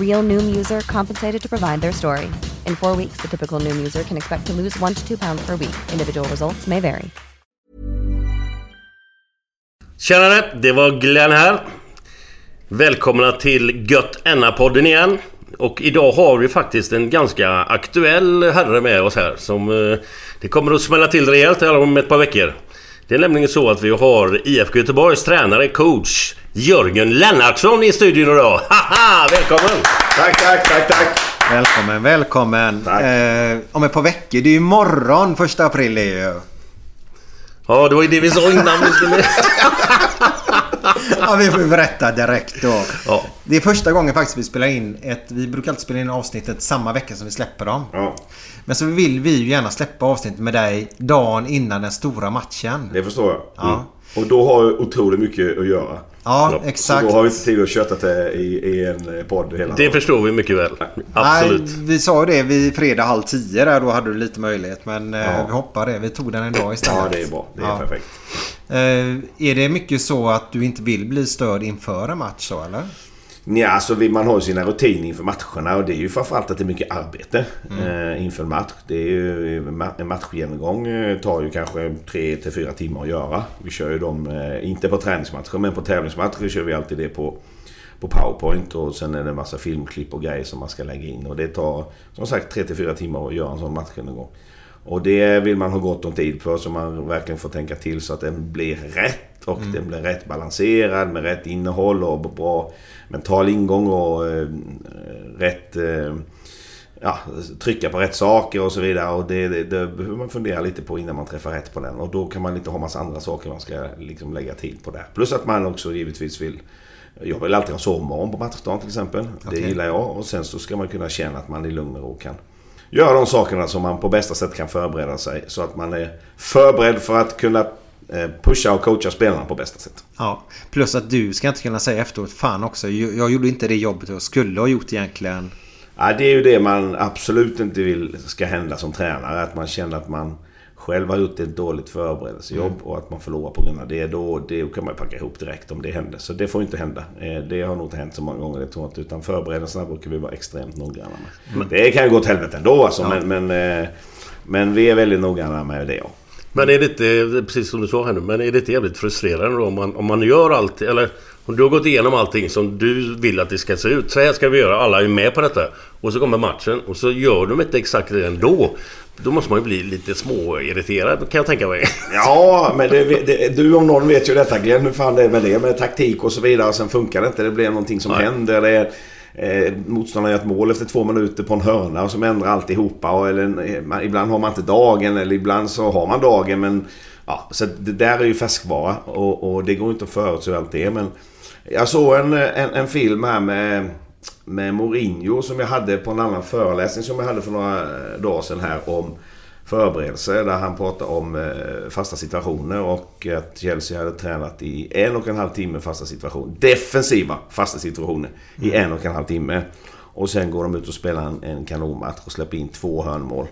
Real Noom user compensated to provide their story. In four weeks, the typical Noom user can expect to lose one to two pounds per week. Individual results may vary. Tjenare! Det var Glenn här. Välkomna till Gött Enna-podden igen. Och idag har vi faktiskt en ganska aktuell herre med oss här som... Eh, det kommer att smälla till rejält här om ett par veckor. Det är nämligen så att vi har IFK Göteborgs tränare, coach Jörgen Lennartsson i studion idag. Haha! Välkommen! Tack, tack, tack, tack! Välkommen, välkommen! Tack. Eh, om ett par veckor, det är ju imorgon första april är ju. Ja, det var ju det vi sa innan vi skulle... Ja, vi får berätta direkt då. Ja. Det är första gången faktiskt vi spelar in ett... Vi brukar alltid spela in avsnittet samma vecka som vi släpper dem. Ja, Men så vill vi ju gärna släppa avsnittet med dig dagen innan den stora matchen. det förstår jag. Ja. Mm. Och då har jag otroligt mycket att göra. Ja, Så exakt. då har vi inte tid att köta det i, i en podd hela Det förstår vi mycket väl. Absolut. Nej, vi sa ju det vid fredag halv tio där. Då hade du lite möjlighet. Men eh, Ja. vi hoppar det. Vi tog den en dag istället. Ja, det är bra. Det är Ja. perfekt. Eh, är det mycket så att du inte vill bli störd inför en match så eller? Ja, alltså man har ju sina rutiner inför matcherna och det är ju framförallt att det är mycket arbete Mm. eh, inför en match. Det är ju, ma- en matchgenomgång eh, tar ju kanske 3 till 4 timmar att göra. Vi kör ju dem, eh, inte på träningsmatcher, men på tävlingsmatcher kör vi alltid det på, på powerpoint och sen är det en massa filmklipp och grejer som man ska lägga in. Och det tar som sagt 3 till 4 timmar att göra en sån matchgenomgång. Och det vill man ha gott om tid för så man verkligen får tänka till så att den blir rätt och den blir rätt balanserad med rätt innehåll och bra mental ingång och eh, rätt... Eh, ja, trycka på rätt saker och så vidare. Och det, det, det behöver man fundera lite på innan man träffar rätt på den. Och då kan man inte ha massa andra saker man ska liksom lägga tid på där. Plus att man också givetvis vill... Jag vill alltid ha sovmorgon på matchdagen till exempel. Det Okej. gillar jag. Och sen så ska man kunna känna att man i lugn och ro kan göra de sakerna som man på bästa sätt kan förbereda sig. Så att man är förberedd för att kunna pusha och coacha spelarna på bästa sätt. Ja, plus att du ska inte kunna säga efteråt Fan också, jag gjorde inte det jobbet jag skulle ha gjort egentligen. Ja, det är ju det man absolut inte vill ska hända som tränare. Att man känner att man själv har gjort ett dåligt förberedelsejobb och att man förlorar på grund av det. Då, det kan man packa ihop direkt om det händer. Så det får inte hända. Eh, Det har nog inte hänt så många gånger, det tror jag inte. Utan förberedelserna brukar vi vara extremt noggranna med. Det kan ju gå åt helvete ändå alltså. Men, men, eh, men vi är väldigt noggranna med det, ja. Men är det inte, precis som du sa här nu, men är det inte jävligt frustrerande då om man, om man gör allt, eller om du har gått igenom allting som du vill att det ska se ut. Så här ska vi göra, alla är med på detta. Och så kommer matchen och så gör de inte exakt det ändå. Då måste man ju bli lite småirriterad kan jag tänka mig. Ja, men det, det, du om någon vet ju detta Glenn. Hur fan det är med det med taktik och så vidare. Sen funkar det inte. Det blir någonting som Nej. händer. Det är, eh, motståndaren gör ett mål efter två minuter på en hörna och som ändrar alltihopa. Och, eller, eh, man, ibland har man inte dagen eller ibland så har man dagen. Men ja, så det där är ju färskvara och, och det går inte att förutse allt det. Men jag såg en, eh, en, en film här med, med Mourinho som jag hade på en annan föreläsning som jag hade för några eh, dagar sedan här om förberedelse där han pratade om eh, fasta situationer och att Chelsea hade tränat i en och en halv timme fasta situationer. Defensiva fasta situationer i en och en halv timme. Och sen går de ut och spelar en, en kanonmatch och släpper in två hörnmål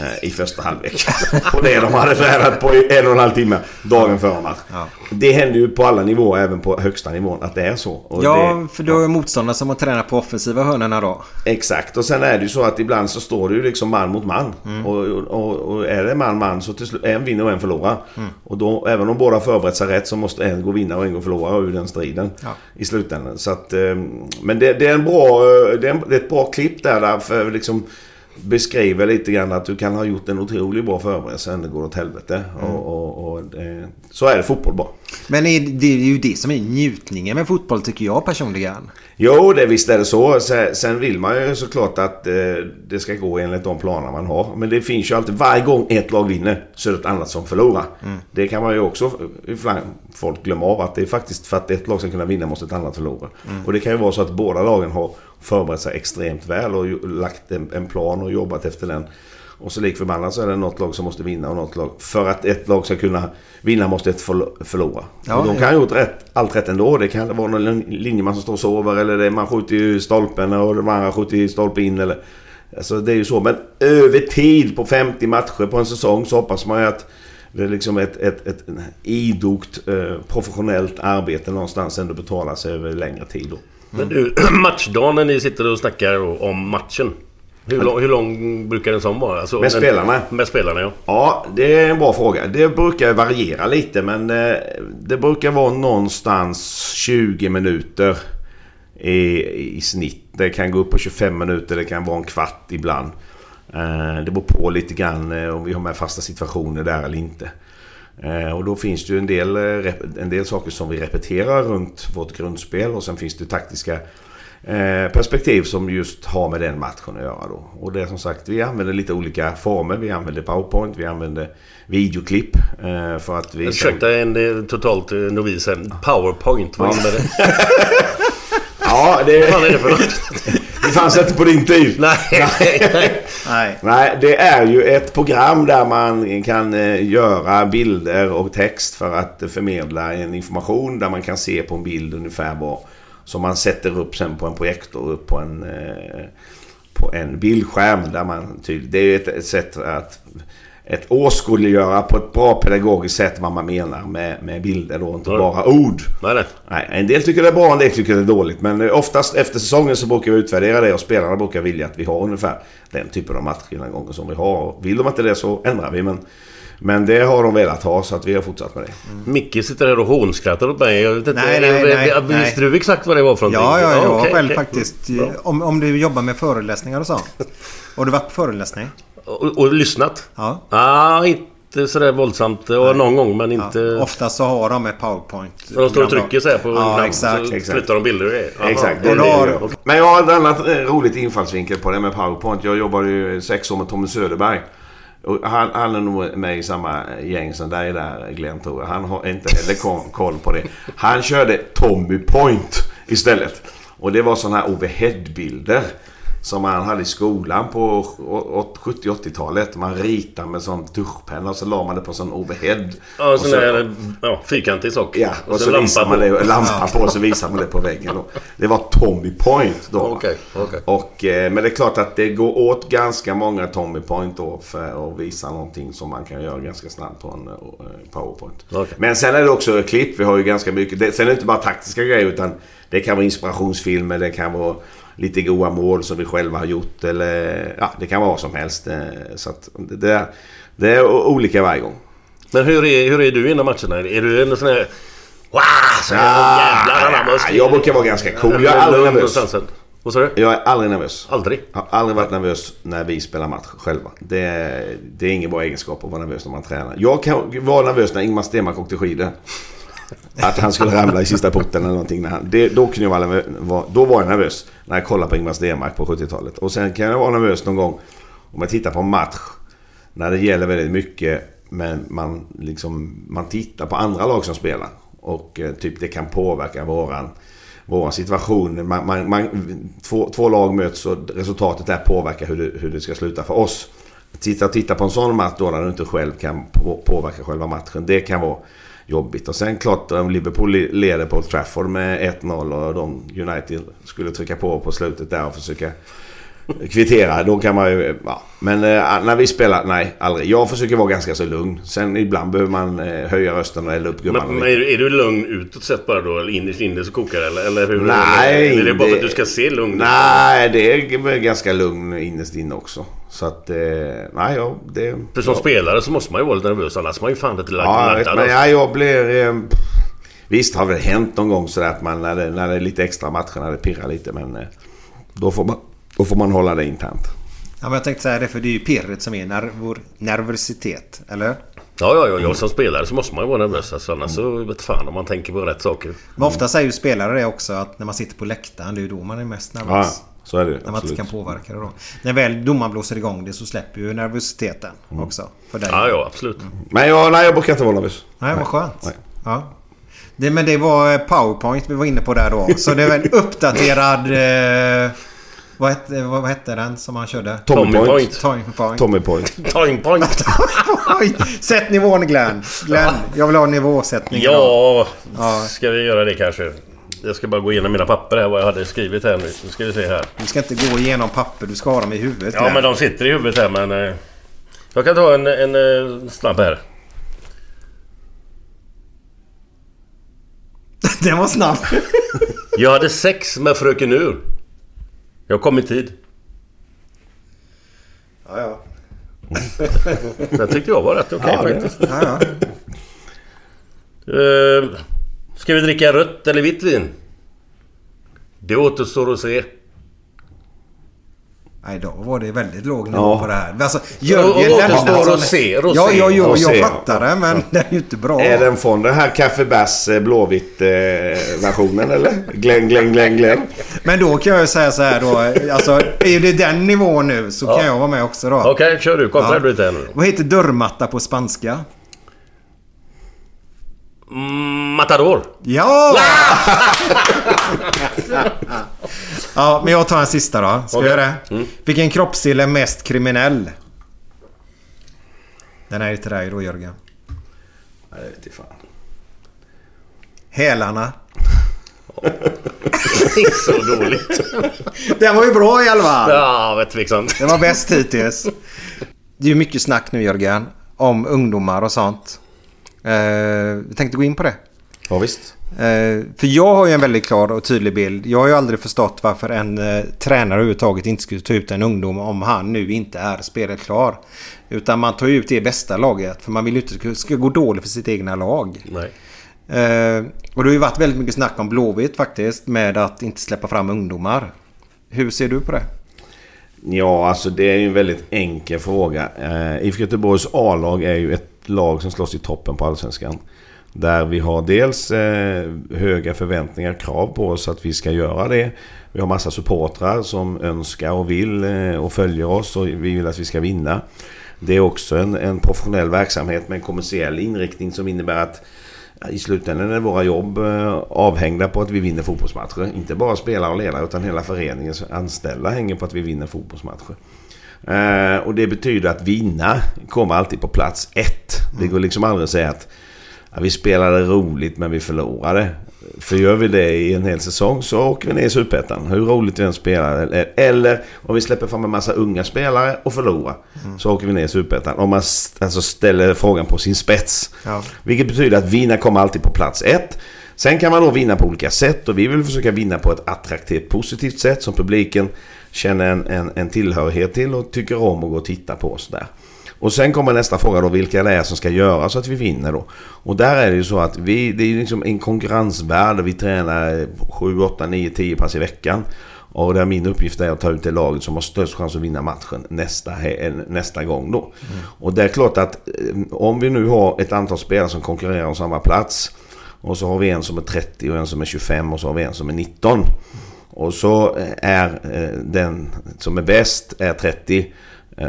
eh, i första halvlek. på det de hade tränat på i en och en halv timme dagen före match. Ja. Det händer ju på alla nivåer, även på högsta nivån, att det är så. Och Ja, det, för då är motståndare som har tränat på offensiva hörnorna då. Exakt, och sen är det ju så att ibland så står det ju liksom man mot man. Mm. Och, och, och är det man-man så till slut, en vinner och en förlorar. Mm. Och då, även om båda förberett sig rätt så måste en gå vinnare och en gå förlora ur den striden. Ja. I slutändan. Så att, eh, men det, det är en bra, eh, det är, en, det är ett bra klipp där, där för liksom beskriver lite grann att du kan ha gjort en otroligt bra förberedelse sen det går åt helvete. Mm. Och, och, och, eh, så är det fotboll bara. Men är- det är ju det som är njutningen med fotboll tycker jag personligen. Jo, det, visst är det så. Sen, vill man ju såklart att eh, det ska gå enligt de planer man har. Men det finns ju alltid, varje gång ett lag vinner så är det ett annat som förlorar. Det kan man ju också ibland folk glömma av. Att det är faktiskt för att ett lag ska kunna vinna måste ett annat förlora. Och det kan ju vara så att båda lagen har förberett sig extremt väl och lagt en, en plan och jobbat efter den. Och så lik förbannat så är det något lag som måste vinna och något lag... För att ett lag ska kunna vinna måste ett förlo- förlora. Ja, och de kan ha gjort rätt, allt rätt ändå. Det kan vara någon linjeman som står och sover eller det man skjuter i stolpen och de andra skjuter i stolpe in. Eller, alltså det är ju så. Men över tid på 50 matcher på en säsong så hoppas man ju att det är liksom ett, ett, ett idogt eh, professionellt arbete någonstans ändå betalar sig över längre tid. Då. Men du, matchdagen när ni sitter och snackar om matchen. Hur lång, hur lång brukar en sån vara? Alltså, Med en- spelarna? Med spelarna, ja. Ja, det är en bra fråga. Det brukar variera lite men eh, det brukar vara någonstans 20 minuter i, i snitt. Det kan gå upp på 25 minuter, det kan vara en kvart ibland. Eh, Det beror på lite grann eh, om vi har med fasta situationer där eller inte. Eh, Och då finns det ju en del, eh, en del saker som vi repeterar runt vårt grundspel och sen finns det taktiska eh, perspektiv som just har med den matchen att göra då. Och det är som sagt, vi använder lite olika former. Vi använder powerpoint, vi använder videoklipp för att vi... Ursäkta en totalt novis här. Powerpoint, vad innebär det? Ja, Vad det, fan är det för något? det fanns inte på din tid. Nej. Nej. Nej, det är ju ett program där man kan eh, göra bilder och text för att förmedla en information där man kan se på en bild ungefär vad som man sätter upp sen på en projektor upp på en, eh, på en bildskärm. Där man tydligt, det är ju ett, ett sätt att ett åskådliggöra på ett bra pedagogiskt sätt vad man menar med, med bilder då, inte Ja. bara ord. Nej, nej. Nej, en del tycker det är bra, en del tycker det är dåligt. Men oftast efter säsongen så brukar vi utvärdera det och spelarna brukar vilja att vi har ungefär den typen av matcher den gången som vi har. Vill de inte det så ändrar vi. Men, men det har de velat ha så att vi har fortsatt med det. Micke sitter här och hånskrattar åt mig. Jag vet inte, Nej, nej, nej, nej. Visste du exakt vad det var för någonting? Ja, ja, ja. okej, själv okej. faktiskt. Bra. Om, om du jobbar med föreläsningar och sånt. Och du varit på föreläsning? Och, och lyssnat? Ja. Ah, inte sådär våldsamt. Och någon gång, men inte... ja. Ofta så har de ett powerpoint. Så de står och trycker så här på en Ja, knapp, exakt. så exakt. flyttar de bilder och grejer. Exakt, det det. Men jag har ett annat eh, roligt infallsvinkel på det med PowerPoint. Jag jobbade ju sex år med Tommy Söderberg. Och han, han är nog med i samma gäng som dig där Glenn tror jag. Han har inte heller ko- koll på det. Han körde Tommy Point istället. Och det var sådana här overheadbilder. Som man hade i skolan på 70-80-talet. Man ritade med sån tuschpenna och så la man det på sån overhead. Ja, Och sån så- där ja, fyrkantig sak. Ja, och, så, en visar man det, lampa på och så visar man det på väggen. Då. Det var Tommy Point då. Okej, okej. Och, eh, men det är klart att det går åt ganska många Tommy Point då för att visa någonting som man kan göra ganska snabbt på en eh, Powerpoint. Okej. Men sen är det också klipp. Vi har ju ganska mycket. Sen är det inte bara taktiska grejer utan det kan vara inspirationsfilmer. Det kan vara lite goa mål som vi själva har gjort. Eller ja, det kan vara vad som helst. eh, Så att det, är, det är olika varje gång. Men hur är, hur är du innan matcherna? Är du en sån här... Wow! Så jävlar och skriker? jag brukar vara ganska cool. Jag är aldrig nervös. Vad sa du? Jag är aldrig nervös. Aldrig? Jag har aldrig varit nervös när vi spelar match själva. Det är, det är ingen bra egenskap att vara nervös när man tränar. Jag kan vara nervös när Ingmar Stenmark åkte skidor. Att han skulle ramla i sista porten eller någonting. När han, det, då, kunde jag vara, nervös- var, då var jag nervös. När jag kollade på Ingmar Stenmark på 70-talet. Och sen kan jag vara nervös någon gång om jag tittar på en match. När det gäller väldigt mycket. Men man, liksom, man tittar på andra lag som spelar. Och eh, typ det kan påverka våran, våran situation. Man, man, man, två, två lag möts och resultatet där påverkar hur det, hur det ska sluta för oss. titta, titta på en sån match då när du inte själv kan påverka själva matchen. Det kan vara jobbigt. Och sen klart om Liverpool leder på Trafford med 1-0 och de United skulle trycka på på slutet där och försöka kvittera. Då kan man ju... Ja. Men eh, när vi spelar, nej aldrig. Jag försöker vara ganska så lugn. Sen ibland behöver man eh, höja rösten och elda upp gumman. Men, men är, är, du lugn utåt sett bara då? Eller innerst inne så kokar det? Eller, eller hur? Nej. Eller, är det bara för att du ska se lugn ut? Nej, det är ganska lugn innerst inne också. Så att, eh, nej ja, det... För som ja. spelare så måste man ju vara lite nervös. Annars man ju fan inte lagt Ja, vet, men ja, jag blir... Eh, visst har det hänt någon gång sådär att man när det, när det är lite extra matcher, när det pirrar lite. Men eh, då får man då får man hålla det internt. Ja, men jag tänkte säga det för det är ju pirret som är nervor, nervositet, eller? Ja, ja, ja, jag som spelare så måste man ju vara nervös. Alltså, annars så vet fan om man tänker på rätt saker. Men ofta säger ju spelare det också att när man sitter på läktaren, det är ju då man är mest nervös. Ja, så är det. När man absolut. inte kan påverka det då. När väl domaren blåser igång det så släpper ju nervositeten mm. också. För dig. Ja, ja, absolut. Mm. Men jag, nej, jag brukar inte vara nervös. Nej, vad skönt. Nej. Ja. Det, men det var Powerpoint vi var inne på där då. Så det är en uppdaterad... Eh, vad hette, vad hette den som han körde? Tommy, Tommy Point. Tommy Point. Tommy Point. Tommy Point. Sätt nivån Glenn. Glenn, jag vill ha nivåsättning. Ja, ja, ska vi göra det kanske? Jag ska bara gå igenom mina papper här, vad jag hade skrivit här nu. Nu ska vi se här. Du ska inte gå igenom papper, du ska ha dem i huvudet. Ja, Glenn. men de sitter i huvudet här men... Eh, jag kan ta en, en, en eh, snabb här. Den var snabb. jag hade sex med Fröken Ur. Jag kom i tid. Ja, ja. det tyckte jag var rätt okej okay, ja, faktiskt. Ja, ja. Uh, ska vi dricka rött eller vitt vin? Det återstår att se. Nej, då var det väldigt låg nivå ja. på det här. Alltså, Jörgen Lennartsson... Rosé, rosé. Ja, ja, ja, jag fattar det, men det är ju inte bra. Är den från den här kaffebass eh, blåvitt eh, eller? Glenn, Glenn, Glenn, Glenn. Men då kan jag ju säga så här då. Alltså, är det den nivån nu så ja. kan jag vara med också då. Okej, okay, kör du. Kontra ja. lite nu. Vad heter dörrmatta på spanska? Mm, matador. Ja! ja, men jag tar en sista då. Ska okay. jag göra det? Mm. Vilken kroppsdel är mest kriminell? Den är till dig då Jörgen. Nej, det vet fan. Hälarna. så dåligt. Den var ju bra i alla fall. Ja, vet liksom. Det var bäst hittills. Det är ju mycket snack nu Jörgen. Om ungdomar och sånt. Eh, jag tänkte gå in på det. Ja, visst. Eh, för jag har ju en väldigt klar och tydlig bild. Jag har ju aldrig förstått varför en eh, tränare överhuvudtaget inte skulle ta ut en ungdom om han nu inte är spelet klar. Utan man tar ju ut det bästa laget. För man vill ju inte att det ska gå dåligt för sitt egna lag. Nej. Eh, och det har ju varit väldigt mycket snack om Blåvitt faktiskt. Med att inte släppa fram ungdomar. Hur ser du på det? Ja, alltså det är ju en väldigt enkel fråga. Eh, IFK Göteborgs A-lag är ju ett lag som slåss i toppen på Allsvenskan. Där vi har dels eh, höga förväntningar, krav på oss att vi ska göra det. Vi har massa supportrar som önskar och vill eh, och följer oss och vi vill att vi ska vinna. Det är också en, en professionell verksamhet med en kommersiell inriktning som innebär att i slutändan är våra jobb eh, avhängda på att vi vinner fotbollsmatcher. Inte bara spelare och ledare utan hela föreningens anställda hänger på att vi vinner fotbollsmatcher. Och det betyder att vinna kommer alltid på plats ett. Det går liksom aldrig att säga att ja, vi spelade roligt men vi förlorade. För gör vi det i en hel säsong så åker vi ner i Superettan. Hur roligt vi än spelar. Eller om vi släpper fram en massa unga spelare och förlorar. Mm. Så åker vi ner i Superettan. Om man alltså ställer frågan på sin spets. Ja. Vilket betyder att vinna kommer alltid på plats ett. Sen kan man då vinna på olika sätt och vi vill försöka vinna på ett attraktivt positivt sätt som publiken känner en, en, en tillhörighet till och tycker om att gå och titta på oss där. Och sen kommer nästa fråga då, vilka det är som ska göra så att vi vinner då. Och där är det ju så att vi, det är liksom en konkurrensvärld vi tränar 7, 8, 9, 10 pass i veckan. Och där min uppgift är att ta ut det laget som har störst chans att vinna matchen nästa, nästa gång då. Mm. Och det är klart att eh, om vi nu har ett antal spelare som konkurrerar om samma plats. Och så har vi en som är 30 och en som är 25 och så har vi en som är 19. Och så är eh, den som är bäst är 30 Eh,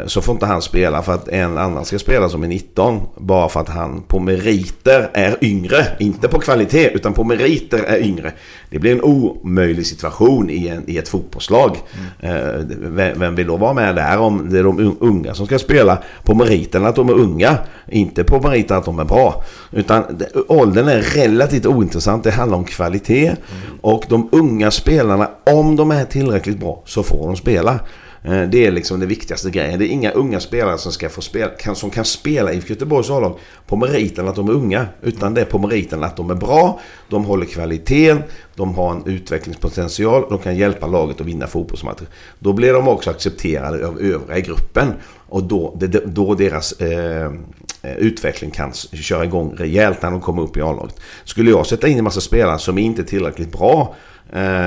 så får inte han spela för att en annan ska spela som är 19. Bara för att han på meriter är yngre. Inte på kvalitet utan på meriter är yngre. Det blir en omöjlig situation i, en, i ett fotbollslag. Mm. Vem, vem vill då vara med där om det är de unga som ska spela på meriten att de är unga. Inte på meriten att de är bra. Utan åldern är relativt ointressant. Det handlar om kvalitet. Mm. Och de unga spelarna, om de är tillräckligt bra, så får de spela. Eh, det är liksom det viktigaste grejen. Det är inga unga spelare som, ska få spela, kan, som kan spela i Göteborgs A-lag på meriten att de är unga. Utan det är på meriten att de är bra, de håller kvaliteten, de har en utvecklingspotential, de kan hjälpa laget att vinna fotbollsmatcher. Då blir de också accepterade av övriga i gruppen. Och då, då deras eh, eh utveckling kan köra igång rejält när de kommer upp i A-laget. Skulle jag sätta in en massa spelare som inte är tillräckligt bra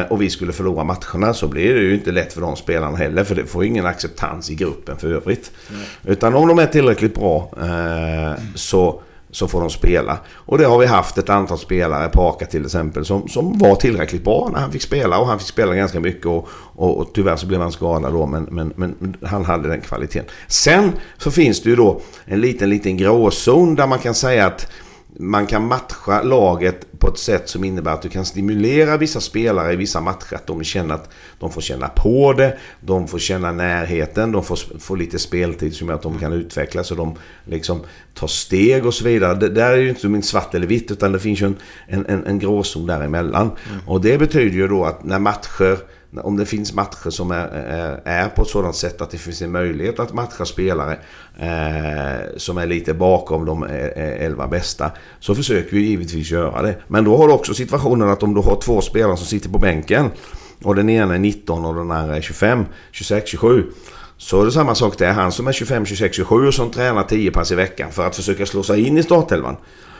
och vi skulle förlora matcherna så blir det ju inte lätt för de spelarna heller. För det får ingen acceptans i gruppen för övrigt. Mm. Utan om de är tillräckligt bra eh, så, så får de spela. Och det har vi haft ett antal spelare, Paka till exempel, som, som var tillräckligt bra när han fick spela. Och han fick spela ganska mycket och, och, och tyvärr så blev han skadad då. Men, men, men han hade den kvaliteten. Sen så finns det ju då en liten, liten gråzon där man kan säga att man kan matcha laget på ett sätt som innebär att du kan stimulera vissa spelare i vissa matcher. Att de känner att de får känna på det, de får känna närheten, de får, får lite speltid som gör att de kan utvecklas och de liksom tar steg och så vidare. Det där är ju inte som svart eller vitt utan det finns ju en, en, en gråzon däremellan. Mm. Och det betyder ju då att när matcher om det finns matcher som är, är, är, på ett sådant sätt att det finns en möjlighet att matcha spelare eh, som är lite bakom de eh, eh, elva bästa. Så försöker vi givetvis göra det. Men då har du också situationen att om du har två spelare som sitter på bänken och den ena är 19 och den andra är 25, 26, 27. Så är det samma sak där. Han som är 25, 26, 27 och som tränar 10 pass i veckan för att försöka slå sig in i startelvan.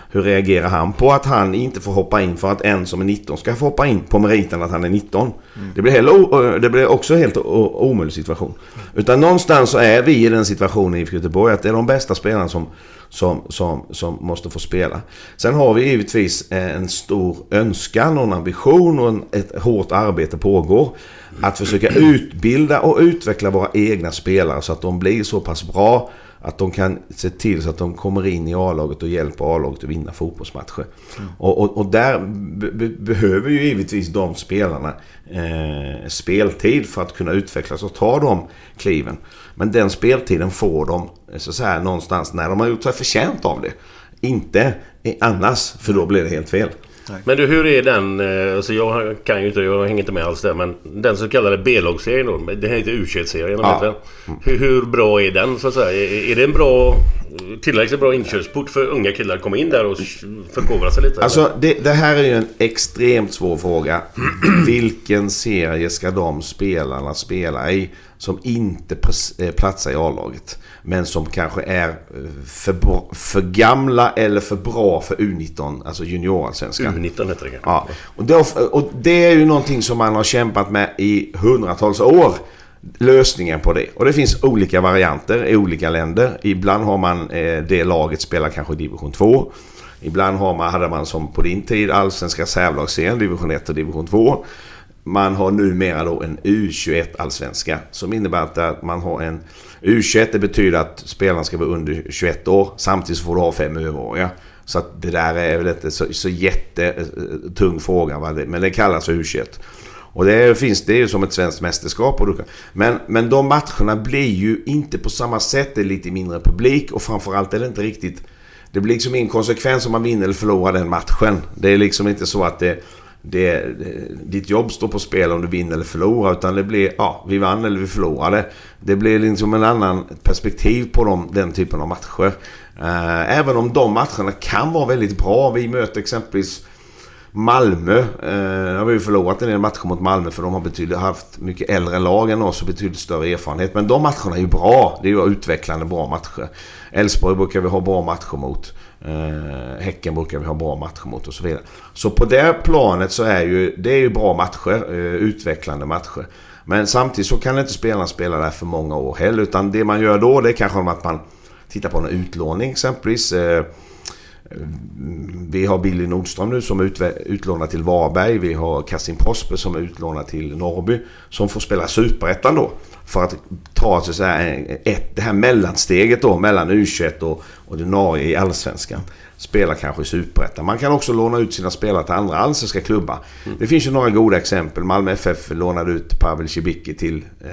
Hur reagerar han på att han inte får hoppa in för att en som är 19 ska få hoppa in på meriten att han är 19? Mm. Det, blir heller, det blir också en helt omöjlig situation. Utan någonstans så är vi i den situationen i Göteborg att det är de bästa spelarna som, som, som, som måste få spela. Sen har vi givetvis en stor önskan och en ambition och en, ett hårt arbete pågår. Att försöka utbilda och utveckla våra egna spelare så att de blir så pass bra att de kan se till så att de kommer in i A-laget och hjälper A-laget att vinna fotbollsmatcher. Mm. Och, och, och, där behöver ju givetvis de spelarna eh, speltid för att kunna utvecklas och ta de kliven. Men den speltiden får de eh, så så här, någonstans när de har gjort sig förtjänt av det. Inte annars, för då blir det helt fel. Men du, hur är den... Eh, alltså jag kan ju inte, jag hänger inte med alls där. Men den så kallade B-lagsserien då. Det heter U21-serien. Ja. Hur, hur, bra är den så att säga? Är, är det en bra... Tillräckligt bra inkörsport för unga killar att komma in där och förkovra sig lite? Alltså det, det, här är ju en extremt svår fråga. Vilken serie ska de spelarna spela i som inte eh, platsar i A-laget? Men som kanske är eh, för, för gamla eller för bra för U19, alltså juniorallsvenskan. U19 heter det. Ja. Och, då, och det är ju någonting som man har kämpat med i hundratals år. Lösningen på det. Och det finns olika varianter i olika länder. Ibland har man eh, det laget spelar kanske division 2. Ibland har man, hade man som på din tid allsvenska särlagsserien, division 1 och division 2. Man har numera då en U21 allsvenska som innebär att man har en U21 det betyder att spelarna ska vara under 21 år. Samtidigt så får du ha fem överåriga. Så att det där är väl inte så, så jättetung eh, eh, fråga. Va? Men det kallas för U21. Och det finns det är ju som ett svenskt mästerskap. Men, men de matcherna blir ju inte på samma sätt. Det är lite mindre publik och framförallt är det inte riktigt... Det blir liksom ingen konsekvens om man vinner eller förlorar den matchen. Det är liksom inte så att det det, ditt jobb står på spel om du vinner eller förlorar. Utan det blir, ja, vi vann eller vi förlorade. Det blir liksom en annan perspektiv på dem, den typen av matcher. Eh, även om de matcherna kan vara väldigt bra. Vi möter exempelvis Malmö. Eh, har vi förlorat en del matcher mot Malmö för de har betydligt, haft mycket äldre lag än oss och betydligt större erfarenhet. Men de matcherna är ju bra. Det är ju utvecklande bra matcher. Elfsborg brukar vi ha bra matcher mot. Eh, häcken brukar vi ha bra matcher mot och så vidare. Så på det planet så är ju det är ju bra matcher. Eh, utvecklande matcher. Men samtidigt så kan inte spelarna spela där för många år heller. Utan det man gör då det är kanske att man tittar på en utlåning exempelvis. Eh, vi har Billy Nordström nu som är utlånad till Varberg. Vi har Kassim Prosper som är utlånad till Norrby. Som får spela Superettan då. för att ta så säga, ett, det här mellansteget då mellan U21 och ordinarie i Allsvenskan. Spela kanske i Superettan. Man kan också låna ut sina spelare till andra allsvenska klubbar. Mm. Det finns ju några goda exempel. Malmö FF lånade ut Pavel Cibicki till eh,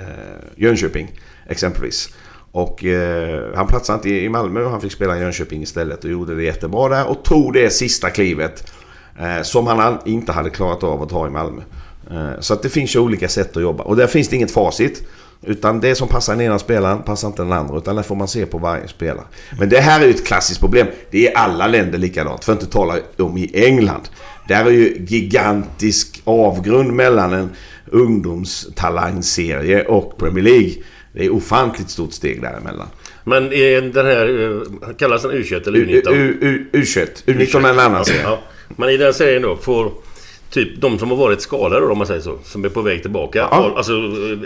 Jönköping exempelvis. Och eh, han platsade inte i Malmö och han fick spela i Jönköping istället och gjorde det jättebra där och tog det sista klivet eh, som han inte hade klarat av att ta i Malmö. Eh, så att det finns ju olika sätt att jobba och där finns det inget facit. Utan det som passar den ena spelaren passar inte den andra. Utan det får man se på varje spelare. Men det här är ju ett klassiskt problem. Det är i alla länder likadant. För att inte tala om i England. Där är ju gigantisk avgrund mellan en ungdomstalangserie och Premier League. Det är ofantligt stort steg däremellan. Men är den här... Eh, kallas den U21 eller U19? U, U, U21. U19 är en annan serie. Ja. Men i den serien då får... Typ de som har varit skadade om man säger så. Som är på väg tillbaka. Ja. Alltså eh,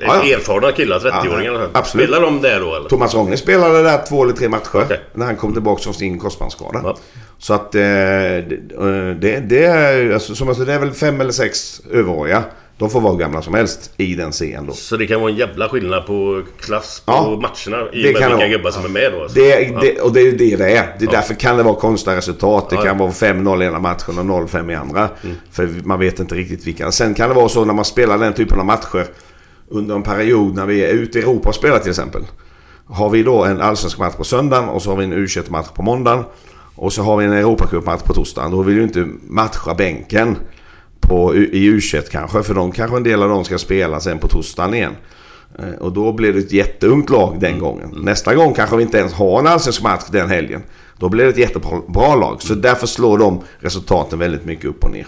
ja, ja. erfarna killar, 30-åringar. Ja, Spelar de där då eller? Thomas Rogne spelade där två eller tre matcher. Okay. När han kom tillbaka från sin korsbandsskada. Ja. Så att eh, det, det, är... Alltså, som sa, det är väl fem eller sex överåriga. De får vara gamla som helst i den serien då. Så det kan vara en jävla skillnad på klass på ja, matcherna i och med vilka gubbar som är med då? Alltså. Det, det, och det är det det är. Det är ja. Därför kan det vara konstiga resultat. Det kan vara 5-0 i ena matchen och 0-5 i andra. Mm. För man vet inte riktigt vilka. Sen kan det vara så när man spelar den typen av matcher under en period när vi är ute i Europa och spelar till exempel. Har vi då en allsvensk match på söndagen och så har vi en u match på måndagen. Och så har vi en Europacupmatch på torsdagen. Då vill ju inte matcha bänken på, i u kanske. För de kanske en del av dem ska spela sen på torsdagen igen. Eh, och då blir det ett jätteungt lag den mm. gången. Nästa gång kanske vi inte ens har en allsvensk match den helgen. Då blir det ett jättebra lag. Så därför slår de resultaten väldigt mycket upp och ner.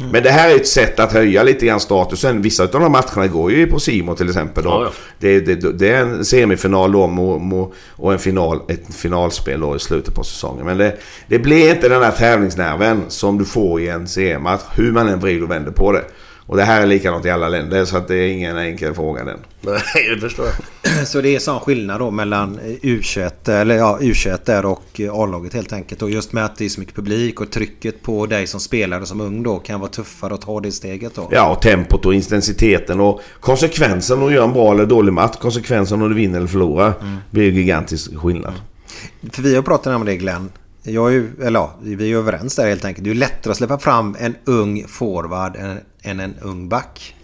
Mm. Men det här är ett sätt att höja lite grann statusen. Vissa av de matcherna går ju på Simo till exempel. Då. Ja, ja. Det, det, det, är en semifinal då och en final, ett finalspel då i slutet på säsongen. Men det, det blir inte den här tävlingsnerven som du får i en seriematch. Hur man än vrider och vänder på det. Och det här är likadant i alla länder så att det är ingen enkel fråga den. Nej, det förstår jag. Så det är sån skillnad då mellan U21, eller ja, U21 där och A-laget helt enkelt. Och just med att det är så mycket publik och trycket på dig som spelare som ung då kan vara tuffare att ta det steget då. Ja, och tempot och intensiteten och konsekvensen att göra en bra eller dålig match. Konsekvensen om du vinner eller förlorar. Mm. blir ju gigantisk skillnad. Mm. För vi har pratat om det Glenn. Jag är ju, eller ja, vi är överens där helt enkelt. Det är lättare att släppa fram en ung forward än, än en ung back.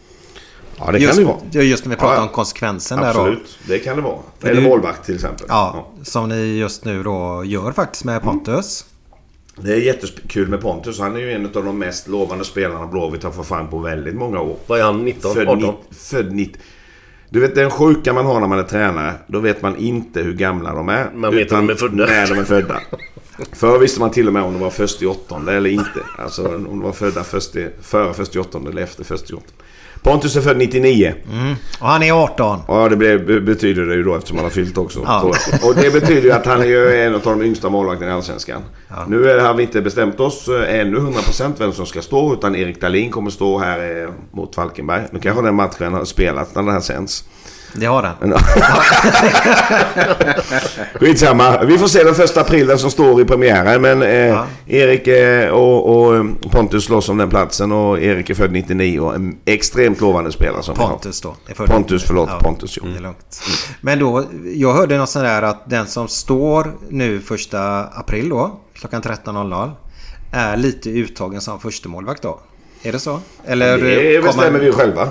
Ja, det just, kan det vara. Just när vi pratar ja, om konsekvensen absolut, där då. Absolut, det kan det vara. Eller målvakt till exempel. Ja, ja, som ni just nu då gör faktiskt med Pontus. Mm. Det är jättekul med Pontus. Han är ju en av de mest lovande spelarna Blåvitt har fått fram på väldigt många år. Vad är han? 19? Född 18? Född 90. Du vet den sjuka man har när man är tränare. Då vet man inte hur gamla de är. Man vet utan de är födda. När de är födda. Förr visste man till och med om de var först i åttonde eller inte. Alltså om de var födda först i, före först i åttonde eller efter först i åttonde. Pontus är född 99. Mm. Och han är 18. Ja, det betyder det ju då eftersom han har fyllt också. Ja. Och det betyder ju att han är en av de yngsta målvakterna i Allsvenskan. Ja. Nu har vi inte bestämt oss eh, ännu 100% vem som ska stå. Utan Erik Dahlin kommer stå här eh, mot Falkenberg. Nu kanske den matchen har spelats när den här sänds. Det har den. Skitsamma. Vi får se den första april vem som står i premiären. Men eh, ja. Erik eh, och, och, eh, Pontus slåss om den platsen. Och Erik är född 99 och en extremt lovande spelare. Som Pontus då. Pontus, förlåt. Ja, Pontus, jo. Det är lugnt. Men då, jag hörde något sånt där att den som står nu första april då, klockan 13.00, är lite uttagen som första målvakt då. Är det så? Eller det bestämmer kommer... vi själva.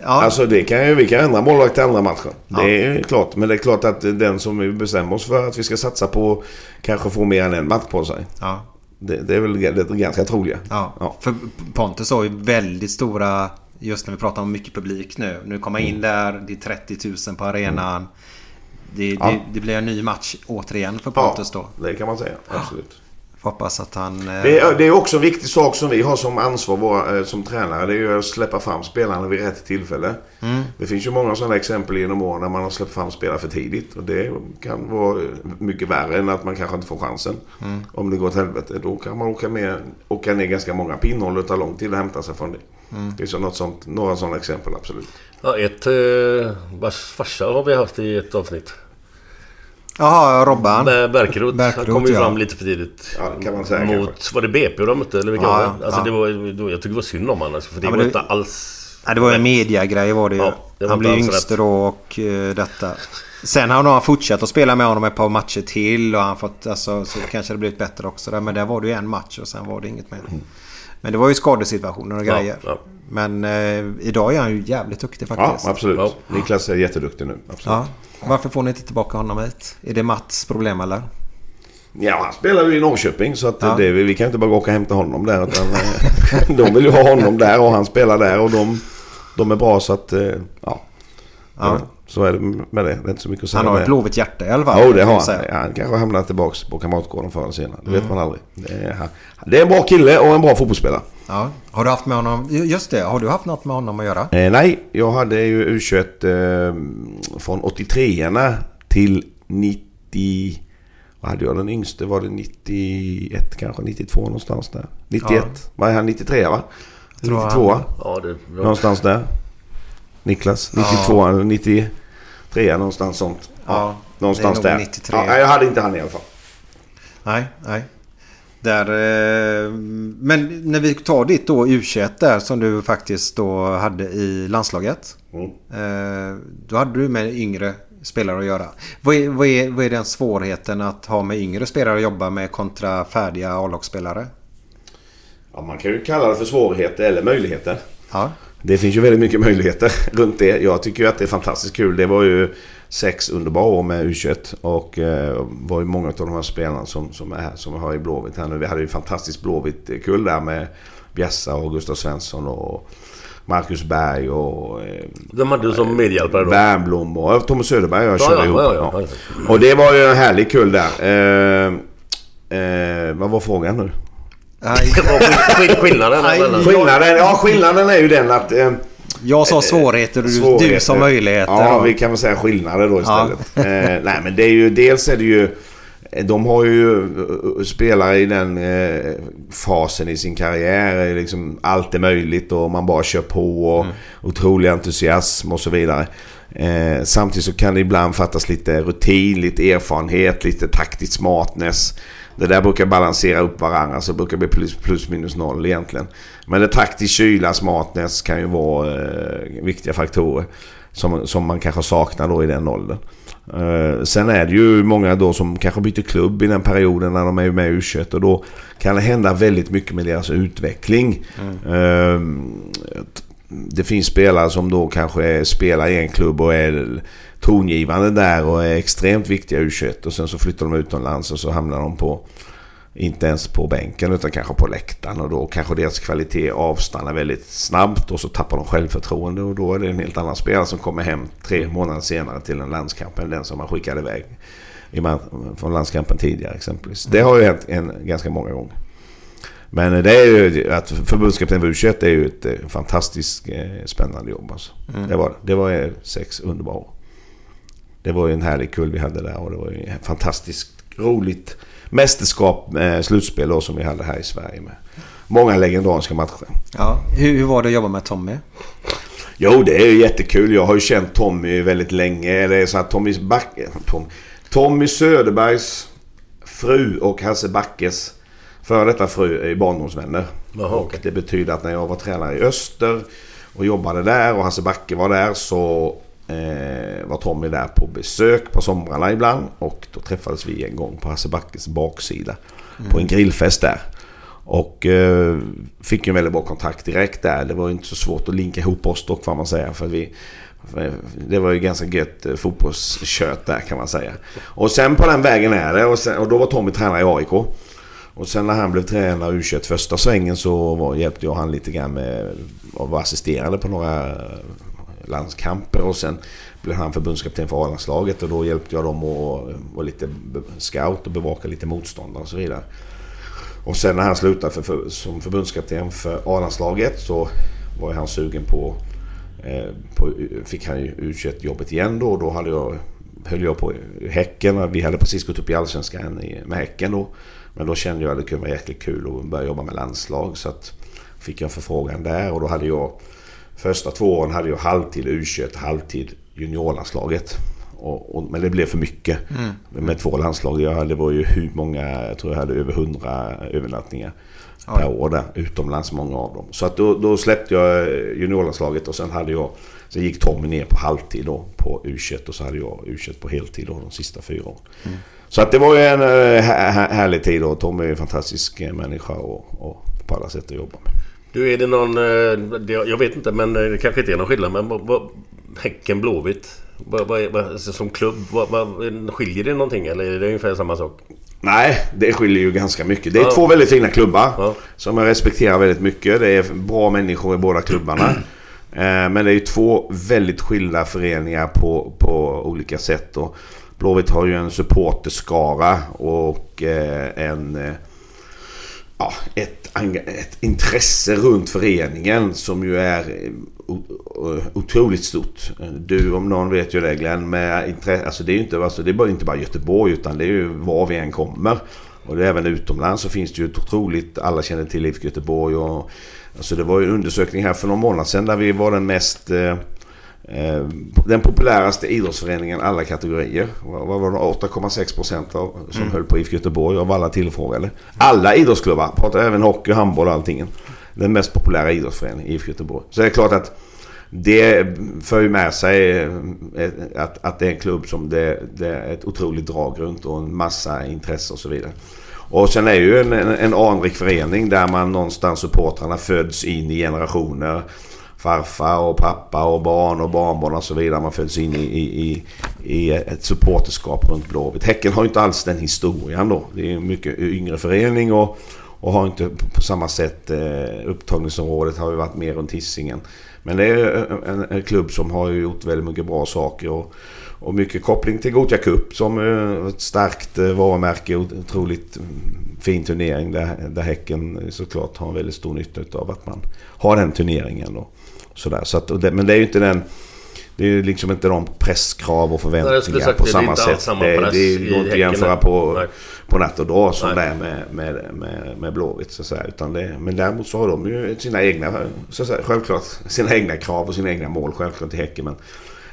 Ja. Alltså det kan ju, vi kan ändra målvakt till andra matchen. Ja. Det är klart. Men det är klart att den som vi bestämmer oss för att vi ska satsa på kanske får mer än en match på sig. Ja. Det, det är väl det ganska troliga. Ja. ja. För Pontus har ju väldigt stora... Just när vi pratar om mycket publik nu. Nu kommer in mm. där. Det är 30 000 på arenan. Mm. Det, det, det, blir en ny match återigen för Pontus då. det kan man säga. Absolut. Hoppas att han... Eh... Det, är, det, är, också en viktig sak som vi har som ansvar våra, eh, som tränare. Det är ju att släppa fram spelarna vid rätt tillfälle. Mm. Det finns ju många sådana exempel genom åren när man har släppt fram spelare för tidigt. Och det kan vara mycket värre än att man kanske inte får chansen. Mm. Om det går åt helvete. Då kan man åka, med, åka ner ganska många pinnhål och ta lång tid att hämta sig från det. Mm. Det finns något sånt, några sådana exempel absolut. Ja, ett... Eh, vars farsa har vi haft i ett avsnitt. Jaha, Robban. Bärkerot. Han kom ju ja. fram lite för tidigt. Ja, kan man säga Mot, kanske. var det BP de mötte? Eller vilka ja, var det? Alltså, ja. det var, jag tycker det var synd om honom. Alltså, för det ja, var det... inte alls Ja, det var ju en mediagrej var det ju. Ja, det var han blev rätt. då och uh, detta. Sen har han fortsatt att spela med honom ett par matcher till och han fått, alltså, så kanske det blivit bättre också. Där. Men där var det ju en match och sen var det inget mer. Men det var ju skadesituationer och Ja, grejer. ja. Men eh, idag är han ju jävligt duktig Ja, faktiskt. absolut. Ja. Niklas är jätteduktig nu. Absolut. Varför får ni inte tillbaka honom hit? Är det Mats problem eller? Ja, han spelar ju i Norrköping så att Ja. det, vi kan inte bara gå och hämta honom där. Utan, eh, de vill ju ha honom där och han spelar där och de, de är bra så att... eh, Ja, Ja. så är det med det. Det är inte så mycket att säga Han har ett blåvigt hjärta i alla fall. Jo, det har han. Han kanske hamnar tillbaka på Kamratgården förr eller senare. Det vet man aldrig. Det är, det är en bra kille och en bra fotbollsspelare. Ja. Har du haft med honom... Just det, har du haft något med honom att göra? Eh, nej, jag hade ju U21 eh, från 83 till 90... Vad hade jag den yngste? Var det 91 kanske? 92 någonstans där. 91. Ja. Vad är han? 93 va? Tror jag 92 han- Ja, det... Någonstans där. Niklas. 92 eller 93 någonstans sånt. Ja, någonstans det är där. nog 93. Ja, jag hade inte han i alla fall. Nej, nej. Där, eh, men när vi tar ditt då U21 där som du faktiskt då hade i landslaget. Mm. Eh, då hade du med yngre spelare att göra. Vad är, vad, är, vad är den svårigheten att ha med yngre spelare att jobba med kontra färdiga A-lagsspelare? Ja, man kan ju kalla det för svårigheter eller möjligheter. Ja. Det finns ju väldigt mycket möjligheter runt det. Jag tycker ju att det är fantastiskt kul. Det var ju sex underbara år med U21 och eh, var ju många av de här spelarna som, som är här, som har i Blåvitt här nu. Vi hade ju fantastiskt Blåvitt kull där med Bjässa och Gustav Svensson och Marcus Berg och eh, Vem hade du som medhjälpare då? Wernbloom och Thomas Söderberg och jag Ja, körde ja, ihop. ja, ja, ja. Och det var ju en härlig kull där. Eh, eh, vad var frågan nu? Skillnaden. Skillnaden, ja, skillnaden är ju den att... Jag sa svårigheter och du, svårigheter. du sa möjligheter. Ja, vi kan väl säga skillnader då Ja. istället. eh, nej, men det är ju... Dels är det ju... De har ju eh, spelare i den eh, fasen i sin karriär. är Liksom allt är möjligt och man bara kör på och otrolig entusiasm och så vidare. Eh, samtidigt så kan det ibland fattas lite rutin, lite erfarenhet, lite taktisk smartness. Det där brukar balansera upp varandra så det brukar bli plus, plus minus noll egentligen. Men det taktisk kyla, smartness kan ju vara eh, viktiga faktorer. Som, som man kanske saknar då i den åldern. Eh, sen är det ju många då som kanske byter klubb i den perioden när de är med i U21 och då kan det hända väldigt mycket med deras utveckling. Eh, det finns spelare som då kanske spelar i en klubb och är tongivande där och är extremt viktiga i U21 och sen så flyttar de utomlands och så hamnar de på inte ens på bänken utan kanske på läktaren och då kanske deras kvalitet avstannar väldigt snabbt och så tappar de självförtroende och då är det en helt annan spelare som kommer hem tre månader senare till en landskamp än den som man skickade iväg från landskampen tidigare exempelvis. Det har ju hänt en, ganska många gånger. Men det är ju att förbundskapten för U21 är ju ett eh, fantastiskt eh, spännande jobb alltså. Det var det. Det var eh, sex underbara år. Det var ju en härlig kull vi hade där och det var ju ett fantastiskt roligt mästerskap, eh, slutspel då som vi hade här i Sverige med många legendariska matcher. Ja. Hur, hur var det att jobba med Tommy? Jo, det är ju jättekul. Jag har ju känt Tommy väldigt länge. Det är så att Tommy, Back, Tom, Tommy Söderbergs fru och Hasse Backes före detta fru är barndomsvänner. Jaha, och det betyder att när jag var tränare i Öster och jobbade där och Hasse Backe var där så eh, var Tommy där på besök på somrarna ibland. Och då träffades vi en gång på Hasse Backes baksida. På en grillfest där. Och eh, fick ju en väldigt bra kontakt direkt där. Det var ju inte så svårt att linka ihop oss dock får man säga. För vi, för det var ju ganska gött eh, fotbollskött där kan man säga. Och sen på den vägen är det. Och, sen, och då var Tommy tränare i AIK. Och sen när han blev tränare i U21 första svängen så var, hjälpte jag han lite grann med att vara assisterande på några landskamper. Och sen blev han förbundskapten för A-landslaget och då hjälpte jag dem att vara lite scout och bevaka lite motståndare och så vidare. Och sen när han slutade för, för, som förbundskapten för A-landslaget så var ju han sugen på, eh, på... Fick han ju U21-jobbet igen då och då hade jag, höll jag på Häcken. Vi hade precis gått upp i Allsvenskan med Häcken då. Men då kände jag att det kunde vara jäkligt kul att börja jobba med landslag. Så att fick jag en förfrågan där och då hade jag... Första två åren hade jag halvtid U21, halvtid juniorlandslaget. och, och, men det blev för mycket med två landslag. Jag hade, det var ju hur många, jag tror jag hade över 100 övernattningar per år där. Utomlands många av dem. Så att då, då släppte jag juniorlandslaget och sen hade jag Sen gick Tommy ner på halvtid då på U21 och så hade jag U21 på heltid då de sista fyra åren. Så att det var ju en äh, här, härlig tid och Tommy är en fantastisk eh, människa och, och på alla sätt att jobba med. Du, är det någon... eh, Jag vet inte, men eh, det kanske inte är någon skillnad. Men vad, vad, Häcken Blåvitt? Vad, vad, vad, alltså, som klubb, skiljer det någonting? Eller är det ungefär samma sak? Nej, det skiljer ju ganska mycket. Det är Ja. två väldigt fina klubbar. Ja. Som jag respekterar väldigt mycket. Det är bra människor i båda klubbarna. Eh, Men det är ju två väldigt skilda föreningar på, på olika sätt. Och Blåvitt har ju en supporterskara och en... Ja, ett, ett intresse runt föreningen som ju är eh, otroligt stort. Du om någon vet ju det Glenn. Med intresse, alltså det är ju inte, alltså det är bara, inte bara Göteborg utan det är ju var vi än kommer. Och det är även utomlands så finns det ju ett otroligt, alla känner till IFK Göteborg. Och, alltså det var ju en undersökning här för någon månad sedan där vi var den mest Eh, den populäraste idrottsföreningen alla kategorier. Vad var det? 8,6 procent av, som höll på IFK Göteborg av alla tillfrågade. Alla idrottsklubbar, pratar även hockey, handboll och allting. Den mest populära idrottsföreningen IFK Göteborg. Så det är klart att det för ju med sig eh, att, att det är en klubb som det, det är ett otroligt drag runt och en massa intresse och så vidare. Och sen är det ju en, en, en anrik förening där man någonstans supportrarna föds in i generationer. Farfar och pappa och barn och barnbarn och så vidare. Man föds in i, i, i, i ett supporterskap runt Blåvitt. Häcken har ju inte alls den historien då. Det är en mycket yngre förening och, och har inte på samma sätt eh, upptagningsområdet har ju varit mer runt Hisingen. Men det är en, en klubb som har ju gjort väldigt mycket bra saker. Och, och mycket koppling till Gothia Cup som eh, är ett starkt eh, varumärke och otroligt fin turnering där, där Häcken eh, såklart har en väldigt stor nytta av att man har den turneringen. Och sådär. Så att, det, men det är ju inte den... Det är ju liksom inte de presskrav och Nej, förväntningar sagt på samma sätt. samma Det, det går inte att jämföra nej. på, Nej. på natt och dag som Nej. det är med, med, med, med Blåvitt. Så att säga. Utan det, men däremot så har de ju sina egna, så att säga, självklart, sina egna krav och sina egna mål självklart i Häcken. Men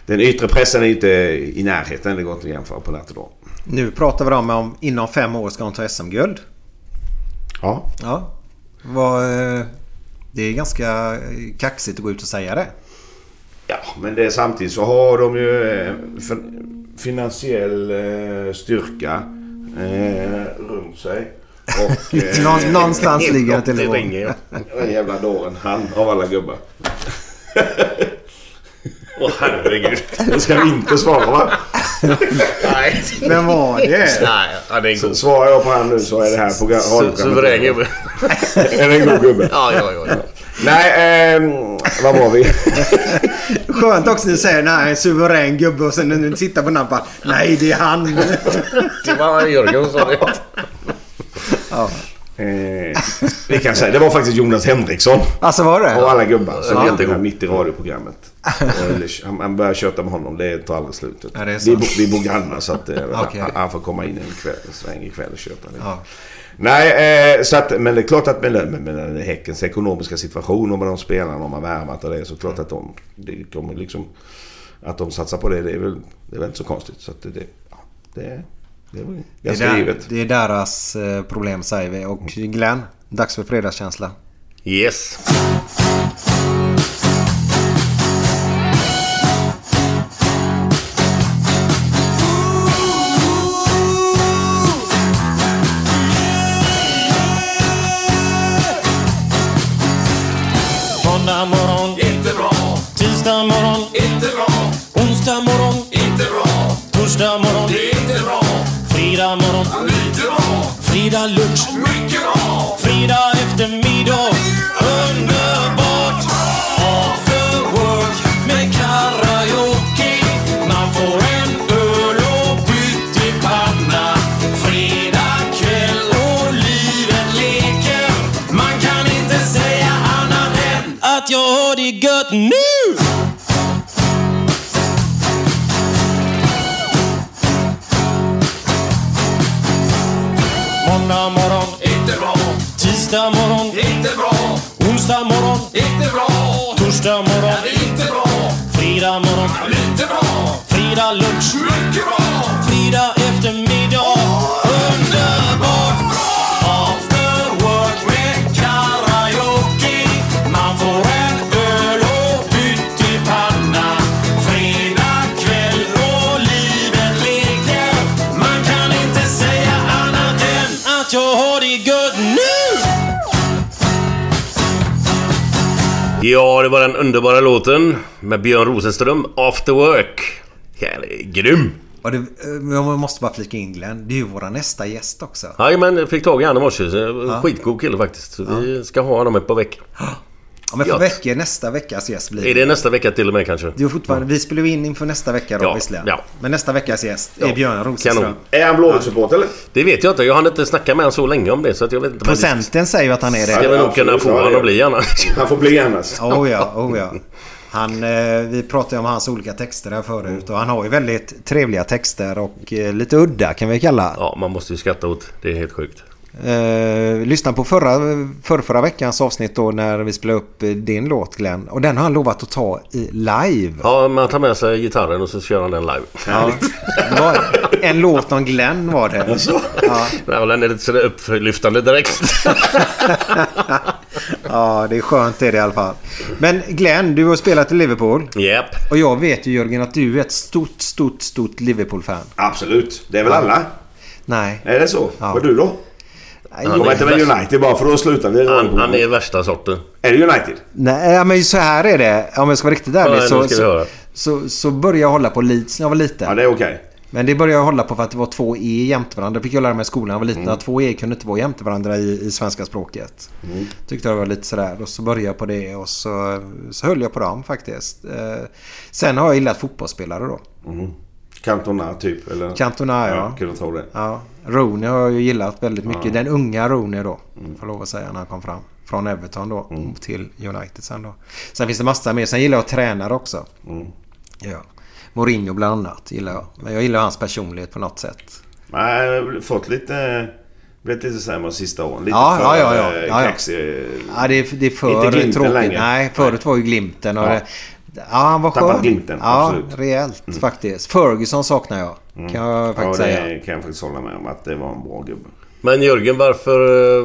den yttre pressen är inte i närheten. Det går inte att jämföra på natt och dag. Nu pratar vi om om inom fem år ska de ta SM-guld. Ja, Ja. Vad, eh, det är ganska eh, kaxigt att gå ut och säga det. Ja, men det är, samtidigt så har de ju eh, fin- finansiell eh, styrka eh, runt sig. Och eh, Nå- någonstans ligger det Det telefon. ringer den jävla dåren, han av alla gubbar. Åh herregud. Det ska vi inte svara va? Nej. Vem var det? Nej, ja, det är en god... svarar jag på han nu så är det här radioprogrammet- Suverän gubbe. Är det en god gubbe? Ja, ja, ja. ja. Nej, ehm, vad var vi? Skönt också när du säger nej, en suverän gubbe och sen när du tittar på namnet nej det är han. Det var Jörgen som sa det. Eh, vi kan säga, det var faktiskt Jonas Henriksson. Alltså var det? Och alla gubbar som Ja. ja. jättegod mitt i radioprogrammet. Han, han börjar köta med honom. Det tar aldrig slut. Ja, det vi, bo, vi bor grannar så att eh, Okej. han, han får komma in en, kväll, en sväng ikväll och köta lite. Ja. Nej, eh, så att, men det är klart att med, med, med Häckens ekonomiska situation och med de spelarna de har värvat och det så klart att de, det kommer liksom, att de satsar på det, det är väl, det är väl inte så konstigt. Så att det, det, ja, det, det är väl Det är, ganska där, givet. det är deras eh, problem säger vi. Och Glenn, dags för fredagskänsla. Yes. Underbara låten med Björn Rosenström, After Work. Jävligt grym! Och det, eh, jag måste bara flika in Glenn. Det är ju våra nästa gäst också. Jajamän, jag fick tag i han i morse. Skitgod kille faktiskt. Så Vi ska ha honom ett par veckor. Om ett par Gött. veckor nästa veckas gäst blir Är det nästa vecka till och med kanske? Är fortfarande, vi spelar ju in inför nästa vecka då Ja, visserligen. ja. Men nästa veckas gäst är Ja, Björn Rosenström. kanon. Är han Blåvitt-supporter eller? Det vet jag inte. Jag hann inte snacka med honom så länge om det. Så att jag vet inte. Procenten säger ju att han är Ska det. vi nog kunna få ja, honom ja. att bli annars. Han får bli annars. Oh ja, oh ja. Han, eh, vi pratade om hans olika texter här förut och han har ju väldigt trevliga texter och eh, lite udda kan vi kalla. Ja, man måste ju skratta åt. Det är helt sjukt. Eh, lyssna på förra, förra, förra veckans avsnitt då när vi spelade upp eh, din låt Glenn. Och den har han lovat att ta i live. Ja, man tar med sig gitarren och så kör han den live. Ja. Det var en låt om Glenn var det. Ja. Ja, den är lite sådär upplyftande direkt. ja, det är skönt det är det i alla fall. Men Glenn, du har spelat i Liverpool. Japp. Och jag vet ju Jörgen att du är ett stort, stort, stort Liverpool-fan. Absolut. Det är väl alla? Nej. Är det så? Ja. Vad du då? Heter väl värst. United bara för då slutar vi. Han, han är värsta sorten. Är det United? Nej, men så här är det. Om jag ska vara riktigt ärlig Ja, så, så, så, så började jag hålla på Leeds när jag var liten. Ja, det är okej. Men det började jag hålla på för att det var två E jämte varandra. Det fick jag lära mig i skolan när jag var liten. Mm. Att två E kunde inte vara jämte varandra i, i svenska språket. Mm. Tyckte jag var lite sådär. Och så började jag på det och så, så höll jag på dem faktiskt. Eh, sen har jag gillat fotbollsspelare då. Cantona typ? Eller? Cantona ja. Ja, kunde tro det. ja. Rooney har jag ju gillat väldigt mycket. Den unga Rooney då. Mm. Får lov att säga när han kom fram. Från Everton då till United sen då. Sen finns det massa mer. Sen gillar jag tränare också. Mm. Ja. Mourinho bland annat gillar jag. Men jag gillar hans personlighet på något sätt. Nej, jag har fått lite... Blivit lite sämre sista åren. Lite Ja, för ja, ja, ja. eh, Ja, ja. kaxig. Ja, det är, det är för Inte tråkigt. längre. Nej, förut var ju Glimten. Och Ja. det, ja, han var Tappat skön. Glimten, Ja, absolut. Mm. rejält faktiskt. Ferguson saknar jag. Kan jag Ja, faktiskt det säga. kan jag faktiskt hålla med om. Att det var en bra gubbe. Men Jörgen, varför...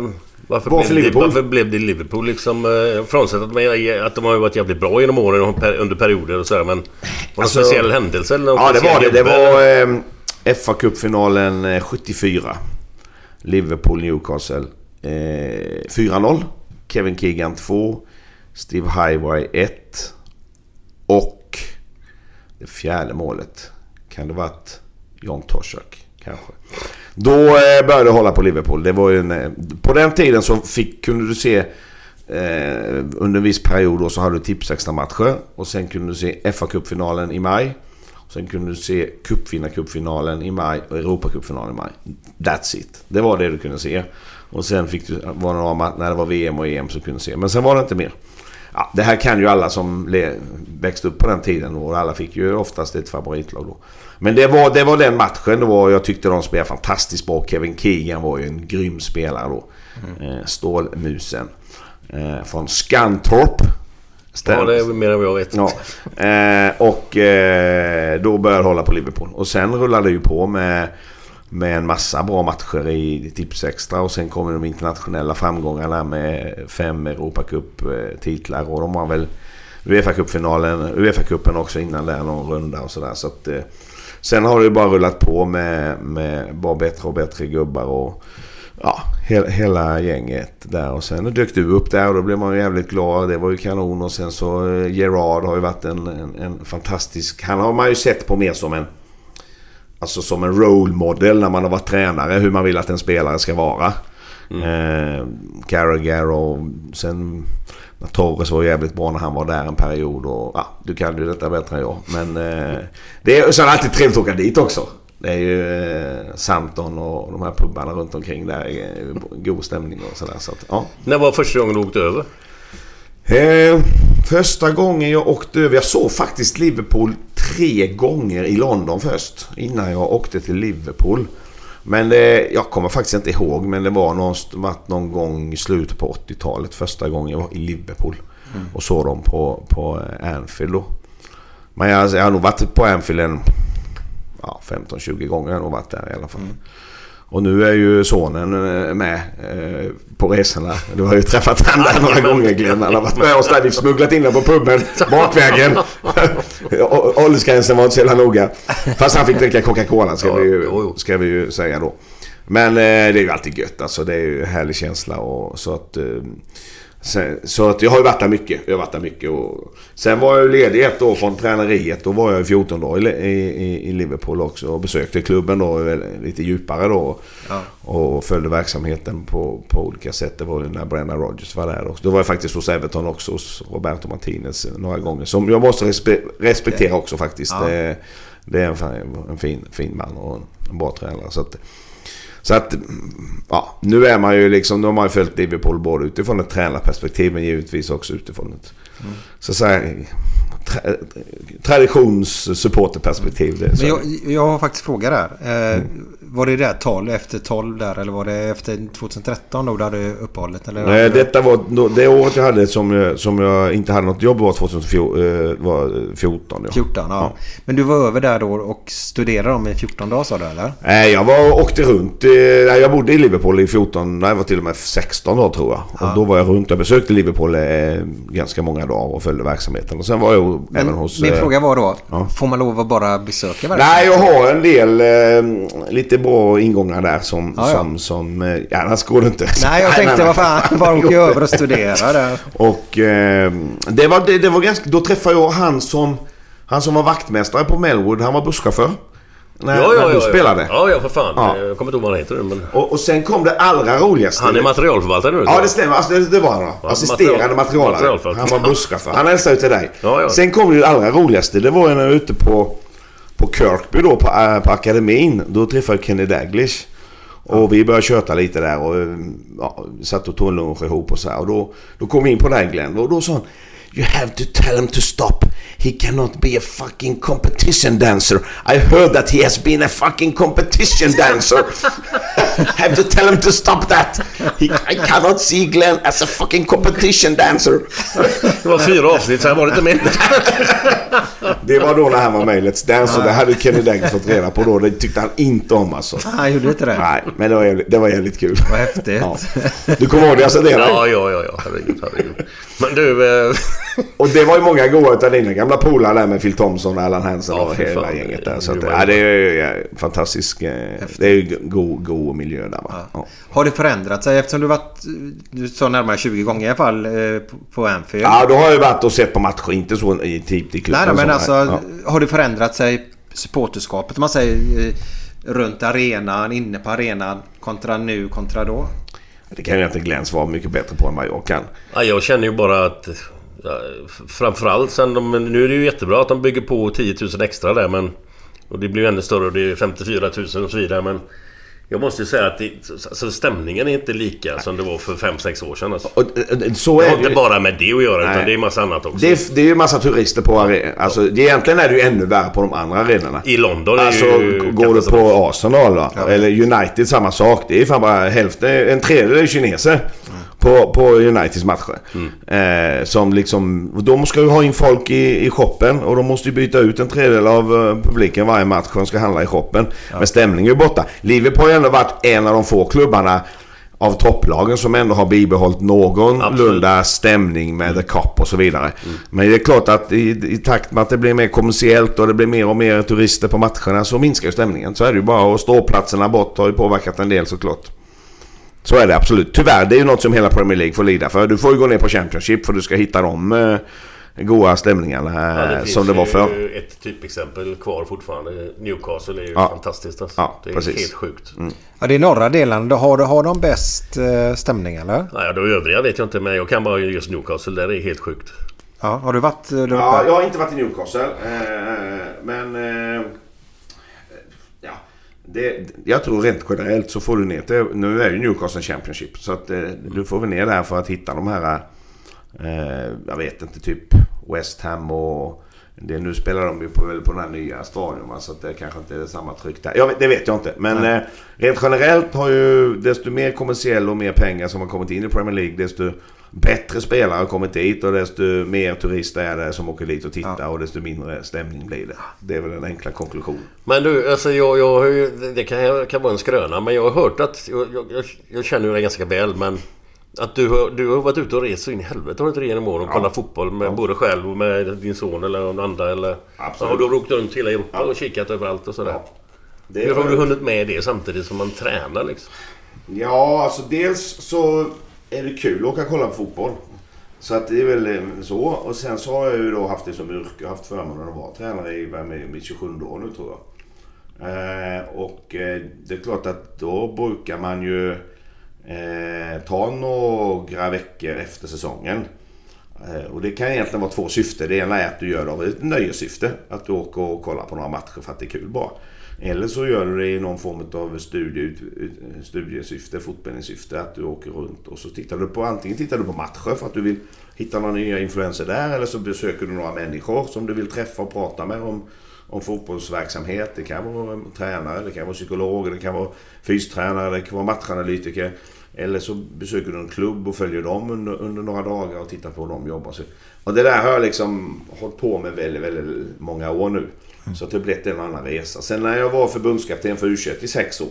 eh, Varför, Varför blev det, Liverpool? varför blev det Liverpool liksom? eh, Frånsett att, de, att de har varit jävligt bra genom åren och per, under perioder och sådär. Men var det Alltså- någon speciell händelse eller någon Ja, det var det. Det eller? var eh, fa Cup-finalen eh, 74. Liverpool-Newcastle. Eh, 4-0. Kevin Keegan 2. Steve Highway 1. Och det fjärde målet. Kan det varit John Toshak? Kanske. Då eh, började jag hålla på Liverpool. Det var ju en, eh, på den tiden så fick, kunde du se eh, under en viss period då så hade du tipsextra matcher och sen kunde du se fa kuppfinalen i maj. Sen kunde du se cupvinnarcupfinalen i maj och Europacupfinalen i maj. That's it. Det var det du kunde se. Och sen fick du, var det några, när det var VM och EM så kunde du se. Men sen var det inte mer. Ja, det här kan ju alla som växte upp på den tiden och alla fick ju oftast ett favoritlag då. Men det var, det var den matchen. Det var, jag tyckte de spelade fantastiskt bra. Kevin Keegan var ju en grym spelare då. Eh, Stålmusen. Eh, från Scantorp. Ja, det är mer än vad jag vet. Ja. Eh, och då började jag hålla på Liverpool. Och sen rullade det ju på med, med en massa bra matcher i Tipsextra. Och sen kommer de internationella framgångarna med fem Europacup-titlar. Och de har väl Uefa-cupfinalen, Uefa-cupen också innan där någon runda och sådär. Så att, eh, sen har det ju bara rullat på med, med bara bättre och bättre gubbar. och Ja, hela, hela gänget där. Och sen dök du upp där och då blev man ju jävligt glad. Det var ju kanon. Och sen så eh, Gerard har ju varit en, en, en fantastisk... Han har man ju sett på mer som en... Alltså som en role model när man har varit tränare. Hur man vill att en spelare ska vara. Eh, Carragher och sen... När Torres var jävligt bra när han var där en period. Och, ja, du kan ju detta bättre än jag. Men eh, det är, sen är det alltid trevligt att åka dit också. Det är ju eh, Santon och de här pubbarna runt omkring där. är God stämning och sådär. Så att, ja. När var första gången du åkte över? Eh, första gången jag åkte över. Jag såg faktiskt Liverpool tre gånger i London först. Innan jag åkte till Liverpool. Men det, jag kommer faktiskt inte ihåg. Men det var någon, någon gång i slutet på 80-talet. Första gången jag var i Liverpool. Och såg dem på, på Anfield då. Men jag, jag har nog varit på Anfield en ja, 15-20 gånger har jag nog varit där i alla fall. Och nu är ju sonen eh, med eh, på resorna. Du har ju träffat honom där några gånger Glenn. Han har varit med oss där. Vi smugglat in honom på puben bakvägen. Åldersgränsen var inte så jävla noga. Fast han fick dricka Coca-Cola ska, vi ju, ska vi ju säga då. Men eh, det är ju alltid gött alltså. Det är ju en härlig känsla. Och, så att... Sen, så att jag har ju varit där mycket. Jag har varit där mycket. Och, sen var jag ju ledig ett år från träneriet. Då var jag i 14 dagar i, i, i Liverpool också. Och besökte klubben då lite djupare då. Och följde verksamheten på, på olika sätt. Det var ju när Brennan Rodgers var där också. Då var jag faktiskt hos Everton också. Hos Roberto Martinez några gånger. Som jag måste respe, respektera också faktiskt. Det, det är en, en fin, fin man och en bra tränare. Så att, så att, ja, nu är man ju liksom, nu har man ju följt Liverpool både utifrån ett tränarperspektiv men givetvis också utifrån ett så att säga, tra, traditions supporterperspektiv. Det, är så. Men jag, jag har faktiskt fråga där. Eh, Var det där 12 efter 12 där eller var det efter 2013 då du hade uppehållet? Eller? Nej, detta var det året jag hade som jag, som jag inte hade något jobb var 2014. eh, Var 14, ja. 14 ja. Men du var över där då och studerade dem i 14 dagar sa du eller? Nej, jag var åkte runt. eh, nej, Jag bodde i Liverpool i 14, nej, jag var till och med 16 dagar tror jag. Och då var jag runt. Jag besökte Liverpool eh, ganska många dagar och följde verksamheten. Och sen var jag ju även hos... Min eh, fråga var då, ja. får man lov att bara besöka Nej, jag har en del eh, lite bra ingångar där som... Ja, ja. som, som eh, ja, annars går det inte. Nej, jag tänkte vad fan, bara åka över och studera där. Och eh, det, var, det, det var ganska... Då träffade jag han som... Han som var vaktmästare på Melwood. Han var busschaufför. När, Ja, ja, när du ja, spelade. Ja, ja för fan. Ja. Jag kommer inte ihåg vad han heter nu men... Och, och sen kom det allra roligaste. Han är materialförvaltare nu. Ja, det stämmer. Alltså, det, det var han. va? Assisterande material- materialare. materialförvaltare. Han var busschaufför. Han hälsade ut till dig. Ja, ja. Sen kom det allra roligaste. Det var ju när jag var ute på, på Kirkby då, på, äh, på akademin. Då träffade jag Kenny Daglish. Och vi började köta lite där och ja, satt och tog en lunch ihop och så här. Och då, då kom vi in på dig Glenn. Och då sa han You have to tell him to stop. He cannot be a fucking competition dancer. I heard that he has been a fucking competition dancer. have to tell him to stop that. He, I cannot see Glenn as a fucking competition dancer. Det var fyra avsnitt så här var inte mer. Det var då när han var med i Let's Dance och det hade Kenny Daglish fått reda på då. Det tyckte han inte om alltså. Han gjorde inte det? Nej, men det var jävligt, det var jävligt kul. Vad häftigt. Ja. Du kommer ihåg det jag sa det? Ja, ja, ja, ja. Herregud, herregud. Men du... Eh, Och det var ju många goa utav dina gamla polare där med Phil Thompson och Allan Hansen Ja, och hela fan. gänget där. Så att, ja, det är ju ja, fantastisk. eh, Det är ju god, god miljö där va. Ja. Har det förändrat sig eftersom du varit, du sa närmare 20 gånger i alla fall eh, på- Anfield? ja, då har jag ju varit och sett på matcher. Inte så i typ i klubben. Nej, men så, alltså Ja. har det förändrat sig supporterskapet? Man säger eh, runt arenan, inne på arenan kontra nu kontra då? Det kan ju inte Glenn svara mycket bättre på än vad jag kan. ja, jag känner ju bara att... Ja, framförallt sen de, Nu är det ju jättebra att de bygger på 10 000 extra där men... Och det blir ju ännu större och det är 54 000 och så vidare men... Jag måste ju säga att det, alltså, stämningen är inte lika som det var för 5-6 år sedan alltså. Och, så Det är har det inte ju. bara med det att göra Nej. utan det är massa annat också. Det är, det är ju massa turister på arenan. Alltså, det, egentligen är det ju ännu värre på de andra arenorna. I London är Alltså ju går du på Arsenal va? Eller United samma sak. Det är fan bara hälften, en tredjedel är kineser. På, på Uniteds matcher. Eh, som liksom, de ska ju ha in folk i, i shoppen och de måste ju byta ut en tredjedel av eh, publiken varje match som ska handla i shoppen. Men stämningen är ju borta. Liverpool har ju ändå varit en av de få klubbarna av topplagen som ändå har bibehållit någorlunda stämning med The Cup och så vidare. Men det är klart att i, i takt med att det blir mer kommersiellt och det blir mer och mer turister på matcherna så minskar ju stämningen. Så är det ju bara. Och ståplatserna bort har ju påverkat en del såklart. Så är det absolut. Tyvärr, det är ju något som hela Premier League får lida för. Du får ju gå ner på Championship för du ska hitta de eh, goa stämningarna Ja, eh, det finns som det var ju förr. ett typexempel kvar fortfarande. Newcastle är ju Ja. fantastiskt alltså. Ja, det är precis. helt sjukt. Ja, det är norra delen. Då Har, har de bäst eh, stämning eller? Nej, de övriga vet jag inte men jag kan bara just Newcastle. Där är helt sjukt. Ja, har du varit eh, där uppe? Ja, jag har inte varit i Newcastle. Men... Det, jag tror rent generellt så får du ner till... Nu är ju Newcastle Championship. Så att eh, du får väl ner där för att hitta de här... Eh, jag vet inte, typ West Ham och... Det, nu spelar de ju på, på den här nya stadion så att det kanske inte är samma tryck där. Jag det vet jag inte. Men eh, rent generellt har ju desto mer kommersiell och mer pengar som har kommit in i Premier League desto bättre spelare har kommit dit och desto mer turister är det som åker dit och tittar och desto mindre stämning blir det. Det är väl den enkla konklusionen. Men du, alltså jag, jag har ju, det kan, kan vara en skröna men jag har hört att, jag, jag, jag känner ju dig ganska väl men att du har, du har varit ute och rest så in i helvete har du inte det genom åren? Ja. Kollat fotboll med ja. både själv och med din son eller någon andra eller? Absolut. Ja, du har åkt runt hela Europa ja. och kikat överallt och sådär. Ja. Hur har du hunnit med det samtidigt som man tränar liksom? Ja, alltså dels så är det kul att åka och kolla på fotboll. Så att det är väl eh, så. Och sen så har jag ju då haft det som yrke. Jag har haft förmånen att vara tränare i mitt 27 år nu tror jag. Eh, och eh, det är klart att då brukar man ju eh, ta några veckor efter säsongen. Eh, och det kan egentligen vara två syften. Det ena är att du gör det av ett nöjessyfte. Att du åker och kollar på några matcher för att det är kul bara. Eller så gör du det i någon form av studie, studiesyfte, fortbildningssyfte. Att du åker runt och så tittar du på antingen tittar du på matcher för att du vill hitta några nya influenser där. Eller så besöker du några människor som du vill träffa och prata med om, om fotbollsverksamhet. Det kan vara tränare, det kan vara psykologer, det kan vara fystränare, det kan vara matchanalytiker. Eller så besöker du en klubb och följer dem under, under några dagar och tittar på hur de jobbar. Och det där har jag liksom hållit på med väldigt, väldigt många år nu. Så att det blivit en annan resa. Sen när jag var förbundskapten för U21 i sex år.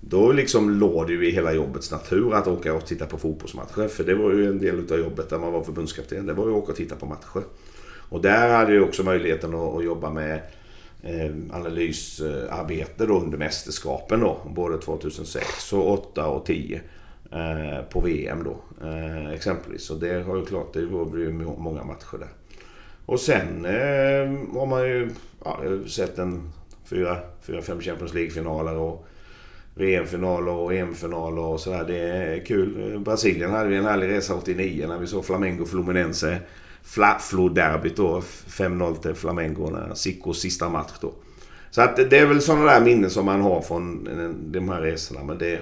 Då liksom låg det ju i hela jobbets natur att åka och titta på fotbollsmatcher. För det var ju en del av jobbet där man var förbundskapten. Det var ju att åka och titta på matcher. Och där hade jag också möjligheten att, jobba med eh, analysarbete då under mästerskapen då. Både 2006 och 2008 och 10. Eh, på VM då eh, exempelvis. Och det har ju klart, det var ju många matcher där. Och sen har man ju ja, sett en fyra, fyra, fem Champions League-finaler och VM-finaler och EM-finaler och sådär. Det är kul. Brasilien hade vi en härlig resa 89 när vi såg Flamengo Fluminense. Flaflo-derbyt då. 5-0 till Flamengo. Sicos sista match då. Så att det är väl sådana där minnen som man har från de här resorna. Men det,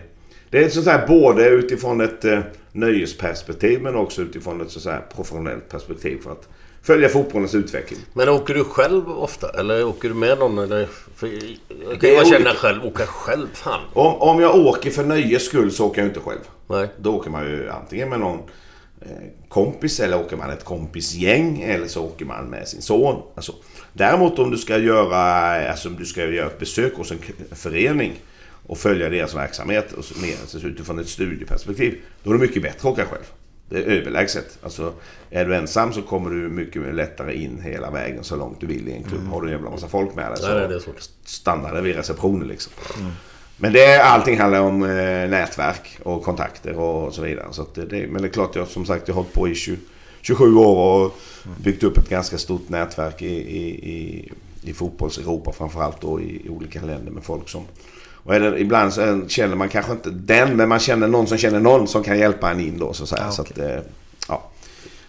det är så att både utifrån ett eh, nöjesperspektiv men också utifrån ett så att professionellt perspektiv. För att följa fotbollens utveckling. Men åker du själv ofta? Eller åker du med någon? Eller, för jag kan ju känna själv, åka själv, fan. Om, om jag åker för nöjes skull så åker jag inte själv. Nej. Då åker man ju antingen med någon eh, kompis eller åker man ett kompisgäng eller så åker man med sin son. Alltså, däremot om du ska göra, alltså, om du ska göra ett besök hos en förening och följa deras verksamhet och mer alltså, utifrån ett studieperspektiv. Då är det mycket bättre att åka själv. Det är överlägset. Alltså, är du ensam så kommer du mycket lättare in hela vägen så långt du vill i en klubb. Mm. Har du en jävla massa folk med dig så Nej, det är stannar det vid receptionen liksom. Mm. Men det, allting handlar om eh, nätverk och kontakter och så vidare. Så det, men det är klart, jag som sagt jag har hållit på i 20, 27 år och byggt upp ett ganska stort nätverk i, i, i, i fotbolls-Europa framförallt då i, i olika länder med folk som och det, ibland så känner man kanske inte den, men man känner någon som känner någon som kan hjälpa en in då så att säga. Ah, okay. så att, eh, ja.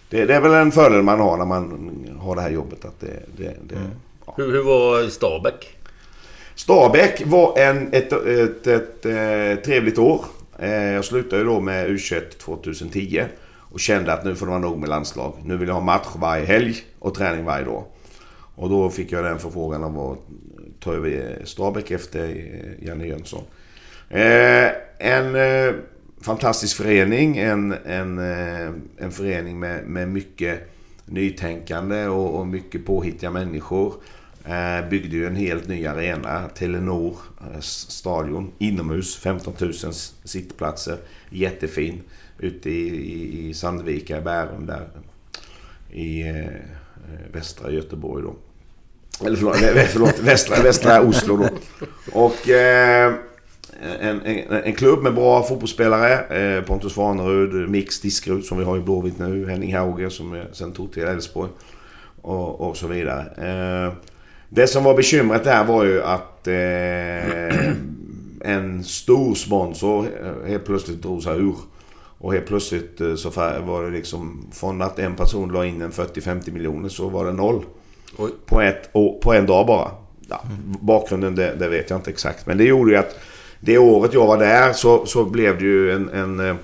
Det, det, är väl en fördel man har när man har det här jobbet. Att det, det, det mm. ja. hur, hur var Stabäck? Stabäck var en, ett, ett, ett, ett eh, trevligt år. Eh, jag slutade ju då med U21 2010. Och kände att nu får det vara nog med landslag. Nu vill jag ha match varje helg och träning varje dag. Och då fick jag den förfrågan om att ta över eh, Stabäck efter eh, Janne Jönsson. Eh, en eh, fantastisk förening. En, en, eh, en förening med, med mycket nytänkande och, och mycket påhittiga människor. Eh, byggde ju en helt ny arena, Telenor eh, stadion, inomhus, 15 000 sittplatser. Jättefin. Ute i, i, i Sandvika, Bärum där. I eh, västra Göteborg då. Eller förlåt, förlåt västra, västra Oslo då. Och eh, en, en, en, klubb med bra fotbollsspelare. Eh, Pontus Farnerud, Mix Diskrut som vi har i Blåvitt nu. Henning Hauge som sen tog till Elfsborg. Och, och, så vidare. Eh, det som var bekymret där var ju att eh, en stor sponsor eh, helt plötsligt drog sig ur. Och helt plötsligt eh, så var det liksom från att en person la in en 40-50 miljoner så var det noll. På, ett, på en dag bara. Ja, bakgrunden det, det, vet jag inte exakt. Men det gjorde ju att det året jag var där så, så blev det ju en, en, eh,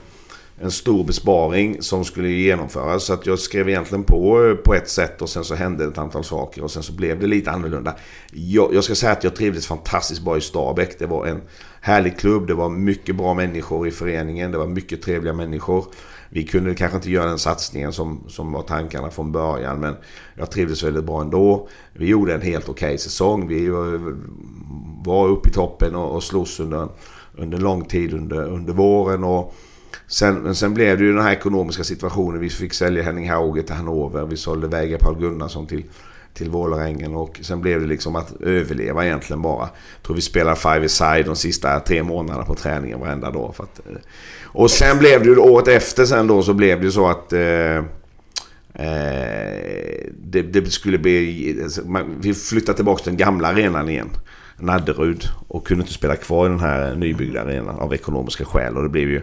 en stor besparing som skulle genomföras. Så att jag skrev egentligen på eh, på ett sätt och sen så hände ett antal saker och sen så blev det lite annorlunda. Jag, jag ska säga att jag trivdes fantastiskt bra i Stabäck. Det var en härlig klubb, det var mycket bra människor i föreningen, det var mycket trevliga människor. Vi kunde kanske inte göra den satsningen som, som var tankarna från början men jag trivdes väldigt bra ändå. Vi gjorde en helt okej okay säsong. Vi var, uppe i toppen och, och slogs under, under lång tid under, under våren. Och sen, men sen blev det ju den här ekonomiska situationen. Vi fick sälja Henning Hauge till Hannover. Vi sålde Wäger Paul Gunnarsson till till Vålerengen och sen blev det liksom att överleva egentligen bara. Jag tror vi spelade five side de sista tre månaderna på träningen varenda dag. För att, eh, och sen blev det ju året efter sen då så blev det ju så att eh, eh det, det, skulle bli... Alltså, vi flyttade tillbaka till den gamla arenan igen. Nadderud. Och kunde inte spela kvar i den här nybyggda arenan av ekonomiska skäl. Och det blev ju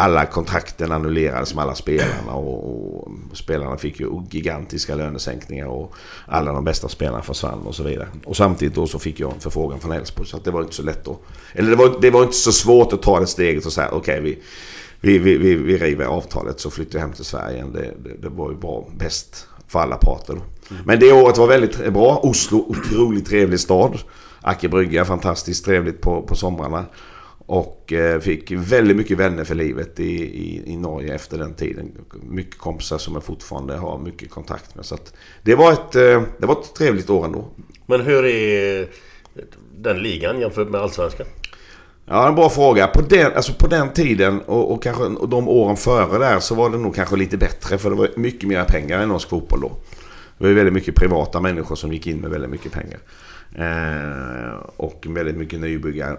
alla kontrakten annullerades med alla spelarna och, och, spelarna fick ju gigantiska lönesänkningar och alla de bästa spelarna försvann och så vidare. Och samtidigt då så fick jag en förfrågan från Elfsborg så det var inte så lätt att... Eller det var, det var inte så svårt att ta det steget och säga okej okay, vi, vi, vi, vi, vi river avtalet så flyttar jag hem till Sverige igen. Det, det, det var ju bra, bäst för alla parter då. Mm. Men det året var väldigt bra. Oslo, otroligt trevlig stad. Acke Brygga, fantastiskt trevligt på, på somrarna. Och eh, fick väldigt mycket vänner för livet i, i, i, Norge efter den tiden. Mycket kompisar som jag fortfarande har mycket kontakt med. Så det, var ett, eh, det var ett trevligt år ändå. Men hur är den ligan jämfört med Allsvenskan? Ja, en bra fråga. På den, alltså på den tiden och, och kanske de åren före där så var det nog kanske lite bättre. För det var mycket mer pengar i norsk fotboll då. Det var väldigt mycket privata människor som gick in med väldigt mycket pengar. Eh, och väldigt mycket nybyggda,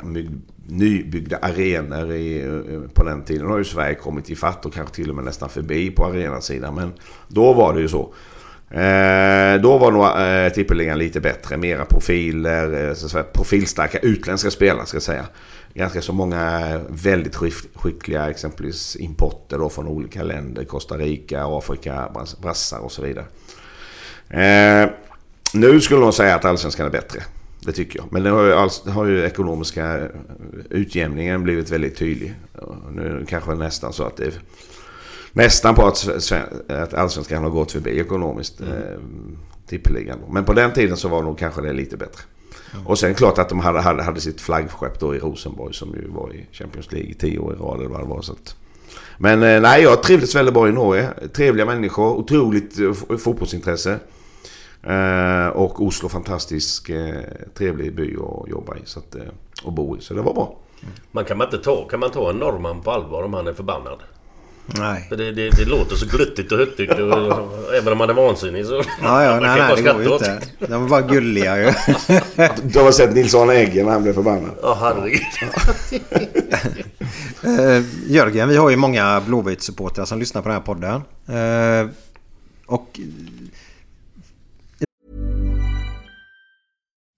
nybyggda arenor i, eh, på den tiden. Nu har ju Sverige kommit i fatt och kanske till och med nästan förbi på arenasidan. Men då var det ju så. Eh, då var nog eh, tippeligan lite bättre. Mera profiler, eh, så profilstarka utländska spelare ska jag säga. Ganska så många eh, väldigt skickliga exempelvis importer då från olika länder. Costa Rica, Afrika, brassar och så vidare. Eh, nu skulle de säga att allsvenskan är bättre. Det tycker jag. Men det har ju, alls, har ju ekonomiska utjämningen blivit väldigt tydlig. Nu kanske nästan så att det är nästan på att, att allsvenskan har gått förbi ekonomiskt. Mm. Eh, tippeligan. Men på den tiden så var nog kanske det lite bättre. Mm. Och sen klart att de hade, hade, hade sitt flaggskepp då i Rosenborg som ju var i Champions League i tio år i rad eller vad det var. Så att, men eh, nej, jag trivdes väldigt bra i Norge. Trevliga människor, otroligt eh, fotbollsintresse. Eh, och Oslo, fantastisk eh, trevlig by att jobba i så att, eh, och bo i. Så det var bra. Man kan, man inte ta, kan man ta en norrman på allvar om han är förbannad? Nej. Det, det, det låter så gluttigt och höttigt. Och, även om man är vansinnig så... Ja, ja, nej, nej, det går ju inte. De bara gulliga ju. du har sett Nils Arne Eggen när han blev förbannad? Ja, herregud. uh, Jörgen, vi har ju många Blåvitt-supportrar som lyssnar på den här podden. Uh, och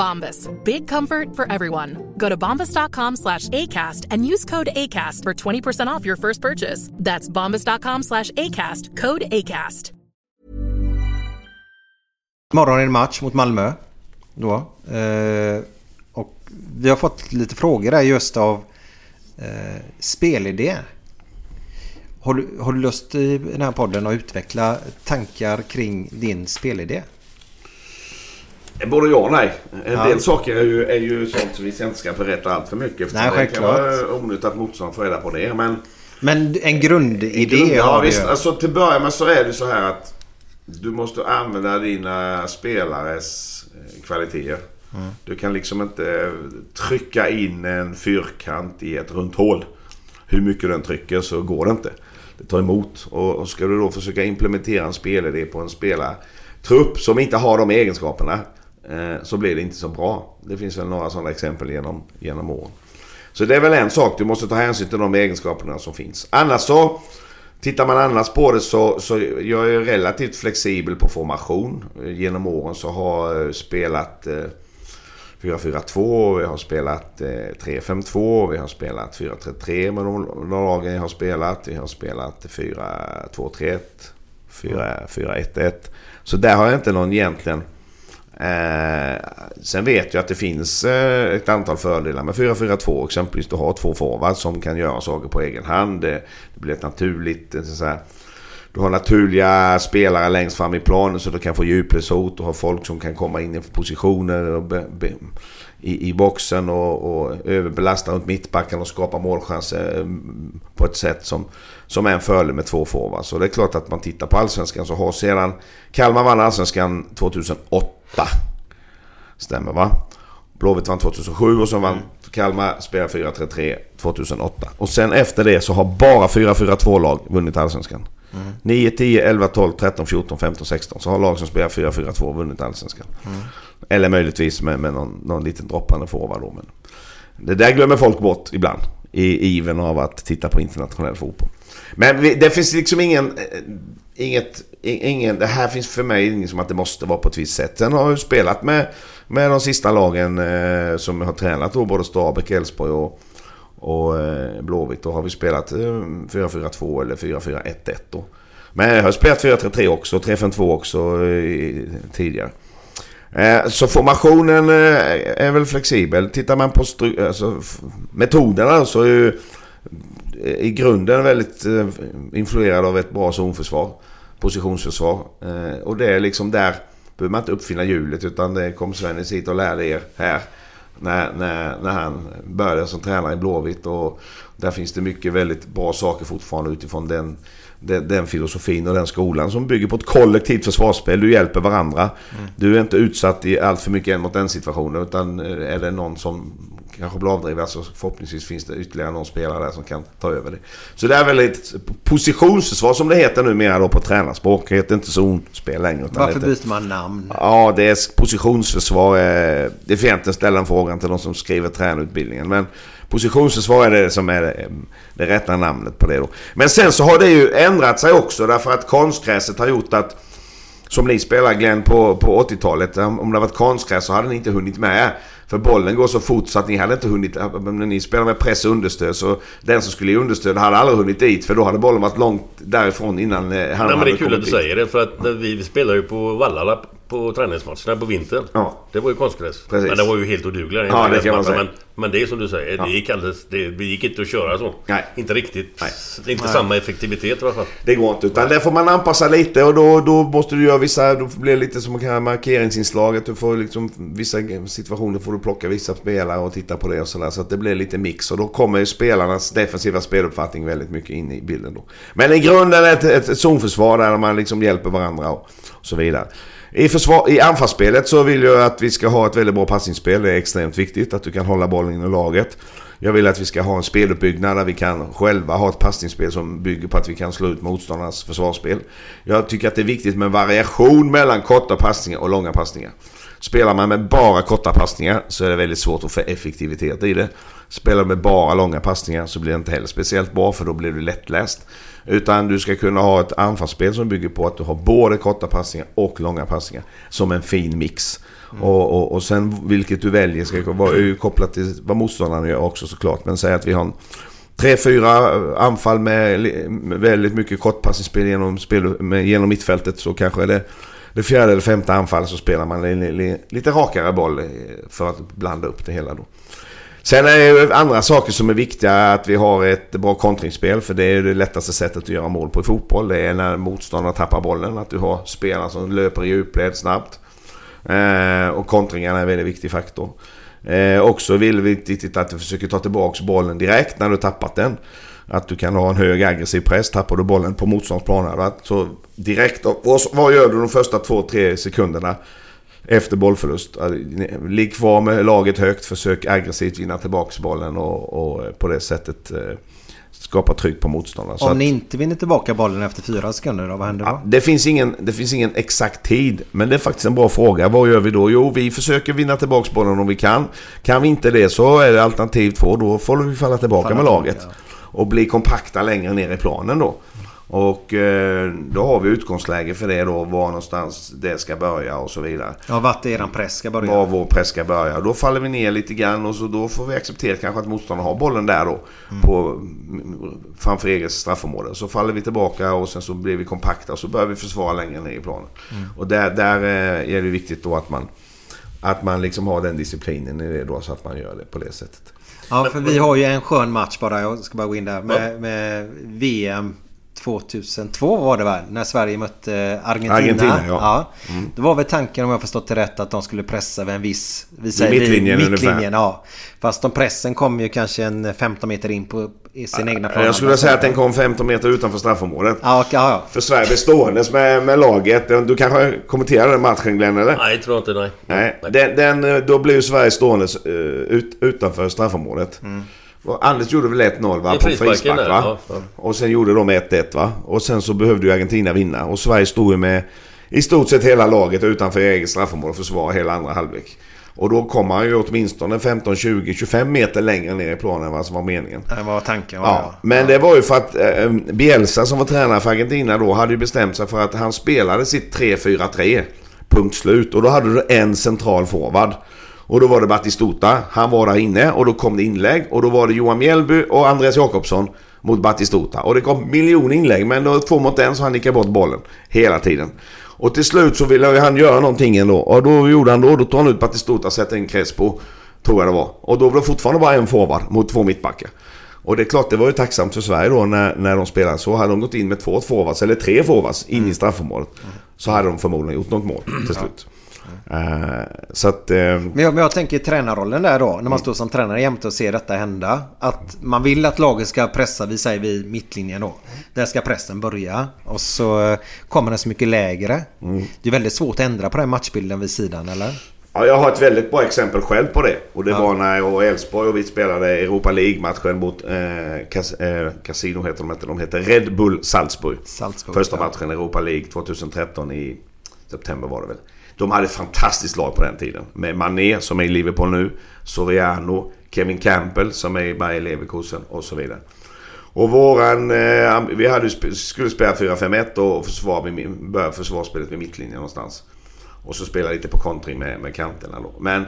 Bombas. Big comfort for everyone. Go to bombas.com slash ACAST and use code ACAST for 20% off your first purchase. That's bombas.com slash ACAST. Code ACAST. Morgon är en match mot Malmö. Då. Eh, och vi har fått lite frågor där just av eh, spelidé. Har du, har du lust i den här podden att utveckla tankar kring din spelidé? Både ja och nej. En Ja. del saker är ju, är ju sånt som vi inte ska berätta allt för mycket. eftersom Nej, Det kan vara onödigt att motståndaren får reda på det. Men Men en grundidé grund, ja, har vi visst, ju. alltså, till att börja med så är det så här att du måste använda dina spelares eh, kvaliteter. Mm. Du kan liksom inte eh, trycka in en fyrkant i ett runt hål. Hur mycket den trycker så går det inte. Det tar emot. Och, och ska du då försöka implementera en spelidé på en spelartrupp som inte har de egenskaperna. Eh, så blir det inte så bra. Det finns väl några sådana exempel genom, genom åren. Så det är väl en sak. Du måste ta hänsyn till de egenskaperna som finns. Annars så Tittar man annars på det så, så jag är relativt flexibel på formation. Eh, genom åren så har jag spelat eh, 4-4-2, vi har spelat 3-5-2, vi har spelat 4-3-3 med de de lagen jag har spelat. Vi har spelat 4-2-3-1, 4-1-1. Så där har jag inte någon egentligen... Eh, sen vet jag att det finns eh, ett antal fördelar med 4-4-2. Exempelvis du har två forwards som kan göra saker på egen hand. Det, det blir ett naturligt... Eh, så att säga, du har naturliga spelare längst fram i planen så du kan få djupledshot. Du har folk som kan komma in i positioner och be, be, i, i boxen och, och överbelasta runt mittbacken och skapa målchanser mm, på ett sätt som, som är en fördel med två forwards. Så det är klart att man tittar på Allsvenskan så har sedan Kalmar vann Allsvenskan 2008. Stämmer va? Blåvitt vann 2007 och så vann Kalmar spelar 4-3-3 2008. Och sen efter det så har bara 4-4-2-lag vunnit Allsvenskan. 9, 10, 11, 12, 13, 14, 15, 16. Så har lag som spelar 4-4-2 vunnit Allsvenskan. Eller möjligtvis med, med någon, någon liten droppande forward då. Men det där glömmer folk bort ibland. I iven av att titta på internationell fotboll. Men vi, det finns liksom ingen... Eh, inget, ingen, det här finns för mig inget som att det måste vara på ett visst sätt. Sen har jag ju spelat med, med de sista lagen eh, som jag har tränat då. Både Stabäck, Elfsborg och, och eh, Blåvitt. Då har vi spelat eh, 4-4-2 eller 4-4-1-1 då. Men jag har spelat 4-3-3 också, 3-5-2 också eh, tidigare. Eh, Så formationen eh, är väl flexibel. Tittar man på alltså, metoderna så är ju eh, i grunden väldigt eh, influerad av ett bra zonförsvar. Positionsförsvar. Eh, Och det är liksom där behöver man inte uppfinna hjulet utan det kom Svennis hit och lärde er här. När, när, när han började som tränare i Blåvitt. Och där finns det mycket väldigt bra saker fortfarande utifrån den, den, den filosofin och den skolan som bygger på ett kollektivt försvarsspel. Du hjälper varandra. Du är inte utsatt i allt för mycket en mot en situationer utan eh, är det någon som kanske blir avdriven så förhoppningsvis finns det ytterligare någon spelare där som kan ta över det. Så det är väl ett positionsförsvar som det heter numera då på tränarspråk. Det heter inte zonspel längre. Varför byter man namn? Ja, det är positionsförsvar. eh, Det får jag inte ställa en frågan till de som skriver tränarutbildningen. Men positionsförsvar är det som är det, det rätta namnet på det då. Men sen så har det ju ändrat sig också därför att konstgräset har gjort att som ni spelar Glenn på, på 80-talet. Om det varit konstgräs så hade ni inte hunnit med. För bollen går så fort så att ni hade inte hunnit... När ni spelar med press och understöd så den som skulle ge understöd hade aldrig hunnit dit. För då hade bollen varit långt därifrån innan eh, han Nej, men det hade är kul kommit att du dit. säger det för att vi vi spelar ju på vallarna på träningsmatcherna på vintern. Ja. Det var ju konstgräs. Precis. Men det var ju helt odugliga. Ja, det kan man säga. Men, men det är som du säger, Ja. det, gick alldeles, det, det gick inte att köra så. Nej. Inte riktigt. Nej. Det är inte Nej. samma effektivitet i alla fall. Det går inte. Utan där får man anpassa lite och då, då måste du göra vissa... Då blir det lite som kan markeringsinslaget. Du får liksom vissa situationer får du plocka vissa spelare och titta på det och sådär. Så att det blir lite mix. Och då kommer ju spelarnas defensiva speluppfattning väldigt mycket in i bilden då. Men i grunden är det ett, ett, ett zonförsvar där man liksom hjälper varandra och, och så vidare. I, försvar, I anfallsspelet så vill jag att vi ska ha ett väldigt bra passningsspel. Det är extremt viktigt att du kan hålla bollen inom laget. Jag vill att vi ska ha en speluppbyggnad där vi kan själva ha ett passningsspel som bygger på att vi kan slå ut motståndarnas försvarsspel. Jag tycker att det är viktigt med variation mellan korta passningar och långa passningar. Spelar man med bara korta passningar så är det väldigt svårt att få effektivitet i det. Spelar man med bara långa passningar så blir det inte heller speciellt bra för då blir du lättläst. Utan du ska kunna ha ett anfallsspel som bygger på att du har både korta passningar och långa passningar. Som en fin mix. Och, och, och sen vilket du väljer ska vara ju kopplat till vad motståndaren gör också såklart. Men säg att vi har en tre, fyra anfall med, väldigt mycket kortpassningsspel genom, spel, med, genom mittfältet så kanske det det fjärde eller femte anfall så spelar man li, li, lite rakare boll eh, för att blanda upp det hela då. Sen är det andra saker som är viktiga. Att vi har ett bra kontringsspel. För det är det lättaste sättet att göra mål på i fotboll. Det är när motståndaren tappar bollen. Att du har spelare som löper i djupled snabbt. Eh, och kontringarna är en väldigt viktig faktor. Eh, också vill vi viktigt att du försöker ta tillbaka bollen direkt när du tappat den. Att du kan ha en hög aggressiv press. Tappar du bollen på motståndsplanen. Så direkt, vad gör du de första två, tre sekunderna? Efter bollförlust. Ligg kvar med laget högt. Försök aggressivt vinna tillbaka bollen och, och på det sättet eh, skapa tryck på motståndaren. Om ni inte vinner tillbaka bollen efter fyra sekunder då, vad händer då? det, finns ingen, det finns ingen exakt tid. Men det är faktiskt en bra fråga. Vad gör vi då? Jo, vi försöker vinna tillbaka bollen om vi kan. Kan vi inte det så är det alternativ två. Då får vi falla tillbaka falla med laget. Ja. Och bli kompakta längre ner i planen då. Och eh, då har vi utgångsläge för det då. Var någonstans det ska börja och så vidare. Ja, vart eran press ska börja. Var vår press ska börja. Då faller vi ner lite grann och så då får vi acceptera kanske att motståndaren har bollen där då. Mm. På, framför eget straffområde. Så faller vi tillbaka och sen så blir vi kompakta och så börjar vi försvara längre ner i planen. Mm. Och där, där eh, är det viktigt då att man, att man liksom har den disciplinen i det då så att man gör det på det sättet. Ja, för vi har ju en skön match bara. Jag ska bara gå in där. Med, med VM 2002 var det väl? När Sverige mötte Argentina. Argentina ja. ja. Mm. Det var väl tanken om jag förstått det rätt att de skulle pressa vid en viss... Vi säger, mittlinjen, vid, mittlinjen ja. Fast de pressen kom ju kanske en 15 meter in på sin egna plan. Jag skulle säga att den kom 15 meter utanför straffområdet. Ja, okay, ja. För Sverige blev ståendes med, med laget. Du kanske kommenterade den matchen Glenn eller? Nej, jag tror inte nej. nej. Den, den, då blev Sverige ståendes uh, ut, utanför straffområdet. Mm. Anders gjorde väl 1-0 va? På frispark va? Ja, och sen gjorde de 1-1 va? Och sen så behövde ju Argentina vinna. Och Sverige stod ju med i stort sett hela laget utanför eget straffområde och försvara hela andra halvlek. Och då kom han ju åtminstone 15, 20, 25 meter längre ner i planen än vad som var meningen. Det var tanken. Ja, ja. Men det var ju för att eh, Bielsa som var tränare för Argentina då hade ju bestämt sig för att han spelade sitt 3-4-3. Punkt slut. Och då hade du en central forward. Och då var det Batistuta. Han var där inne och då kom det inlägg. Och då var det Johan Mjällby och Andreas Jakobsson mot Batistuta. Och det kom miljoner inlägg men då två mot en så han nickade bort bollen. Hela tiden. Och till slut så ville han göra någonting ändå. Och då gjorde han då. Då tog han ut Batistuta och satte in Crespo. Tror jag det var. Och då var det fortfarande bara en forward mot två mittbackar. Och det är klart, det var ju tacksamt för Sverige då när, när de spelade så. Hade de gått in med två forwards, eller tre forwards, in i straffområdet. Så hade de förmodligen gjort något mål till slut. Uh, så att, uh, men, jag, men jag tänker tränarrollen där då. När man står som tränare jämte och ser detta hända. Att man vill att laget ska pressa, vi säger vid mittlinjen då. Där ska pressen börja. Och så kommer den så mycket lägre. Mm. Det är väldigt svårt att ändra på den matchbilden vid sidan eller? Ja, jag har ett väldigt bra exempel själv på det. Och det ja. var när jag och Elfsborg och vi spelade Europa League-matchen mot eh, Cas eh, Casino heter de inte. De heter Red Bull Salzburg. Salzburg Första matchen Europa League 2013 i september var det väl. De hade ett fantastiskt lag på den tiden. Med Mané som är i Liverpool nu. Soriano. Kevin Campbell som är i Bayer Leverkusen och så vidare. Och våran... Eh, vi hade, skulle spela 4-5-1 och försvar, börja försvarsspelet vid mittlinjen någonstans. Och så spela lite på kontring med, med kanterna då. Men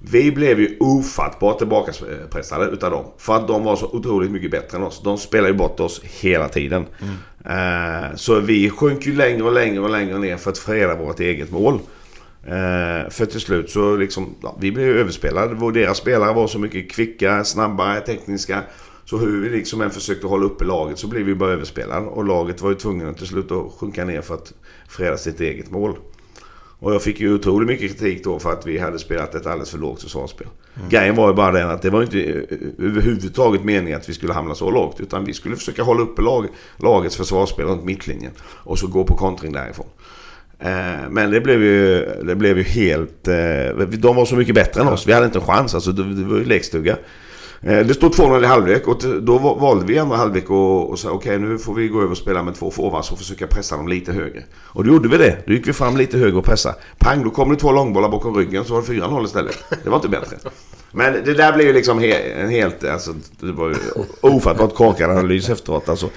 vi blev ju ofattbart tillbakapressade utav dem. För att de var så otroligt mycket bättre än oss. De spelade ju bort oss hela tiden. Mm. Uh, så vi sjönk ju längre och längre och längre ner för att freda vårt eget mål. Uh, för till slut så liksom, ja, vi blev överspelade. Deras spelare var så mycket kvicka, snabbare, tekniska. Så hur vi liksom än försökte hålla uppe laget så blev vi bara överspelade. Och laget var ju tvungna till slut att sjunka ner för att freda sitt eget mål. Och jag fick ju otroligt mycket kritik då för att vi hade spelat ett alldeles för lågt försvarsspel. Mm. Grejen var ju bara den att det var inte eh, överhuvudtaget meningen att vi skulle hamna så lågt. Utan vi skulle försöka hålla uppe lag, lagets försvarsspel runt mittlinjen. Och så gå på kontring därifrån. Eh, men det blev ju, det blev ju helt... Eh, de var så mycket bättre än oss. Vi hade inte en chans. Alltså, det, det var ju lekstuga. Eh, det stod 2-0 i halvlek och då valde vi i andra halvlek och, och sa okej okay, nu får vi gå över och spela med två forwards och försöka pressa dem lite högre. Och då gjorde vi det. Då gick vi fram lite högre och pressa. Pang, då kom det två långbollar bakom ryggen så var det 4-0 istället. Det var inte bättre. Men det där blev ju liksom he en helt... Alltså, det var ju ofattbart korkad analys efteråt. Alltså,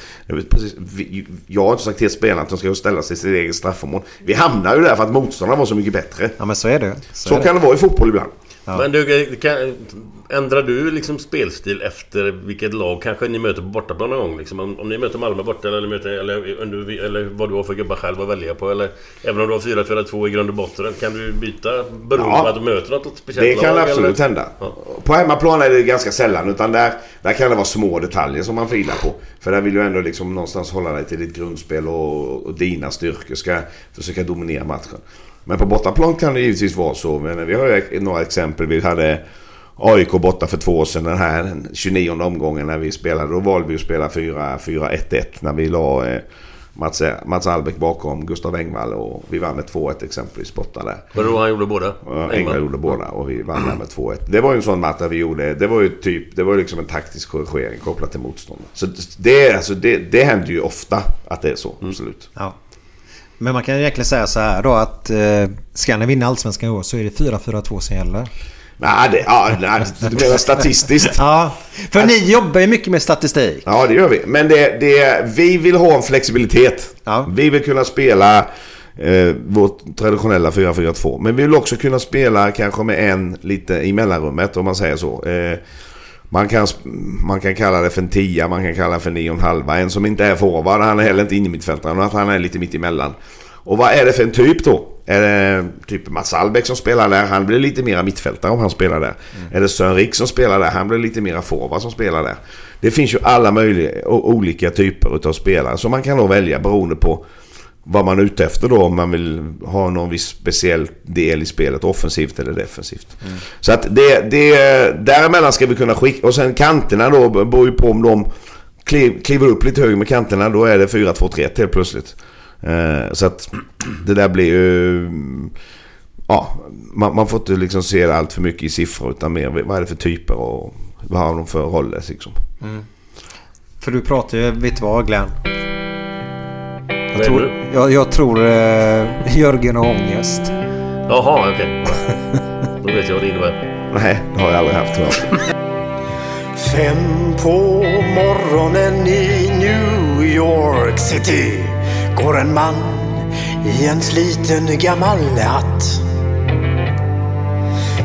precis, vi, jag har inte sagt till spelarna att de ska ställa sig i sitt eget straffområde. Vi hamnar ju där för att motståndarna var så mycket bättre. Ja men så är det. Så, så är kan det. det vara i fotboll ibland. Ja. Men du, kan, ändrar du liksom spelstil efter vilket lag kanske ni möter på bortaplan någon gång? Liksom, om, om ni möter Malmö borta eller, möter, eller, eller, eller vad du har för gubbar själv att välja på? Eller även om du har 4-4-2 i grund och botten. Kan du byta beroende ja. på att du möter något speciellt Det kan lag, absolut eller? hända. Ja. På hemmaplan är det ganska sällan. Utan där, där kan det vara små detaljer som man filar på. För där vill du ändå liksom någonstans hålla dig till ditt grundspel och, och dina styrkor ska försöka dominera matchen. Men på bortaplan kan det givetvis vara så. Men vi har ju några exempel. Vi hade AIK borta för två år sedan. Den här 29 omgången när vi spelade. Då valde vi att spela 4-1-1 när vi la eh, Mats, Mats Albeck bakom Gustav Engvall och vi vann med 2-1 exempelvis borta där. Var det då han gjorde båda? Ja, Engvall gjorde båda och vi vann där med 2-1. Det var ju en sån match där vi gjorde, det var ju typ, det var ju liksom en taktisk korrigering kopplat till motståndet. Så det, alltså det, det händer ju ofta att det är så, absolut. Ja. Men man kan egentligen säga så här då att eh, ska ni vinna Allsvenskan i år så är det 4-4-2 som gäller. Nej, det, ja, nej, du menar statistiskt? ja, för ni jobbar ju mycket med statistik. Ja, det gör vi. Men det, det, vi vill ha en flexibilitet. Ja. Vi vill kunna spela eh, vårt traditionella 4-4-2. Men vi vill också kunna spela kanske med en lite i mellanrummet om man säger så. Eh, man kan, man kan kalla det för en tia, man kan kalla det för en nio och en halva. En som inte är forward, han är heller inte innermittfältare. Men att han är lite mitt emellan. Och vad är det för en typ då? Är det typ Mats Albeck som spelar där? Han blir lite mera mittfältare om han spelar där. Mm. Är det Sören Rik som spelar där? Han blir lite mera forward som spelar där. Det finns ju alla möjliga olika typer utav spelare som man kan då välja beroende på vad man är ute efter då. Om man vill ha någon viss speciell del i spelet. Offensivt eller defensivt. Mm. Så att det, det... Däremellan ska vi kunna skicka... Och sen kanterna då beror ju på om de kliver upp lite högre med kanterna. Då är det 4-2-3 helt plötsligt. Eh, så att det där blir ju... Ja, man, man får inte liksom se allt för mycket i siffror utan mer vad är det för typer och vad har de för roller liksom. Mm. För du pratar ju, vet du vad Glenn? Jag tror, jag, jag tror eh, Jörgen har ångest. Jaha, okej. Då vet jag vad det innebär. Nej, det har jag aldrig haft tror jag. Fem på morgonen i New York City går en man i en sliten gammal hatt.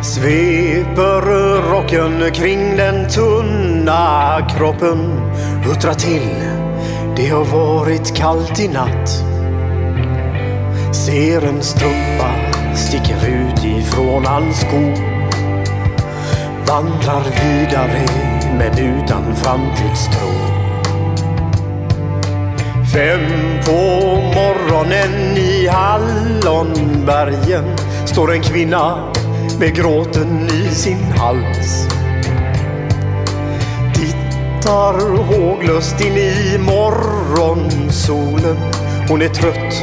Sveper rocken kring den tunna kroppen, huttrar till. Det har varit kallt i natt. Ser en strumpa sticker ut ifrån hans sko. Vandrar vidare men utan framtidstro. Fem på morgonen i Hallonbergen står en kvinna med gråten i sin hals. Tittar håglöst in i morgonsolen. Hon är trött,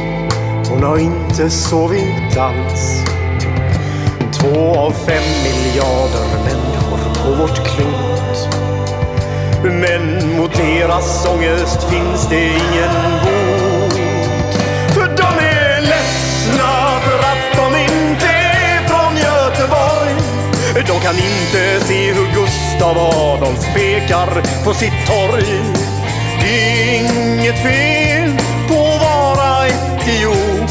hon har inte sovit alls. Två av fem miljarder människor på vårt klot. Men mot deras ångest finns det ingen bot. De kan inte se hur Gustav Adolf pekar på sitt torg. Det är inget fel på att vara etiop.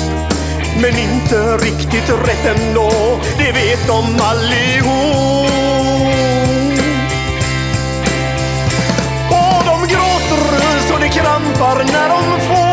Men inte riktigt rätt ändå, det vet de allihop. Och de gråter så det krampar när de får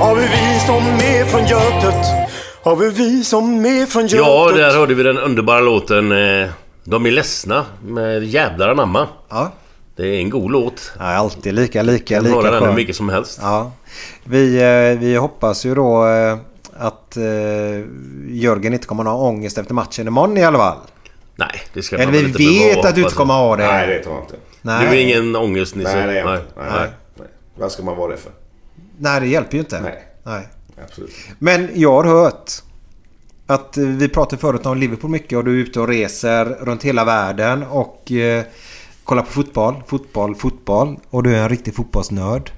av vi som är från Götet Av vi som är från Götet Ja, där hörde vi den underbara låten eh, De är ledsna med Jävlar anamma. Ja. Det är en god låt. Ja, alltid lika, lika, lika höra den hur skön. mycket som helst. Ja. Vi, eh, vi hoppas ju då eh, att eh, Jörgen inte kommer att ha ångest efter matchen imorgon i alla fall? Nej, det ska Eller man vi inte behöva vet att du inte kommer att ha det. Nej, det tror jag inte. Nej. Du är ingen ångest Nisse? Nej, det är jag nej. inte. Nej, nej. nej. Vad ska man vara det för? Nej, det hjälper ju inte. Nej. Nej. Absolut. Men jag har hört att eh, vi pratade förut om Liverpool mycket och du är ute och reser runt hela världen och eh, kollar på fotboll, fotboll, fotboll och du är en riktig fotbollsnörd.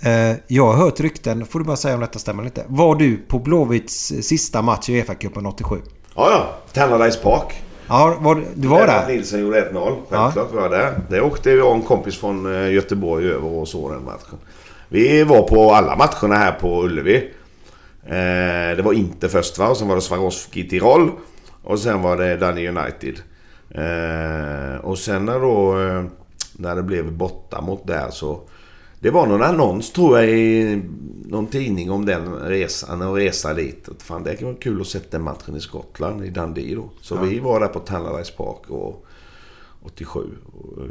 Eh, jag har hört rykten, får du bara säga om detta stämmer eller inte. Var du på Blåvitts sista match i Uefa-cupen 87? Ja, ja. Tärnadays Park. Ja, var, du var Lennart där? Nilsson gjorde 1-0. Självklart var jag där. Det åkte jag och en kompis från eh, Göteborg över och såg den matchen. Vi var på alla matcherna här på Ullevi. Eh, det var inte först va? Och sen var det Swarovski Tirol. Och sen var det Dundee United. Eh, och sen när då... Eh, när det blev borta mot där så... Det var någon annons tror jag i någon tidning om den resan och resa dit. Att Fan det vara kul att den matchen i Skottland, i Dundee då. Så Ja. vi var där på Tannadice Park och 87. Och, eh,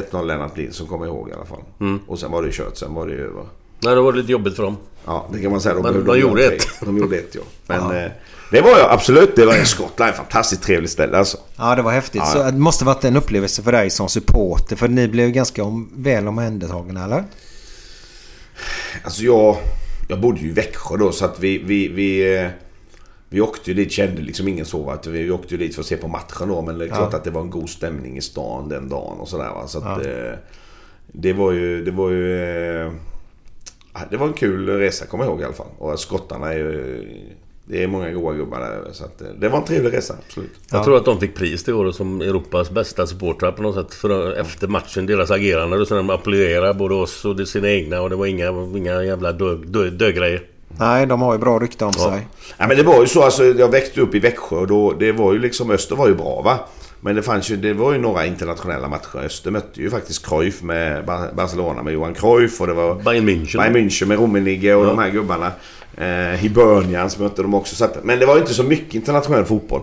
1-0 Lennart Nilsson kommer jag ihåg i alla fall. Mm. Och sen var det kört, sen var det över. Nej, det var lite jobbigt för dem. Ja, det kan man säga. Men behövde de gjorde ett. De gjorde ett, ja. Men eh, det var ju absolut, det var en Skottland. Ett fantastiskt trevligt ställe alltså. Ja, det var häftigt. Ja, Så det måste varit en upplevelse för dig som supporter. För ni blev ganska om, väl omhändertagna, eller? Alltså jag, jag bodde ju i Växjö då så att vi, vi, vi, eh, vi åkte ju dit, kände liksom ingen så. Att vi åkte ju dit för att se på matchen då. Men det är Ja. klart att det var en god stämning i stan den dagen och sådär va. Så att, Ja. eh, det var ju, det var ju... eh, Det var en kul resa kommer jag ihåg i alla fall. Och skottarna är ju... Det är många goa gubbar där. Så att, eh, det var en trevlig resa, absolut. Jag tror att de fick pris det året som Europas bästa supportrar på något sätt. För efter matchen, deras agerande. Och sen de applåderade både oss och de sina egna. Och det var inga, inga jävla dö, dö, dögrejer. Nej, de har ju bra rykte om sig. Ja, men det var ju så, alltså, jag växte upp i Växjö och då, det var ju liksom, Öster var ju bra va. Men det fanns ju, det var ju några internationella matcher. Öster mötte ju faktiskt Cruyff med Bar- Barcelona med Johan Cruyff och det var Bayern München. Bayern München med Rummenigge och Ja. de här gubbarna. Eh, Hibernians mötte de också. Så att, men det var ju inte så mycket internationell fotboll.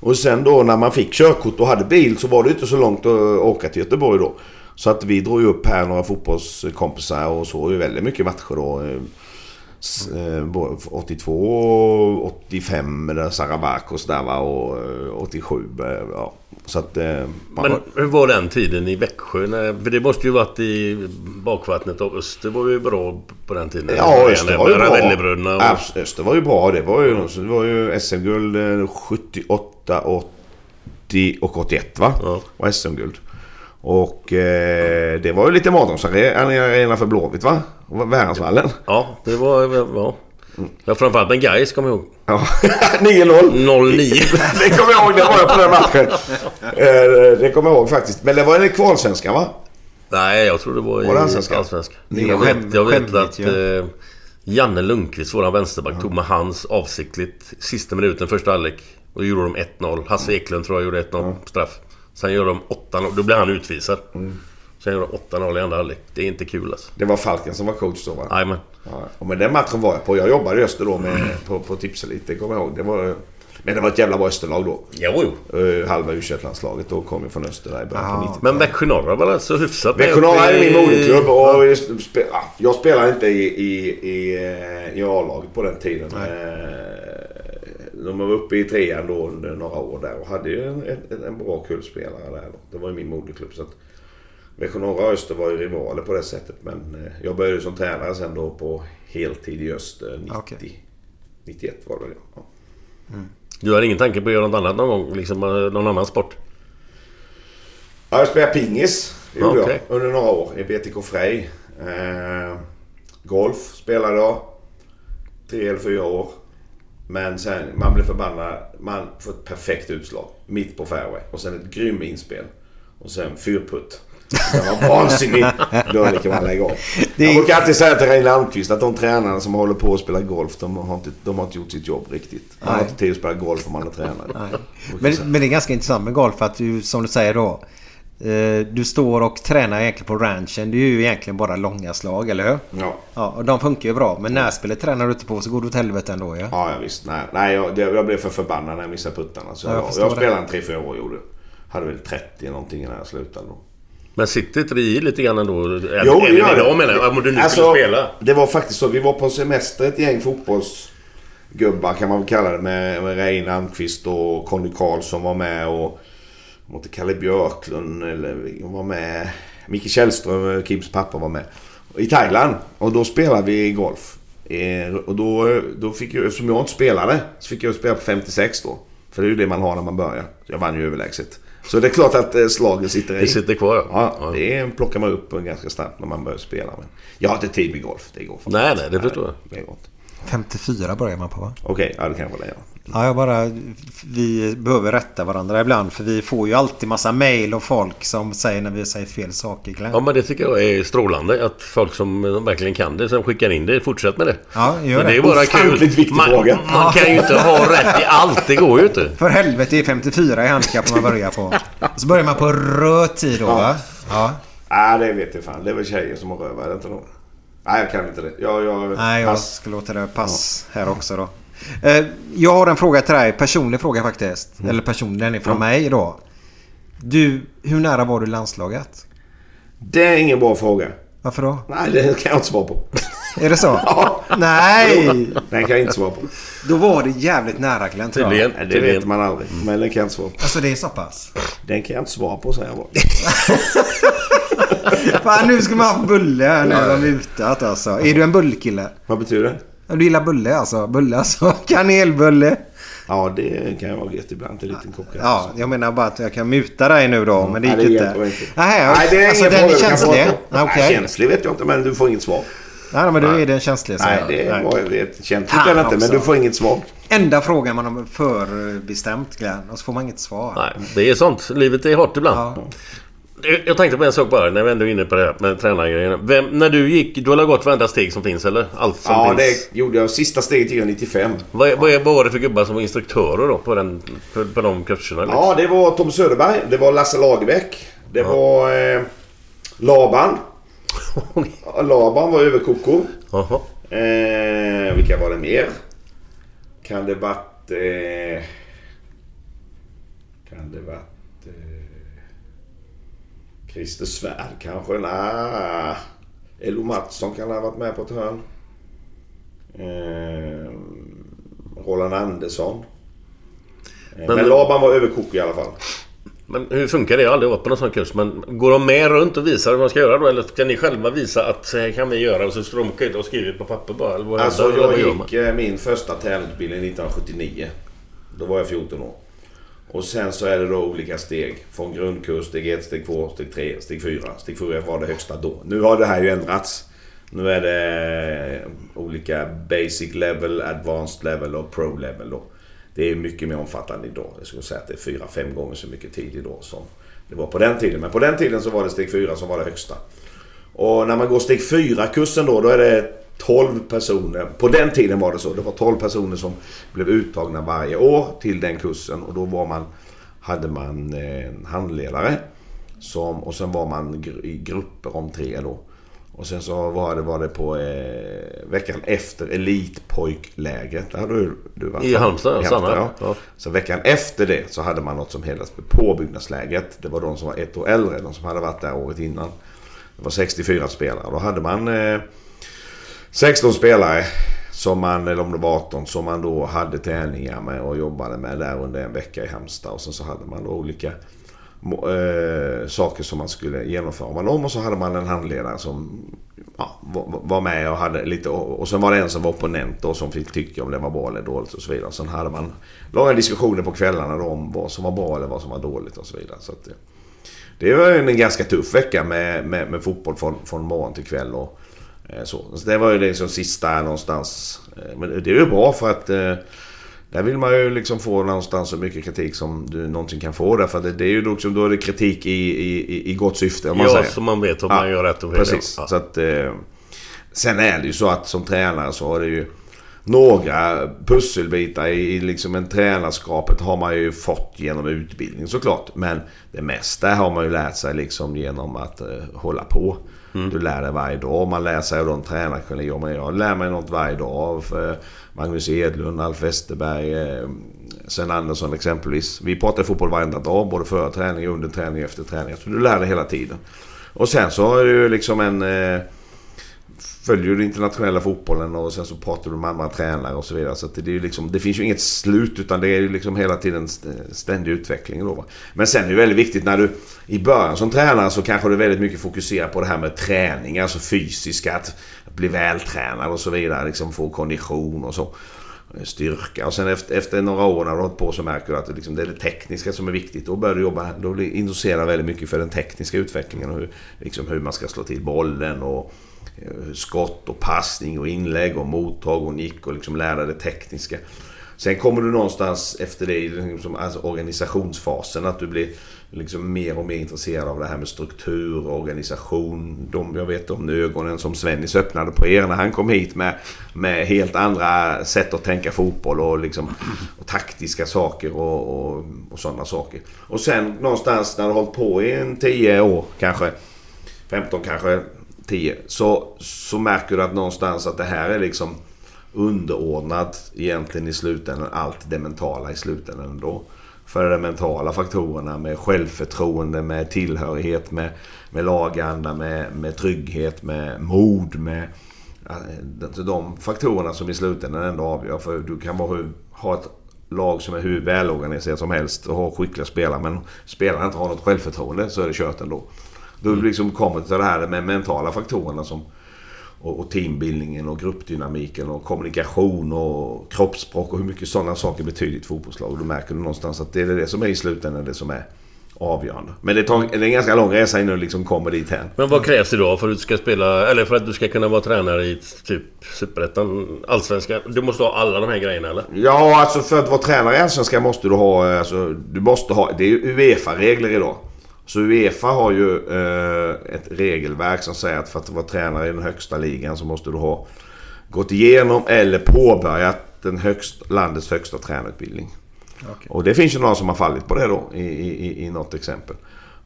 Och sen då när man fick körkort och hade bil så var det ju inte så långt att åka till Göteborg då. Så att vi drog ju upp här några fotbollskompisar och såg ju väldigt mycket matcher då. 82 och 85 där Sarabakos där va och eh, 87. eh, Ja. Så att... eh, man Men var- hur var den tiden i Växjö? För det måste ju varit i bakvattnet av Öster var ju bra på den tiden. Ja, Öster var ju bra. Och... Öster var ju bra. Det var ju, det var ju SM-guld eh, 78, 80 och 81 va? Ja. Och SM-guld. Och eh, det var ju lite mardrömsarena för Blåvitt va? Värnsvallen. Ja, det var... Ja. Ja, framförallt med Gais kommer jag ihåg. Ja. 9-0. 09. Det kommer jag ihåg. Det var jag på den matchen. Eh, Det kommer jag ihåg faktiskt. Men det var en kvalsvenska va? Nej, jag tror det var Var det. Det är Jag vet, jag vet att ju. eh, Janne Lundqvist, våran vänsterback, tog med hans avsiktligt sista minuten första halvlek. Och gjorde de 1-0. Hasse Eklund tror jag gjorde 1-0 straff. Sen gör de 8-0. Då blir han utvisad. Sen gör de 8-0 i andra halvlek. Det är inte kul alltså. Det var Falken som var coach då va? Jajamän. Ja, och men den matchen var jag på. Jag jobbade i Öster då med, på, på Tipselit. Det kommer jag ihåg. Det var, men det var ett jävla bra Österlag då. Jo, jo. Uh, halva u landslaget då kom jag från Öster där i början på 90 Men Växjö Norr var väl alltså hyfsat med Växjö upp Norr är min moderklubb och ja, jag spelade inte i, i, i, eh, i A-laget på den tiden. Eh, De var uppe i trean då under några år där och hade ju en, en, en bra kullspelare där då. Det var ju min moderklubb. Så att Växjö Norra och Öster var ju rivaler på det sättet. Men eh, jag började som tränare sen då på heltid i Öster 90. Okej. 91 var det väl ja. Du har ingen tanke på att göra något annat någon gång? Liksom eh, någon annan sport? Ja, jag spelade pingis. Det gjorde Okej. jag under några år i BTK Frej. Eh, golf spelade jag. Tre eller fyra år. Men sen, man blev förbannad. Man får ett perfekt utslag. Mitt på fairway. Och sen ett grym inspel. Och sen fyrputt. Det var vansinnigt. Då är det kan man lägga av. Det Jag brukar alltid säga till Reine Almqvist att de tränarna som håller på att spela golf, de har inte, de har inte gjort sitt jobb riktigt. Man har Nej. inte tid att spela golf om man är tränare. Men, men det är ganska intressant med golf att du, som du säger då. Eh, Du står och tränar egentligen på ranchen. Det är ju egentligen bara långa slag, eller hur? Ja. Ja, och de funkar ju bra. Men närspelet tränar du inte på så går det åt helvete ändå ja. Ja, ja visst. Nej, nej jag, jag blev för förbannad när jag missade puttarna. Så Ja, jag jag, jag, spelade en 3-4 år gjorde. Hade väl 30 någonting när jag slutade då. Men sitter inte det i lite grann ändå? Även, Jo, det även gör idag det. menar jag. Om du nu Alltså, skulle spela. Det var faktiskt så. Vi var på semester ett gäng fotbolls... gubbar kan man väl kalla det med, med Reine Almqvist och Conny Karlsson var med och mot Kalle Björklund eller var med. Micke Källström, Kims pappa var med. I Thailand. Och då spelade vi golf. Eh, och då, då fick jag, eftersom jag inte spelade, så fick jag spela på 56 då. För det är ju det man har när man börjar. Så jag vann ju överlägset. Så det är klart att eh, slagen sitter i. Det sitter kvar ja. ja det plockar man upp ganska snabbt när man börjar spela. Men jag har inte tid med golf. Det går Nej, nej, det förstår jag. Det går inte. 54 börjar man på va? Okej, okay, ja det kanske det är. Ja, jag bara... Vi behöver rätta varandra ibland. För vi får ju alltid massa mail och folk som säger när vi säger fel saker. Glenn. Ja, men det tycker jag är strålande. Att folk som verkligen kan det, som skickar in det, fortsätt med det. Ja, gör det. det är bara kul. viktig man, fråga. Man kan ju inte ha rätt i allt. Det går ju inte. För helvete, det är 54 i handikapp man börjar på. Så börjar man på röd tid då, va? Ja. Nej, det vet jag fan. Det är väl tjejer som har röv, är det inte då? Nej, jag kan inte det. Jag, jag, Nej, jag ska låta det pass här också då. Eh, Jag har en fråga till dig. Personlig fråga faktiskt. Mm. Eller personlig, den är från mig då. Du, hur nära var du landslaget? Det är ingen bra fråga. Varför då? Nej, det kan jag inte svara på. Är det så? Ja. Nej! Den kan jag inte svara på. Då var det jävligt nära Glenn tror jag. Tydligen. Nej, det tydligen. vet man aldrig. Men den kan jag inte svara på. Alltså det är så pass? Den kan jag inte svara på, säger jag bara. Fan nu ska man ha bulle här nu. De är mutat alltså. Är du en bullkille? Vad betyder det? Du gillar bulle alltså? Bulle alltså? Kanelbulle? Ja, det kan vara gött ibland till en liten kock. Ja, jag menar bara att jag kan muta dig nu då. Men det gick Nej, det inte. inte. Nej, Nej, det är alltså ingen den är fråga du känslig? svara på. Nej, känslig vet jag inte, men du får inget svar. Nej, men då är den känslig. så Nej, jag- det var jag vet. Känsligt Fan eller inte, men du får inget svar. Enda frågan man har förbestämt Glenn. Och så får man inget svar. Nej, det är sånt. Livet är hårt ibland. Ja. Jag- tänkte på en sak bara när vi ändå är inne på det här med tränargrejerna. Vem, när du gick, du har gått varenda steg som finns eller? Allt som Ja, finns. det gjorde jag. Sista steget gick jag 95. Vad, vad, vad var det för gubbar som var instruktörer då på, den, på, på de kurserna? liksom? Ja, det var Tom Söderberg. Det var Lasse Lagerbäck. Det var eh, Laban. Ja, Laban var överkoko. Jaha. Eh, vilka var det mer? Kan det varit... Eh, kan det varit... Eh, Christer Svärd kanske? Nej. Elo Mattsson kan ha varit med på ett hörn. Eh, Roland Andersson. Eh, Men- Men, Laban var överkoko i alla fall. Men hur funkar det? Jag har aldrig varit på någon sån kurs. Men går de med runt och visar hur man ska göra då? Eller ska ni själva visa att så här kan vi göra och så står de och skriver på papper bara? Eller vad, Alltså jag gick eh, min första tävlingsutbildning 1979. Då var jag 14 år. Och sen så är det då olika steg. Från grundkurs, steg 1, steg 2, steg 3, steg 4. Steg 4 var det högsta då. Nu har det här ju ändrats. Nu är det eh, olika basic level, advanced level och pro level då. Det är mycket mer omfattande idag. Jag skulle säga att det är fyra, fem gånger så mycket tid idag som det var på den tiden. Men på den tiden så var det steg 4 som var det högsta. Och när man går steg 4-kursen då, då är det 12 personer. På den tiden var det så. Det var 12 personer som blev uttagna varje år till den kursen. Och då var man, hade man eh, en handledare. Som, och sen var man i grupper om tre då. Och sen så var det, var det på eh, veckan efter Elitpojklägret. Där hade du, du varit. I Halmstad, I Sanna. ja. Ja. Så veckan efter det så hade man något som helst med påbyggnadsläget. Det var de som var ett år äldre, de som hade varit där året innan. Det var 64 spelare. Då hade man eh, 16 spelare, som man, eller om det var 18, som man då hade träningar med och jobbade med där under en vecka i Halmstad. Och sen så hade man då olika äh, saker som man skulle genomföra man om och så hade man en handledare som ja, var, med och hade lite och, sen var det en som var opponent och som fick tycka om det var bra eller dåligt och så vidare. Sen hade man långa diskussioner på kvällarna då om vad som var bra eller vad som var dåligt och så vidare. Så att, eh, det var en ganska tuff vecka med, med, med fotboll från, från morgon till kväll. Och, så. så det var ju liksom sista någonstans. Eh, men det är ju bra för att eh, där vill man ju liksom få någonstans så mycket kritik som du någonsin kan få. Därför att det, är ju liksom, då är det kritik i, i, i- gott syfte om man Ja, säger. så man vet att man gör rätt och fel. Precis. Ja. Så att, eh, sen är det ju så att som tränare så har det ju några pusselbitar i, i liksom en tränarskapet har man ju fått genom utbildning såklart. Men det mesta har man ju lärt sig liksom genom att eh, hålla på. Mm. Du lär dig varje dag. Man lär sig av de tränarkollegor man Jag lär mig något varje dag av eh, Magnus Edlund, Alf Westerberg, eh, Sven Andersson exempelvis. Vi pratar fotboll varenda dag. Både före träning, under träning och efter träning. Så du lär dig hela tiden. Och sen så har du ju liksom en... Eh, Följer du den internationella fotbollen och sen så pratar du med andra tränare och så vidare. Så att det, är liksom, det finns ju inget slut utan det är ju liksom hela tiden ständig utveckling. Då. Men sen är det väldigt viktigt när du i början som tränare så kanske du väldigt mycket fokuserar på det här med träning, alltså fysiska, att bli vältränad och så vidare. Liksom få kondition och så. Styrka. Och sen efter, efter några år när du har hållit på så märker du att det, liksom, det är det tekniska som är viktigt. Då börjar du jobba, då blir du väldigt mycket för den tekniska utvecklingen. Och hur, liksom hur man ska slå till bollen och skott och passning och inlägg och mottag och nick och liksom lära det tekniska. Sen kommer du någonstans efter det i liksom, alltså organisationsfasen att du blir liksom mer och mer intresserad av det här med struktur, och organisation. De, jag vet om ögonen som Svennis öppnade på er när han kom hit med, med helt andra sätt att tänka fotboll och, liksom, och taktiska saker och, och, och sådana saker. Och sen någonstans när du har hållit på i en 10 år kanske, 15 kanske, 10. Så, så märker du att någonstans att det här är liksom underordnat egentligen i slutändan allt det mentala i slutändan ändå. För de mentala faktorerna med självförtroende, med tillhörighet, med, med laganda, med, med trygghet, med mod, med alltså de faktorerna som i slutändan ändå avgör. För du kan vara, ha ett lag som är hur välorganiserat som helst och ha skickliga spelare. Men spelarna inte har något självförtroende så är det kört ändå. Då liksom kommer det till det här med mentala faktorerna som och, och teambildningen och gruppdynamiken och kommunikation och kroppsspråk och hur mycket sådana saker betyder i ett fotbollslag. Och då märker du någonstans att det är det som är i slutändan det som är avgörande. Men det, tar, det är en ganska lång resa innan du liksom kommer dit här. Men vad krävs då för att du ska spela, eller för att du ska kunna vara tränare i typ Superettan, Allsvenskan? Du måste ha alla de här grejerna eller? Ja, alltså för att vara tränare i Allsvenskan måste du ha, alltså, du måste ha, det är ju Uefa-regler idag. Så Uefa har ju eh, ett regelverk som säger att för att vara tränare i den högsta ligan så måste du ha gått igenom eller påbörjat den högst, landets högsta tränarutbildning. Okej. Och det finns ju några som har fallit på det då i, i, i något exempel.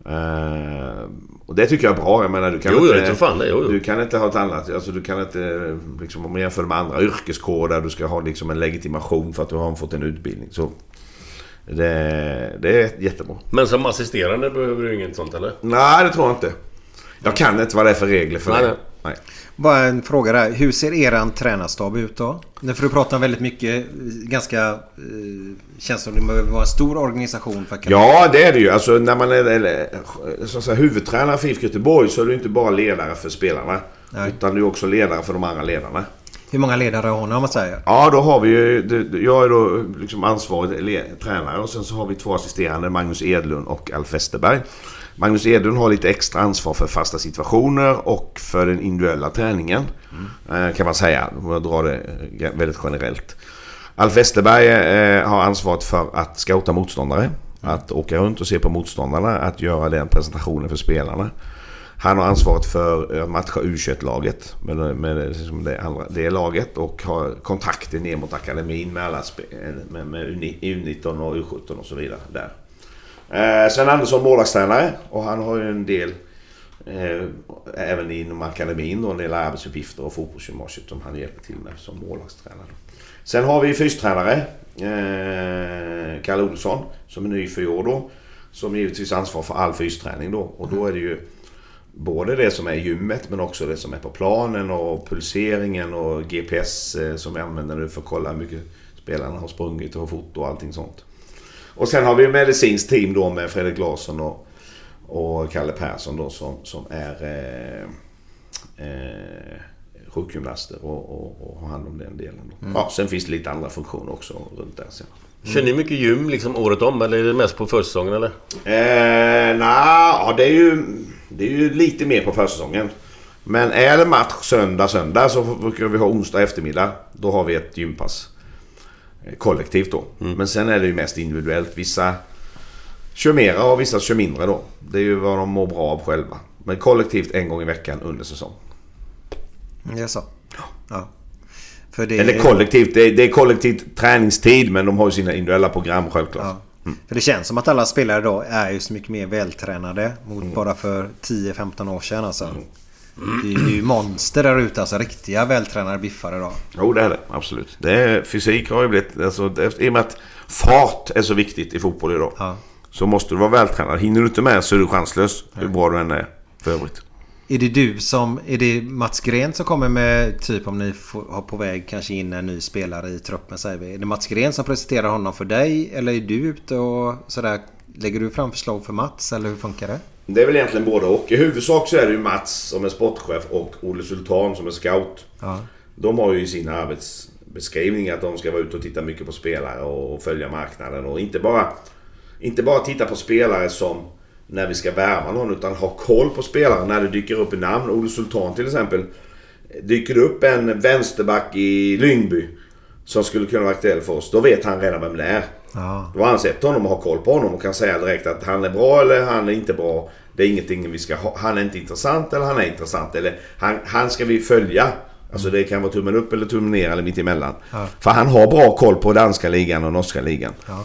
Eh, och det tycker jag är bra. Jag menar, du kan Jo, inte, fan det, jo, jo. Du kan inte ha ett annat. Alltså, du kan inte, liksom, om man jämför med andra yrkeskårer där du ska ha liksom, en legitimation för att du har fått en utbildning. Så det, det är jättebra. Men som assisterande behöver du inget sånt eller? Nej, det tror jag inte. Jag kan inte vad det är för regler för Nej, det. nej. Nej. Bara en fråga där. Hur ser eran tränarstab ut då? Nu får du prata om väldigt mycket. Ganska... Eh, känns som det behöver vara en stor organisation för att kunna... Ja, det är det ju. Alltså när man är eller, så att säga, huvudtränare för IFK Göteborg så är du inte bara ledare för spelarna. Nej. Utan du är också ledare för de andra ledarna. Hur många ledare har ni om man säger? Ja, då har vi ju... Jag är då liksom ansvarig tränare och sen så har vi två assisterande, Magnus Edlund och Alf Westerberg. Magnus Edlund har lite extra ansvar för fasta situationer och för den individuella träningen. eh, Kan man säga, om jag drar det eh, väldigt generellt. Alf Westerberg eh, har ansvaret för att scouta motståndare. Att åka runt och se på motståndarna, att göra den presentationen för spelarna. Han har ansvaret för att matcha U21-laget med, med liksom det, andra, det laget och har kontakter ner mot akademin med alla med, med U19 och U17 och så vidare. Där. Eh, Sven Andersson målvaktstränare och han har ju en del eh, även inom akademin och en del arbetsuppgifter och fotbollsgymnasiet som han hjälper till med som målvaktstränare. Sen har vi fystränare eh, Kalle Olsson som är ny för i år då. Som givetvis ansvarar för all fysträning då och då är det ju Både det som är i gymmet men också det som är på planen och pulseringen och GPS eh, som vi använder nu för att kolla hur mycket spelarna har sprungit och foto och allting sånt. Och sen har vi medicinskt team då med Fredrik Larsson och, och Kalle Persson då som, som är eh, eh, sjukgymnaster och, och, och har hand om den delen. Mm. Ja, sen finns det lite andra funktioner också runt där sen. Kör ni mycket gym liksom året om eller är det mest på försäsongen eller? Eh, nej, ja, det är ju det är ju lite mer på försäsongen. Men är det match söndag, söndag så brukar vi ha onsdag eftermiddag. Då har vi ett gympass. Eh, Kollektivt då. Men sen är det ju mest individuellt. Vissa kör mera och vissa kör mindre då. Det är ju vad de mår bra av själva. Men kollektivt en gång i veckan under säsong. Det är så? Ja. För det Eller kollektivt. Det är, det är kollektivt träningstid men de har ju sina individuella program självklart. Ja. För det känns som att alla spelare idag är ju så mycket mer vältränade mot Mm. bara för 10-15 år sedan alltså. Det är ju monster där ute alltså. Riktiga vältränade biffar idag. Jo, det är det. Absolut. Det är, fysik har ju blivit... Alltså, det, I och med att fart är så viktigt i fotboll idag. Så måste du vara vältränad. Hinner du inte med så är du chanslös. Hur bra du än är för övrigt. Är det du som... Är det Mats Gren som kommer med typ om ni får, har på väg kanske in en ny spelare i truppen säger vi. Är det Mats Gren som presenterar honom för dig? Eller är du ute och sådär? Lägger du fram förslag för Mats eller hur funkar det? Det är väl egentligen både och. I huvudsak så är det ju Mats som är sportchef och Olle Sultan som är scout. Ja. De har ju i sin arbetsbeskrivning att de ska vara ute och titta mycket på spelare och följa marknaden. Och inte bara, inte bara titta på spelare som när vi ska värva någon utan ha koll på spelaren när det dyker upp i namn. Olle Sultan till exempel. Dyker det upp en vänsterback i Lyngby som skulle kunna vara aktuell för oss. Då vet han redan vem det är. Ja. Då har han sett honom och har koll på honom och kan säga direkt att han är bra eller han är inte bra. Det är ingenting vi ska ha. Han är inte intressant eller han är intressant. Eller han, han ska vi följa. Alltså det kan vara tummen upp eller tummen ner eller mitt emellan. Ja. För han har bra koll på danska ligan och norska ligan. Ja.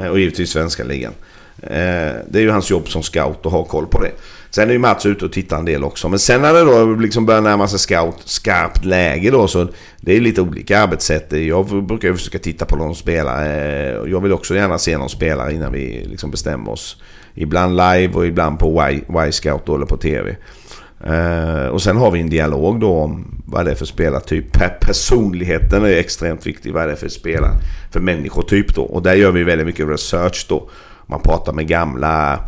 Eh, Och givetvis svenska ligan. Eh, det är ju hans jobb som scout att ha koll på det. Sen är ju Mats ute och tittar en del också. Men sen när det då liksom börjar närma sig scout, skarpt läge då så det är lite olika arbetssätt. Jag brukar ju försöka titta på någon spelare. Eh, jag vill också gärna se någon spelare innan vi liksom bestämmer oss. Ibland live och ibland på Y-scout då, eller på TV. Eh, och sen har vi en dialog då om vad det är för spelartyp. Per personligheten är extremt viktig. Vad är det för spelare? För människotyp då. Och där gör vi väldigt mycket research då. Man pratar med gamla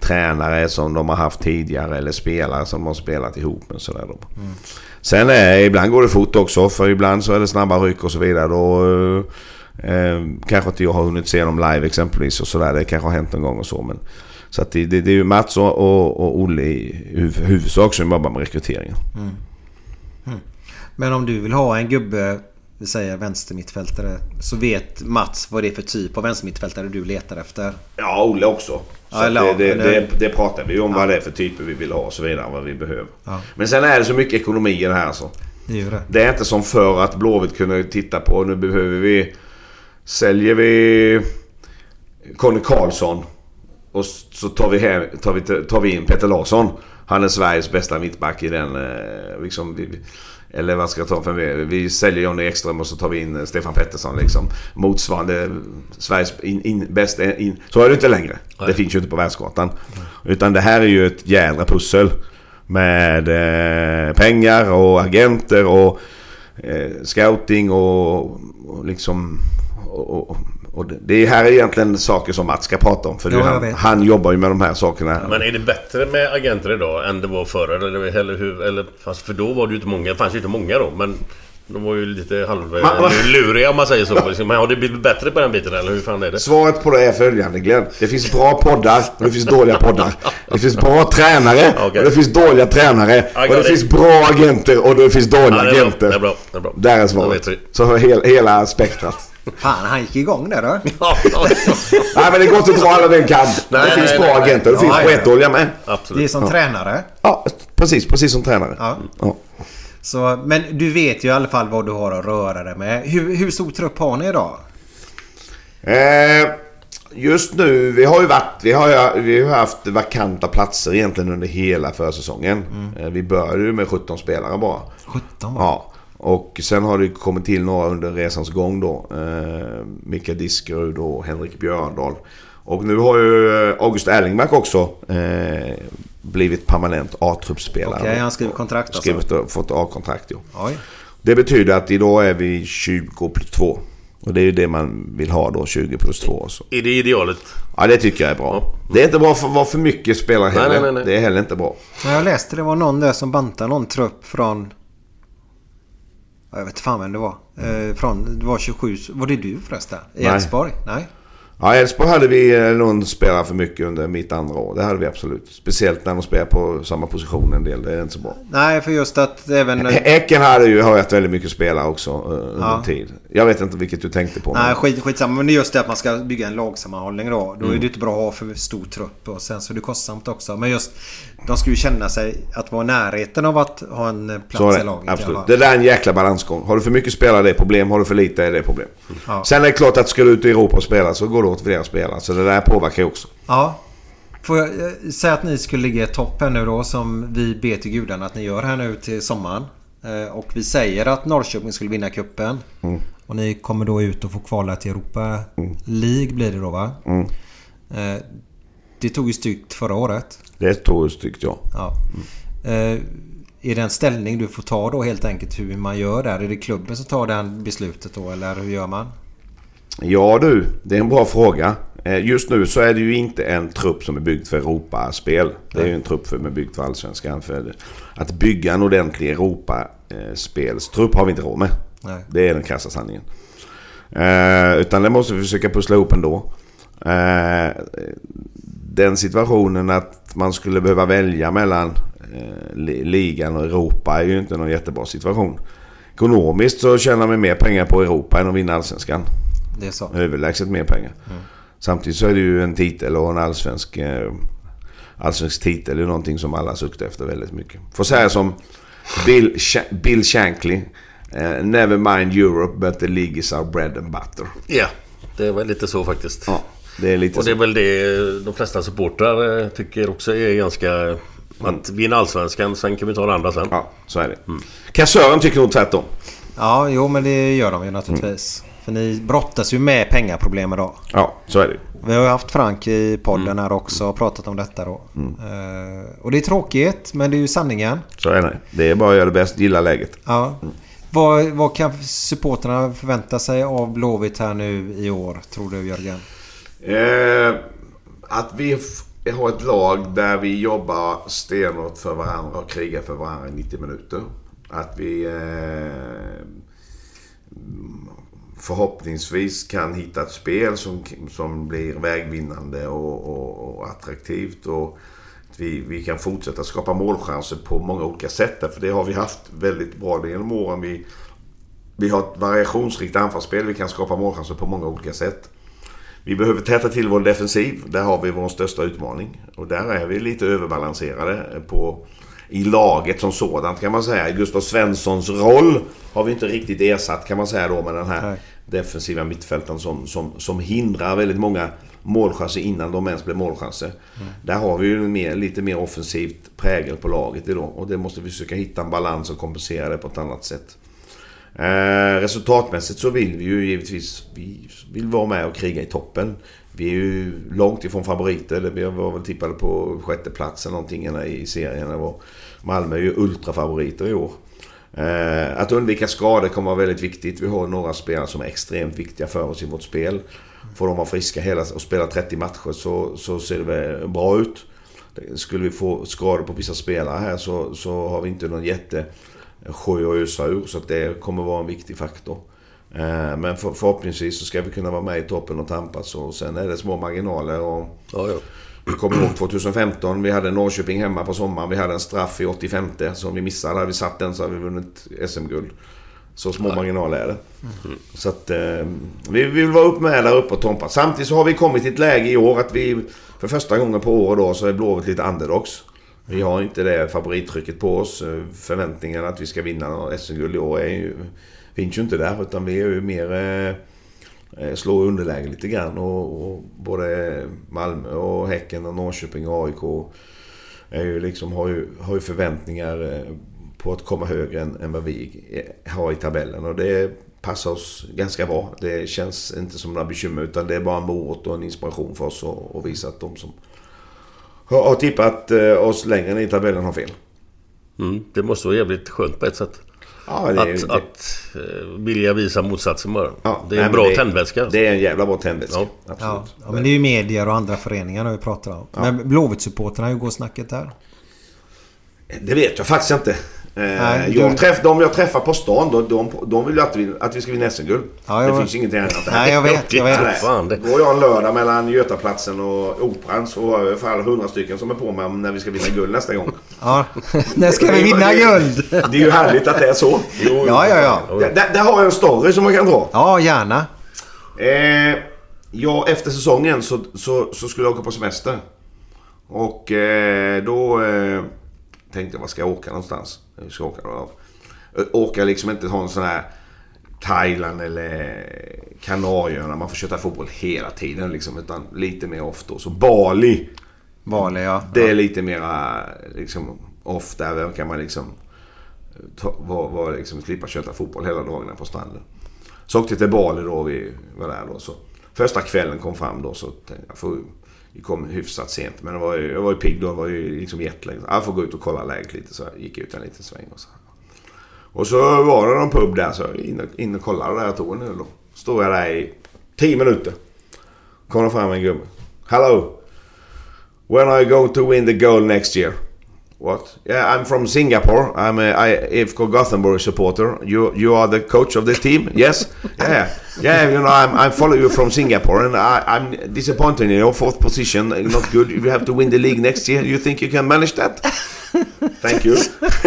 tränare som de har haft tidigare eller spelare som de har spelat ihop med. Sådär då. Sen eh, ibland går det fort också för ibland så är det snabba ryck och så vidare. Då, eh, eh, kanske inte jag har hunnit se dem live exempelvis och sådär. Det kanske har hänt någon gång och så. Men, så att det, det, det är ju Mats och, och, och Olle i huv, huvudsak som jobbar med rekryteringen. Men om du vill ha en gubbe, vi säger vänstermittfältare, så vet Mats vad det är för typ av vänstermittfältare du letar efter? Ja, Olle också. Så Ja, det, det, det, det pratar vi om Ja. vad det är för typer vi vill ha och så vidare. Vad vi behöver. Ja. Men sen är det så mycket ekonomi i det här ju det. Det är inte som förr att Blåvitt kunde titta på nu behöver vi... Säljer vi Conny Karlsson och så tar vi, hem, tar vi, tar vi in Peter Larsson. Han är Sveriges bästa mittback i den... eh, Liksom, vi- eller vad ska jag ta för vi, vi säljer Johnny Ekström och så tar vi in eh, Stefan Pettersson liksom. Motsvarande Sveriges in, in, bästa... In, så är det inte längre. Det finns ju inte på världskartan. Utan det här är ju ett jädra pussel. Med eh, pengar och agenter och eh, scouting och, och liksom... Och, och, och det- det här är egentligen saker som Mats ska prata om. För är Ja, han, han jobbar ju med de här sakerna. Men är det bättre med agenter idag än det var förr? Eller, eller, hur, eller, fast för då var det ju inte många. Det fanns ju inte många då. Men de var ju lite halv... Man- man- luriga om man säger så. Men har det blivit bättre på den biten eller hur fan är det? Svaret på det är följande Glenn. Det finns bra poddar och det finns dåliga poddar. Det finns bra tränare Okej. och det finns dåliga tränare. Och det it. finns bra agenter och det finns dåliga Ja, det är bra, agenter. det är bra, det är bra. Där är svaret. Så hela, hela spektrat. Fan, han gick igång där då. Nej men det går inte att dra alla den kan. Nej, det finns nej, bra nej, agenter det Ja, finns ja. sketdåliga med. Absolut. Det är som tränare. Ja, precis. Precis som tränare. Ja. Ja. Så, men du vet ju i alla fall vad du har att röra dig med. Hur, hur stor trupp har ni idag? Eh, just nu, vi har ju varit, vi har, vi har haft vakanta platser egentligen under hela försäsongen. Eh, vi började ju med 17 spelare bara. 17 bara. Ja. Och sen har det kommit till några under resans gång då. Eh, Mikael Diskerud och Henrik Björndal. Och nu har ju eh, August Erlingmark också eh, blivit permanent A-truppspelare. Okej, han skriver kontrakt alltså. Skrivit och fått A-kontrakt. Oj. Det betyder att idag är vi 20 plus 2. Och det är ju det man vill ha då, 20 plus 2. Så. Är det idealet? Ja, det tycker jag är bra. Det är inte bra för vara för mycket spelare heller. nej, nej, nej. Det är heller inte bra. Jag läste det var någon där som bantade någon trupp från... Ja, Jag vet inte fan vem det var. Eh, från, det var 27... Var det du förresten? I. Elfsborg? Nej. Ja, i Elfsborg hade vi eh, någon spelare för mycket under mitt andra år. Det hade vi absolut. Speciellt när de spelar på samma position en del. Det är inte så bra. Nej, för just att även... Häcken hade ju haft väldigt mycket spelare också eh, under Ja. tid. Jag vet inte vilket du tänkte på. Nej, skit, skitsamma. Men det är just det att man ska bygga en lagsammanhållning då. Då är Mm. det inte bra att ha för stor trupp. Och sen så är det kostsamt också. Men just... De ska ju känna sig att vara i närheten av att ha en plats är i det. laget. Absolut. Det där är en jäkla balansgång. Har du för mycket spelare det är problem. Har du för lite är det problem. Ja. Sen är det klart att ska du ut i Europa och spela så går det åt flera spelare. Så det där påverkar ju också. Ja. Får jag eh, säga att ni skulle ligga i toppen nu då som vi ber till gudarna att ni gör här nu till sommaren. Eh, Och vi säger att Norrköping skulle vinna kuppen Mm. Och ni kommer då ut och få kvala till Europa League blir det då va? Mm. Eh, Det tog ju styggt förra året. Det tog ju styggt ja. Ja. Eh, är det en ställning du får ta då helt enkelt hur man gör där? Är det klubben som tar det beslutet då eller hur gör man? Ja du, det är en bra fråga. Eh, Just nu så är det ju inte en trupp som är byggd för Europaspel. Det är ju en trupp som är byggd för Allsvenskan. För att bygga en ordentlig Europaspelstrupp har vi inte råd med. Nej. Det är den krassa sanningen. Eh, utan det måste vi försöka pussla ihop ändå. Eh, den situationen att man skulle behöva välja mellan eh, li- ligan och Europa är ju inte någon jättebra situation. Ekonomiskt så tjänar vi mer pengar på Europa än att vinna Allsvenskan. Det är så. Överlägset mer pengar. Samtidigt så är det ju en titel och en allsvensk, eh, allsvensk titel. Är någonting som alla suktar efter väldigt mycket. Får säga som Bill, Bill Shankly. Eh, never mind Europe but the league is our bread and butter. Ja, det är väl lite så faktiskt. Ja, det är lite Och det är väl det de flesta supportrar eh, tycker också är ganska... Att vinna allsvenskan, sen kan vi ta det andra sen. Ja, så är det. Kassören tycker nog tvärtom. Ja, jo men det gör de ju naturligtvis. För ni brottas ju med pengaproblem idag. Ja, så är det. Vi har ju haft Frank i podden här också och pratat om detta då. Eh, och det är tråkigt men det är ju sanningen. Så är det. Det är bara att göra det bäst, gilla läget. Ja. Vad, vad kan supporterna förvänta sig av Blåvitt här nu i år tror du Jörgen? Eh, att vi har ett lag där vi jobbar stenhårt för varandra och krigar för varandra i 90 minuter. Att vi eh, förhoppningsvis kan hitta ett spel som, som blir vägvinnande och, och, och attraktivt. Och vi, vi kan fortsätta skapa målchanser på många olika sätt. För det har vi haft väldigt bra genom åren. Vi, vi har ett variationsrikt anfallsspel. Vi kan skapa målchanser på många olika sätt. Vi behöver täta till vår defensiv. Där har vi vår största utmaning. Och där är vi lite överbalanserade på, i laget som sådant kan man säga. Gustav Svenssons roll har vi inte riktigt ersatt kan man säga då med den här Nej defensiva mittfältaren som, som, som hindrar väldigt många målchanser innan de ens blir målchanser. Där har vi ju mer, lite mer offensivt prägel på laget idag. Och det måste vi försöka hitta en balans och kompensera det på ett annat sätt. Eh, resultatmässigt så vill vi ju givetvis vi vill vara med och kriga i toppen. Vi är ju långt ifrån favoriter. Vi var väl tippade på sjätte plats eller någonting i serien. Malmö är ju ultrafavoriter i år. Eh, att undvika skador kommer vara väldigt viktigt. Vi har några spelare som är extremt viktiga för oss i vårt spel. Får de vara friska hela och spela 30 matcher så, så ser det väl bra ut. Skulle vi få skador på vissa spelare här så, så har vi inte någon jätte sjö att ösa ur. Så att det kommer vara en viktig faktor. Eh, men för, förhoppningsvis så ska vi kunna vara med i toppen och tampas. Och sen är det små marginaler. Och Ja, ja jag kommer ihåg 2015. Vi hade Norrköping hemma på sommaren. Vi hade en straff i 85 som vi missade. Hade vi satt den så hade vi vunnit SM-guld. Så små marginaler är det. Så att eh, vi vill vara upp med där uppe och tompa. Samtidigt så har vi kommit till ett läge i år att vi för första gången på år då så är Blåvitt lite underdogs. Vi har inte det favorittrycket på oss. Eh, Förväntningarna att vi ska vinna SM-guld i år är ju, finns ju inte där. Utan vi är ju mer... Eh, Eh, slå underläge lite grann. Och, och både Malmö och Häcken och Norrköping och AIK är ju liksom, har, ju, har ju förväntningar eh, på att komma högre än, än vad vi eh, har i tabellen. Och det passar oss ganska bra. Det känns inte som några bekymmer utan det är bara en morot och en inspiration för oss att, visa att de som har, tippat oss längre ner i tabellen har fel. Mm, det måste vara jävligt skönt på ett sätt. Ja, det är- att det- att eh, vilja visa motsatsen bara. Ja, det är nej, en bra det- tändvätska. Det är en jävla bra tändvätska. Ja. Ja, Absolut. ja, men det är ju medier och andra föreningar vi pratar om. Men Blåvitt-supportrarna, hur går snacket där? Det vet jag faktiskt inte. Eh, Nej, jag du- träff, de jag träffar på stan, de, de, de vill ju att vi, att vi ska vinna SM-guld. Ja, det jag- finns ingenting annat. Nej, jag vet, jag vet. Nej. Fan, det- Går jag en lördag mellan Götaplatsen och Operan så har jag i alla fall hundra stycken som är på mig om när vi ska vinna guld nästa gång. Ja, när ska vi vinna guld? Det är ju härligt att det är så. Jo, Ja, ja, ja. Där, där, där har jag en story som man kan dra. Ja, gärna. Eh, ja, efter säsongen så, så, så skulle jag åka på semester. Och eh, då eh, tänkte var ska jag åka någonstans? Jag ska åka, då. åka liksom inte ha en sån här Thailand eller Kanarieöarna. Man får köta fotboll hela tiden liksom. Utan lite mer off då. Så Bali. Bali, ja. Det är lite mera liksom off. Där kan man liksom, ta, var, var liksom slippa köta fotboll hela dagarna på stranden. Så åkte jag till Bali då. Vi var där då. Så första kvällen kom fram då så tänkte jag, får vi kom hyfsat sent men det var ju, jag var ju pigg då. Jag var ju liksom jetlag. Jag får gå ut och kolla läget lite så jag gick ut en liten sväng och så. Och så var det någon pub där så jag in och, in och kollade där jag tog en öl då. Stod jag där i 10 minuter. Kommer fram en gubbe. Hello! When are you going to win the gold next year? What? Yeah, I'm from Singapore. I'm a IFK Gothenburg supporter. You you are the coach of this team? Yes. Yeah. Yeah. You know, I'm I follow you from Singapore, and I, I'm disappointed in your fourth position. Not good. You have to win the league next year. You think you can manage that? Thank you.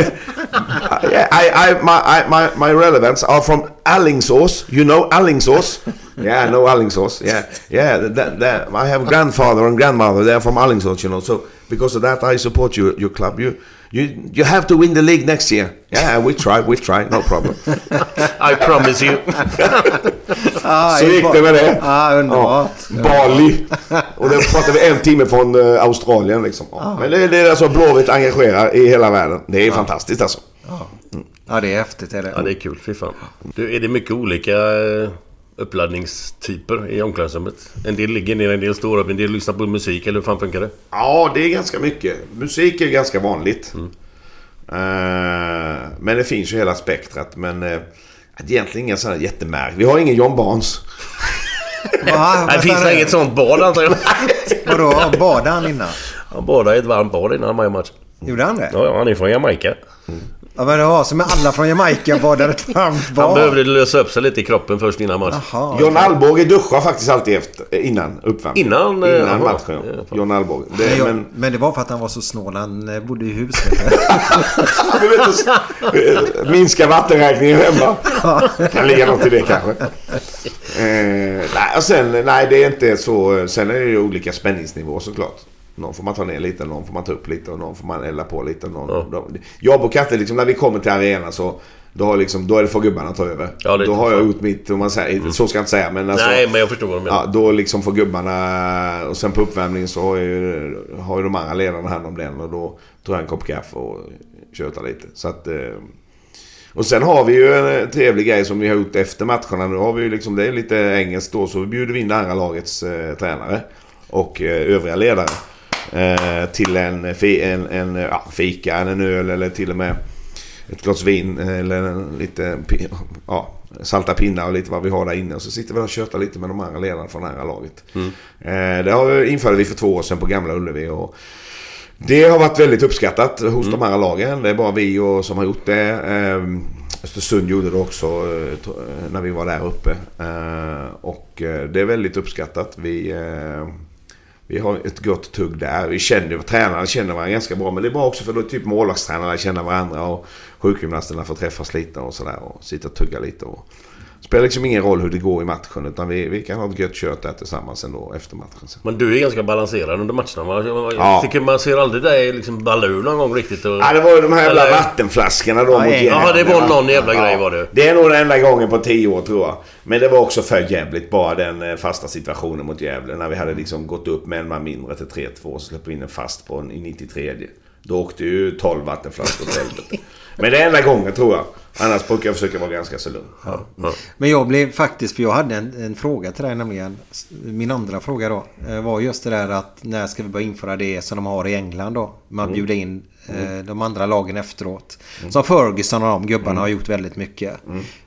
yeah, I, I, my, I, my, my relevance are from Allingsås. You know Allingsås? Yeah, I know Allingsås. Yeah, yeah. That, that, I have a grandfather and grandmother. They are from Allingsås, you know. So because of that, I support you, your club. You, you, you have to win the league next year. Yeah, we try, we try. No problem. I promise you. Ah, Så gick det med det. Ah, underbart. Bali. Och då pratar vi en timme från eh, Australien liksom. Ja. Men det, det är alltså Blåvitt engagerar i hela världen. Det är fantastiskt alltså. Ja, det är häftigt är det. Ja, det är kul. Fy fan. Du, är det mycket olika eh, uppladdningstyper i omklädningsrummet? En del ligger ner, en del står upp, en del lyssnar på musik. Eller hur fan funkar det? Ja, det är ganska mycket. Musik är ganska vanligt. Eh, men det finns ju hela spektrat. Men uh, egentligen inga sådana jättemärk. Vi har ingen John Barnes. Va, Det finns det inget sånt bad antar jag? Vadå? Badade han innan? Han badade i ett varmt bad innan varje match. Gjorde han det? Ja, han är från Jamaica. Ja, men det var som med alla från Jamaica badade ett varmt Han bad. behövde lösa upp sig lite i kroppen först innan match. Jaha. John Alvbåge duschar faktiskt alltid efter, innan uppvärmning. Innan, eh, Innan matchen. Ja. John Alvbåge. Det, Men, men, men det var för att han var så snål. Han eh, bodde i hus. eh, minska vattenräkningen hemma. Kan ligga något i det kanske. Eh, nej, och sen, nej, det är inte så. Sen är det ju olika spänningsnivåer såklart. Någon får man ta ner lite, någon får man ta upp lite och någon får man elda på lite. Någon, Ja. jag och Katte, liksom, när vi kommer till arenan så då, har liksom, då är det för gubbarna ta över. Ja, då har jag gjort mitt, om man säger, så ska jag inte säga men alltså. Nej, men jag förstår vad du menar. Ja, då liksom får gubbarna... Och sen på uppvärmningen så har ju, har ju de andra ledarna hand om den. Och då tar jag en kopp kaffe och tjötar lite. Så att... eh, Och sen har vi ju en eh, trevlig grej som vi har gjort efter matcherna. Nu har vi ju liksom, det är lite engelskt då, så vi bjuder vi in det andra lagets eh, tränare. Och eh, övriga ledare. Eh, till en, en, en ja, fika, en öl eller till och med ett glas vin eller en, lite ja, salta pinnar och lite vad vi har där inne. Och så sitter vi och tjötar lite med de andra ledarna från det här laget. Eh, det har införde vi för två år sedan på Gamla Ullevi. Och det har varit väldigt uppskattat hos de andra lagen. Det är bara vi och, som har gjort det. Eh, Östersund gjorde det också när vi var där uppe. Och det är väldigt uppskattat. Vi, vi har ett gott tugg där. Vi känner, tränarna känner varandra ganska bra. Men det är bra också för då typ målvaktstränarna känner varandra. Och sjukgymnasterna får träffas lite och sådär. Och sitta och tugga lite. Och, spelar liksom ingen roll hur det går i matchen. Utan vi, vi kan ha ett gött kött där tillsammans ändå efter matchen. sen. Men du är ganska balanserad under matcherna. va? Jag Ja. tycker man ser aldrig dig liksom balla ur någon gång riktigt. Och... Ja, det var ju de här jävla Eller- vattenflaskorna då Ja, mot ja, ja, det var va? någon jävla grej var det. Det är nog den enda gången på tio år tror jag. Men det var också för jävligt bara den eh, fasta situationen mot Gävle. När vi hade liksom gått upp med en man mindre till 3-2 och släppte in en fast på en i 93. Då åkte ju 12 vattenflaskor åt helvete. Men det är enda gången tror jag. Annars brukar jag försöka vara ganska så lugn. Ja. Men jag blev faktiskt, för jag hade en, en fråga till dig nämligen. Min andra fråga då. eh, Var just det där att när ska vi börja införa det som de har i England då? Man bjuder in eh, de andra lagen efteråt. Som Ferguson och de gubbarna har gjort väldigt mycket.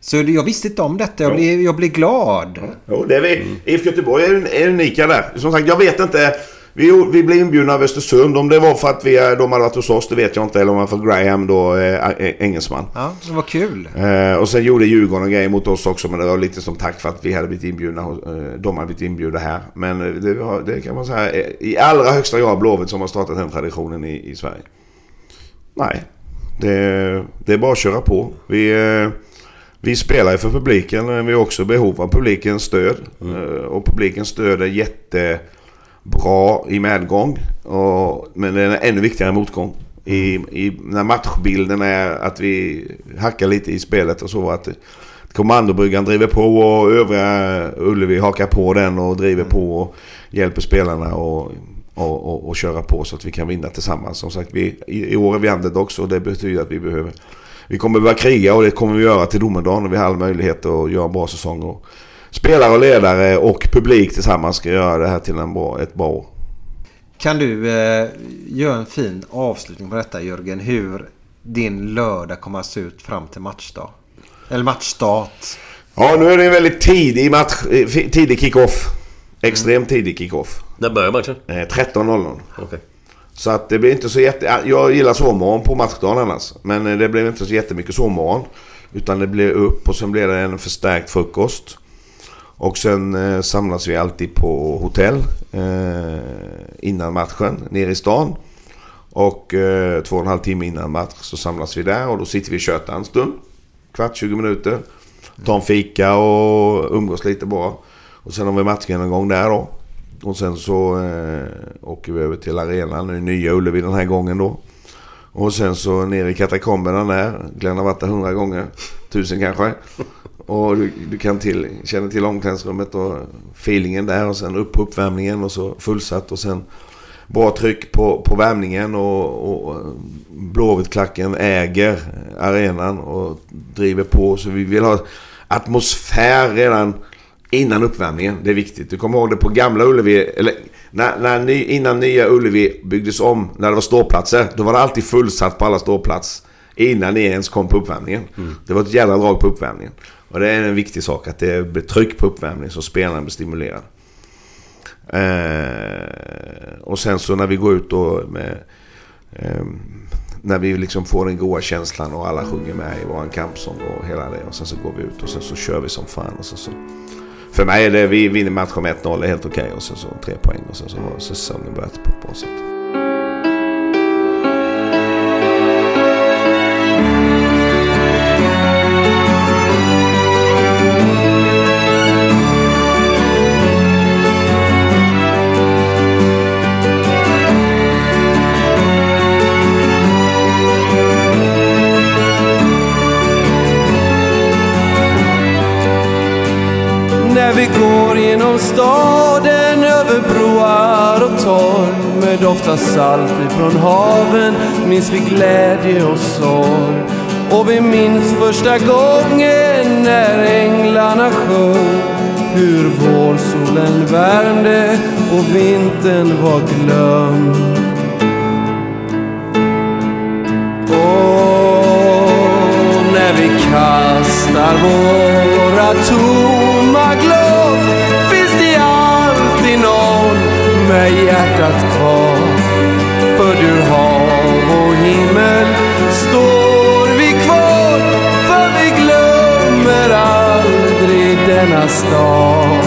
Så det- jag visste inte om detta. Jag blev, jag blev glad. Jo, det är vi. IFK Göteborg är, är unika där. Som sagt, jag vet inte. Vi, vi blev inbjudna av Östersund. Om det var för att vi, de hade varit hos oss, det vet jag inte. Eller om det var för Graham då, eh, engelsman. Ja, det var kul. Eh, och sen gjorde Djurgården grejer mot oss också. Men det var lite som tack för att vi hade blivit inbjudna. Eh, de hade blivit inbjudna här. Men eh, det, det kan man säga i allra högsta grad Blåvitt som har startat den traditionen i, i Sverige. Nej, det, det är bara att köra på. Vi, eh, vi spelar ju för publiken men vi har också behov av publikens stöd. Eh, och publikens stöd är Bra i medgång. Och, men den är ännu viktigare i motgång. I, i, när matchbilden är att vi hackar lite i spelet och så. Att kommandobryggan driver på och övriga Ullevi hakar på den och driver på och hjälper spelarna och, och, och, och köra på så att vi kan vinna tillsammans. Som sagt, vi, i, i år är vi underdogs och det betyder att vi behöver vi kommer behöva kriga och det kommer vi göra till domedagen och vi har all möjlighet att göra en bra säsong. Och spelare och ledare och publik tillsammans ska göra det här till en bra, ett bra år. Kan du eh, göra en fin avslutning på detta Jörgen? Hur din lördag kommer att se ut fram till matchdag? Eller matchstart. Ja, nu är det en väldigt tidig match. eh, Tidig kick-off. Extremt tidig kick-off. När börjar matchen? Eh, 13.00. Okej. Så att det blir inte så jätte... ja, Jag gillar sovmorgon på matchdagen annars. Men eh, det blev inte så jättemycket sovmorgon. Utan det blev upp och sen blev det en förstärkt frukost. Och sen eh, samlas vi alltid på hotell eh, innan matchen nere i stan. Och eh, två och en halv timme innan match så samlas vi där och då sitter vi och tjötar en stund. Kvart, 20 minuter. Tar en fika och umgås lite bara. Och sen har vi matchgenomgång där då. Och sen så eh, åker vi över till arenan, nu Nya Ullevi den här gången då. Och sen så ner i katakomberna där. Glenn har varit där hundra gånger. Tusen kanske. Och du, du kan till, känner till omklädningsrummet och feelingen där och sen upp på uppvärmningen och så fullsatt och sen bra tryck på, på värmningen och, och Blåvitt-klacken äger arenan och driver på. Så vi vill ha atmosfär redan innan uppvärmningen. Det är viktigt. Du kommer ihåg det på gamla Ullevi, eller när, när ny, innan nya Ullevi byggdes om, när det var ståplatser. Då var det alltid fullsatt på alla ståplatser. Innan ni ens kom på uppvärmningen. Det var ett jävla drag på uppvärmningen. Och det är en viktig sak att det blir tryck på uppvärmningen så spelarna blir stimulerade. Eh, och sen så när vi går ut då med... Eh, när vi liksom får den goda känslan och alla sjunger med i våran kampsång och hela det. Och sen så går vi ut och sen så kör vi som fan. Och sen så, för mig är det, vi vinner matchen med 1-0, det är helt okej. Och sen så tre poäng och sen så har säsongen börjat på ett bra sätt. Ofta salt ifrån haven minns vi glädje och sorg. Och vi minns första gången när änglarna sjöng hur vårsolen värmde och vintern var glömd. Och när vi kastar våra tomma glas finns det alltid någon med hjärtat kvar. Du hav och himmel står vi kvar för vi glömmer aldrig denna stad.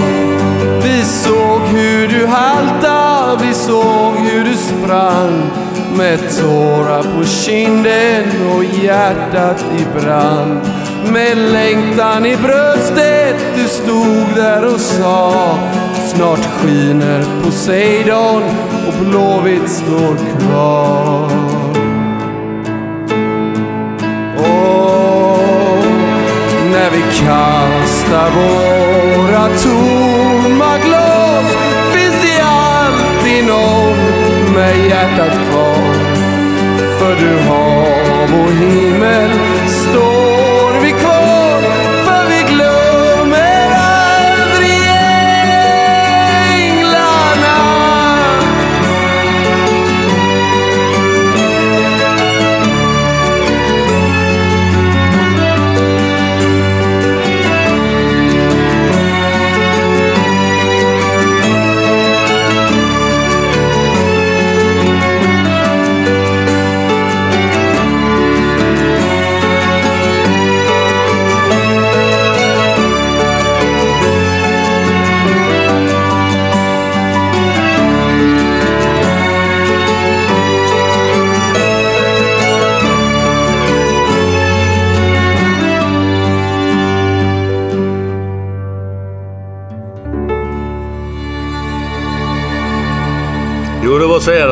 Vi såg hur du halta, vi såg hur du sprang med tårar på kinden och hjärtat i brand. Med längtan i bröstet du stod där och sa Snart skiner Poseidon och Blåvitt står kvar. Och när vi kastar våra tomma glas finns det alltid någon med hjärtat kvar. För du hav och himmel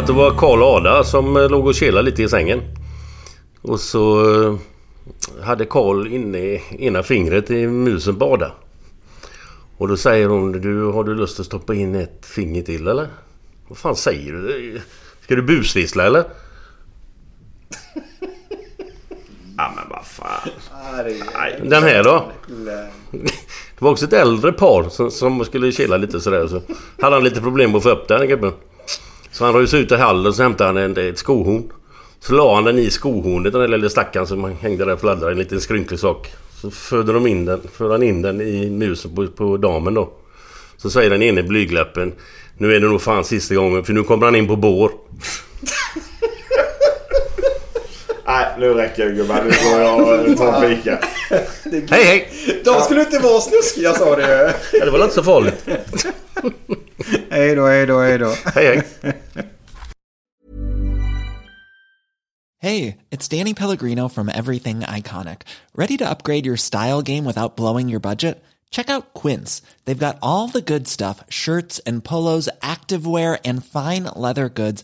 att det var Karl Ada som eh, låg och kelade lite i sängen. Och så eh, hade Karl inne ena fingret i musen bada. Och då säger hon, du, har du lust att stoppa in ett finger till eller? Vad fan säger du? Ska du busvissla eller? Ja men vad fan. Den här då? Det var också ett äldre par som, som skulle kela lite sådär. Så hade han lite problem att få upp den gubben. Så han rusade ut i hallen och så hämtade han en, ett skohorn. Så la han den i skohornet, den där lilla stackaren som hängde där och fladdrade, en liten skrynklig sak. Så förde de in den, förde han in den i musen på, på damen då. Så säger den ene blygläppen Nu är det nog fan sista gången för nu kommer han in på bår. Nej, nu räcker det gubbar. Nu går jag och tar en fika. Hej hej! De skulle inte vara snuskiga sa du. Ja, det var inte så farligt. hej då, hej då, hej då. Hej hej! Hey, it's Danny Pellegrino from Everything Iconic. Ready to upgrade your style game without blowing your budget? Check out Quince. They've got all the good stuff shirts and polos, activewear, and fine leather goods,